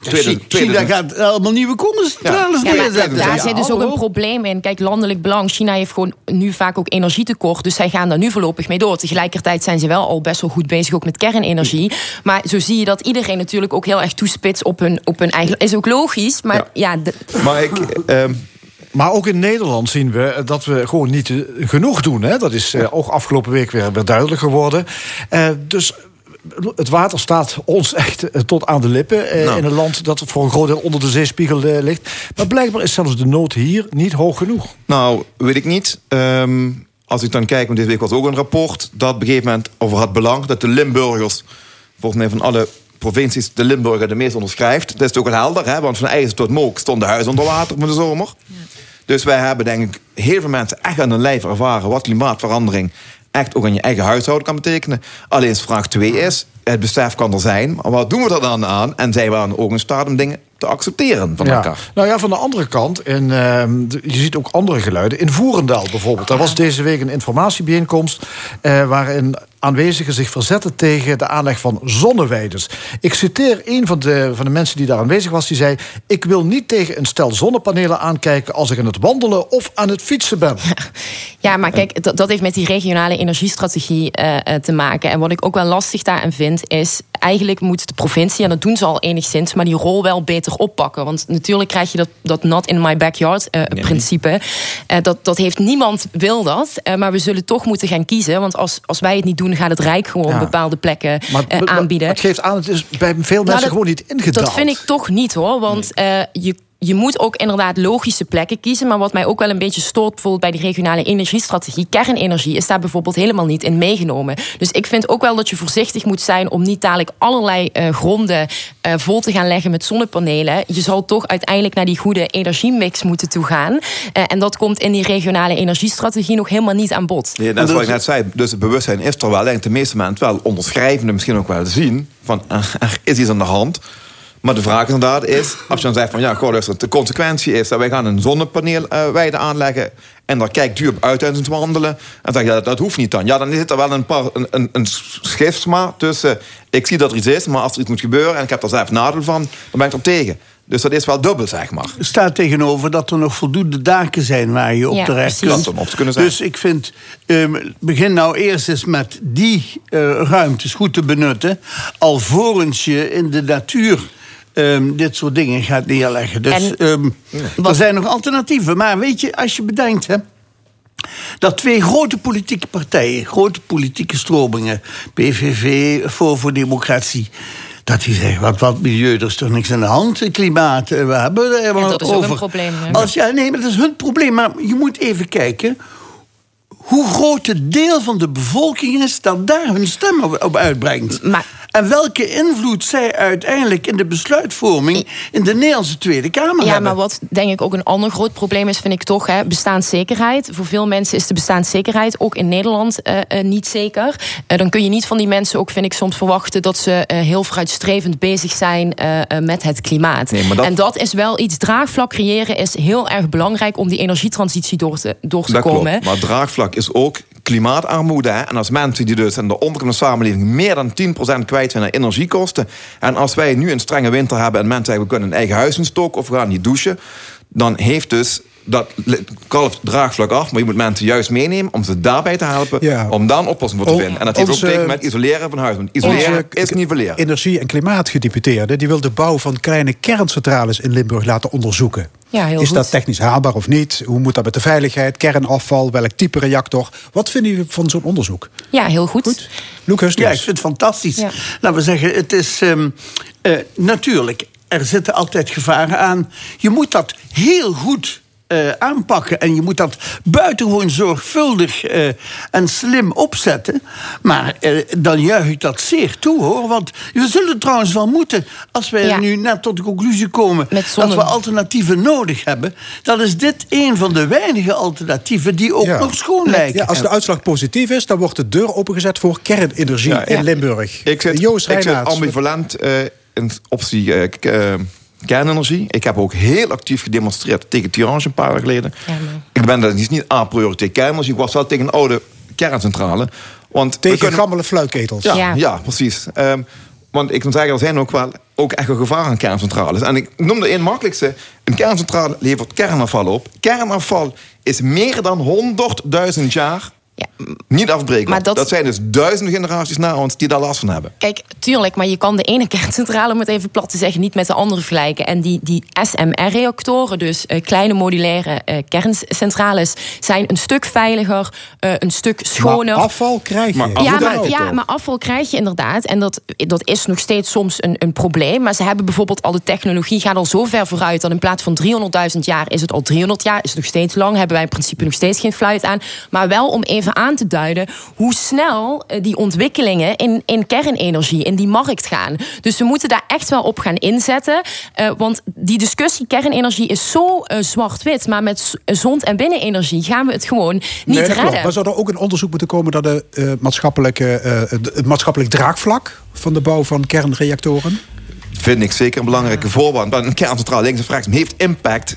Tweede- China tweede- gaat allemaal nieuwe kolencentrales Ja, neerzetten. daar Ja, zit dus ook een probleem in. Kijk, landelijk belang. China heeft gewoon nu vaak ook energietekort. Dus zij gaan daar nu voorlopig mee door. Tegelijkertijd zijn ze wel al best wel goed bezig, ook met kernenergie. Maar zo zie je dat iedereen natuurlijk ook heel erg toespitst op hun, op hun eigen. Is ook logisch. Maar ja, de- Maar ik... ehm, Maar ook in Nederland zien we dat we gewoon niet eh, genoeg doen. Hè? Dat is eh, ook afgelopen week weer, weer duidelijk geworden. Eh, dus het water staat ons echt eh, tot aan de lippen. eh, Nou. In een land dat voor een groot deel onder de zeespiegel eh, ligt. Maar blijkbaar is zelfs de nood hier niet hoog genoeg. Nou, weet ik niet. Ehm, als ik dan kijk, want deze week was ook een rapport... dat op een gegeven moment over het belang... dat de Limburgers, volgens mij van alle provincies... de Limburger de meest onderschrijft. Dat is ook wel helder, hè? want van IJzer tot Mook stonden huizen onder water van de zomer. Dus wij hebben denk ik heel veel mensen echt aan hun lijf ervaren... wat klimaatverandering echt ook aan je eigen huishouden kan betekenen. Alleen vraag 2 is, het besef kan er zijn... maar wat doen we er dan aan? En zijn we dan ook in staat om dingen te accepteren van Ja. elkaar? Nou ja, van de andere kant, en ehm, je ziet ook andere geluiden. In Voerendaal bijvoorbeeld. Daar was deze week een informatiebijeenkomst... eh, waarin aanwezigen zich verzetten tegen de aanleg van zonneweiders. Ik citeer een van de, van de mensen die daar aanwezig was. Die zei, ik wil niet tegen een stel zonnepanelen aankijken... als ik aan het wandelen of aan het fietsen ben. Ja, maar kijk, dat, dat heeft met die regionale energiestrategie eh, eh, te maken. En wat ik ook wel lastig daarin vind, is eigenlijk moet de provincie, en dat doen ze al enigszins, maar die rol wel beter oppakken. Want natuurlijk krijg je dat, dat not in my backyard eh, principe. Eh, dat, dat heeft niemand wil dat. Eh, maar we zullen toch moeten gaan kiezen. Want als, als wij het niet doen, gaat het Rijk gewoon Ja. bepaalde plekken Maar, eh, maar- aanbieden. Het geeft aan, het is bij veel mensen Nou, dat- gewoon niet ingedaald. Dat vind ik toch niet hoor. Want eh, je, je moet ook inderdaad logische plekken kiezen. Maar wat mij ook wel een beetje stoort, bijvoorbeeld bij die regionale energiestrategie, kernenergie is daar bijvoorbeeld helemaal niet in meegenomen. Dus ik vind ook wel dat je voorzichtig moet zijn om niet dadelijk allerlei eh, gronden eh, vol te gaan leggen met zonnepanelen. Je zal toch uiteindelijk naar die goede energiemix moeten toe gaan. Eh, en dat komt in die regionale energiestrategie nog helemaal niet aan bod. Ja, dat is wat ik net zei. Dus het bewustzijn is er wel. En de meeste mensen wel onderschrijvende misschien ook wel zien. Van er is iets aan de hand. Maar de vraag inderdaad is, als je dan zegt van ja, goh, luister, de consequentie is dat wij gaan een zonnepaneelweide aanleggen. En daar kijkt u op uit het wandelen. En dan zeg je, dat, dat hoeft niet dan. Ja, dan zit er wel een, paar, een, een, een schisma tussen. Ik zie dat er iets is, maar als er iets moet gebeuren en ik heb er zelf nadeel van, dan ben ik er tegen. Dus dat is wel dubbel, zeg maar. Er staat tegenover dat er nog voldoende daken zijn waar je op Ja, terecht kunt. Dat op te kunnen zijn. Dus ik vind, ehm, begin nou eerst eens met die eh, ruimtes goed te benutten. Alvorens je in de natuur ehm, dit soort dingen gaat neerleggen. Dus ehm, er zijn nog alternatieven. Maar weet je, als je bedenkt... Hè, dat twee grote politieke partijen, grote politieke stromingen, PVV, voor voor Democratie, dat die zeggen, wat, wat milieu, er is toch niks aan de hand, klimaat, eh, we hebben er helemaal Ja, dat is ook een probleem, hè? Als, ja, nee, maar dat is hun probleem. Maar je moet even kijken hoe groot het deel van de bevolking is dat daar hun stem op, op uitbrengt. En welke invloed zij uiteindelijk in de besluitvorming in de Nederlandse Tweede Kamer Ja, hebben. maar wat denk ik ook een ander groot probleem is, vind ik toch hè, bestaanszekerheid. Voor veel mensen is de bestaanszekerheid ook in Nederland eh, eh, niet zeker. Eh, dan kun je niet van die mensen ook, vind ik, soms verwachten dat ze eh, heel vooruitstrevend bezig zijn eh, eh, met het klimaat. Nee, maar dat- En dat is wel iets. Draagvlak creëren is heel erg belangrijk om die energietransitie door te, door te Dat komen. klopt. Maar draagvlak is ook klimaatarmoede. En als mensen die dus in de onderkant samenleving meer dan 10% kwijt zijn aan energiekosten. En als wij nu een strenge winter hebben en mensen zeggen we kunnen een eigen huis instoken of we gaan niet douchen. Dan heeft dus dat kalft draagvlak af, maar je moet mensen juist meenemen om ze daarbij te helpen. Ja. Om daar een oplossing voor te vinden. En dat heeft onze- ook te maken met isoleren van huis. Want isoleren is nivelleren. Energie- en klimaatgedeputeerde die wil de bouw van kleine kerncentrales in Limburg laten onderzoeken. Ja, heel is goed. dat technisch haalbaar of niet? Hoe moet dat met de veiligheid, kernafval, welk type reactor? Wat vinden jullie van zo'n onderzoek? Ja, heel goed. Luc Hustings. Ja, ik vind het fantastisch. Ja. Laten we zeggen, het is ehm, eh, natuurlijk, er zitten altijd gevaren aan. Je moet dat heel goed eh, aanpakken en je moet dat buitengewoon zorgvuldig eh, en slim opzetten. Maar eh, dan juich ik dat zeer toe hoor. Want we zullen trouwens wel moeten, als wij Ja. nu net tot de conclusie komen dat we alternatieven nodig hebben, dan is dit een van de weinige alternatieven die ook Ja. nog schoon lijken. Ja, als de uitslag positief is, dan wordt de deur opengezet voor kernenergie Ja, in ja. Limburg. Ik zit, Joost ik zit ambivalent eh, in optie kernenergie. Ik heb ook heel actief gedemonstreerd tegen Tirange een paar jaar geleden. ik ben dat is niet a priori tegen kernenergie. Ik was wel tegen een oude kerncentrale. Want we Tegen kunnen- gammele fluitketels. Ja, Ja. ja. precies. Ehm, want ik kan zeggen, er zijn ook wel ook echt gevaren aan kerncentrales. En ik noem de één makkelijkste. Een kerncentrale levert kernafval op. Kernafval is meer dan 100.000 jaar niet afbreekbaar. Maar dat- dat... zijn dus duizenden generaties na ons die daar last van hebben. Kijk, tuurlijk, maar je kan de ene kerncentrale, om het even plat te zeggen, niet met de andere vergelijken. En die, die SMR-reactoren, dus eh, kleine modulaire eh, kerncentrales, zijn een stuk veiliger, eh, een stuk schoner. Maar afval krijg je. Maar ja, afval maar, krijg je ja, maar afval krijg je inderdaad. En dat, dat is nog steeds soms een, een probleem. Maar ze hebben bijvoorbeeld al de technologie gaat al zo ver vooruit... dat in plaats van 300.000 jaar is het al 300 jaar. Is het nog steeds lang. Hebben wij in principe nog steeds geen fluit aan. Maar wel om even aan te duiden... hoe snel eh, die ontwikkelingen in, in kernenergie, in die markt gaan. Dus we moeten daar echt wel op gaan inzetten. Eh, want die discussie kernenergie is zo eh, zwart-wit. Maar met zond- en binnenenergie gaan we het gewoon niet Nee, redden. klopt. Maar zou er ook een onderzoek moeten komen dat de, eh, maatschappelijke, eh, het het maatschappelijk draagvlak van de bouw van kernreactoren? Vind ik zeker een belangrijke voorwand. Want een kerncentrale links en rechts heeft impact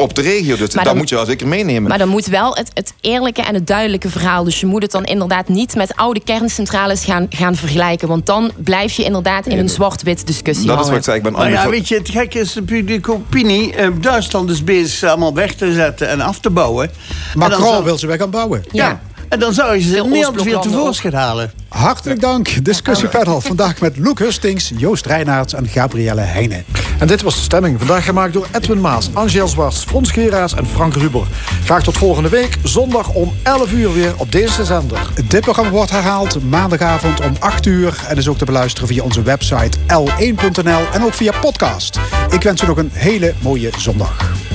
op de regio. Dus dat dan- moet je wel zeker meenemen. Maar dan moet wel het, het eerlijke en het duidelijke verhaal. Dus je moet het dan inderdaad niet met oude kerncentrales gaan, gaan vergelijken. Want dan blijf je inderdaad in een zwart-wit discussie dat is wat ik zei. Ik ben Maar ja, weet je, het gekke is de publieke opinie. eh, Duitsland is bezig ze allemaal weg te zetten en af te bouwen. En dan Macron zou- wil ze weer gaan bouwen. Ja. En dan zou je ze Nederland weer tevoorschijn halen. Hartelijk dank. Discussiepanel vandaag met Luc Hustings, Joost Reinaerts en Gabrielle Heijnen. En dit was de stemming. Vandaag gemaakt door Edwin Maas, Angel Zwarts, Frans Geraerts en Frank Ruber. Graag tot volgende week, zondag om 11 uur weer op deze zender. Dit programma wordt herhaald maandagavond om 8 uur en is ook te beluisteren via onze website l1.nl en ook via podcast. Ik wens u nog een hele mooie zondag.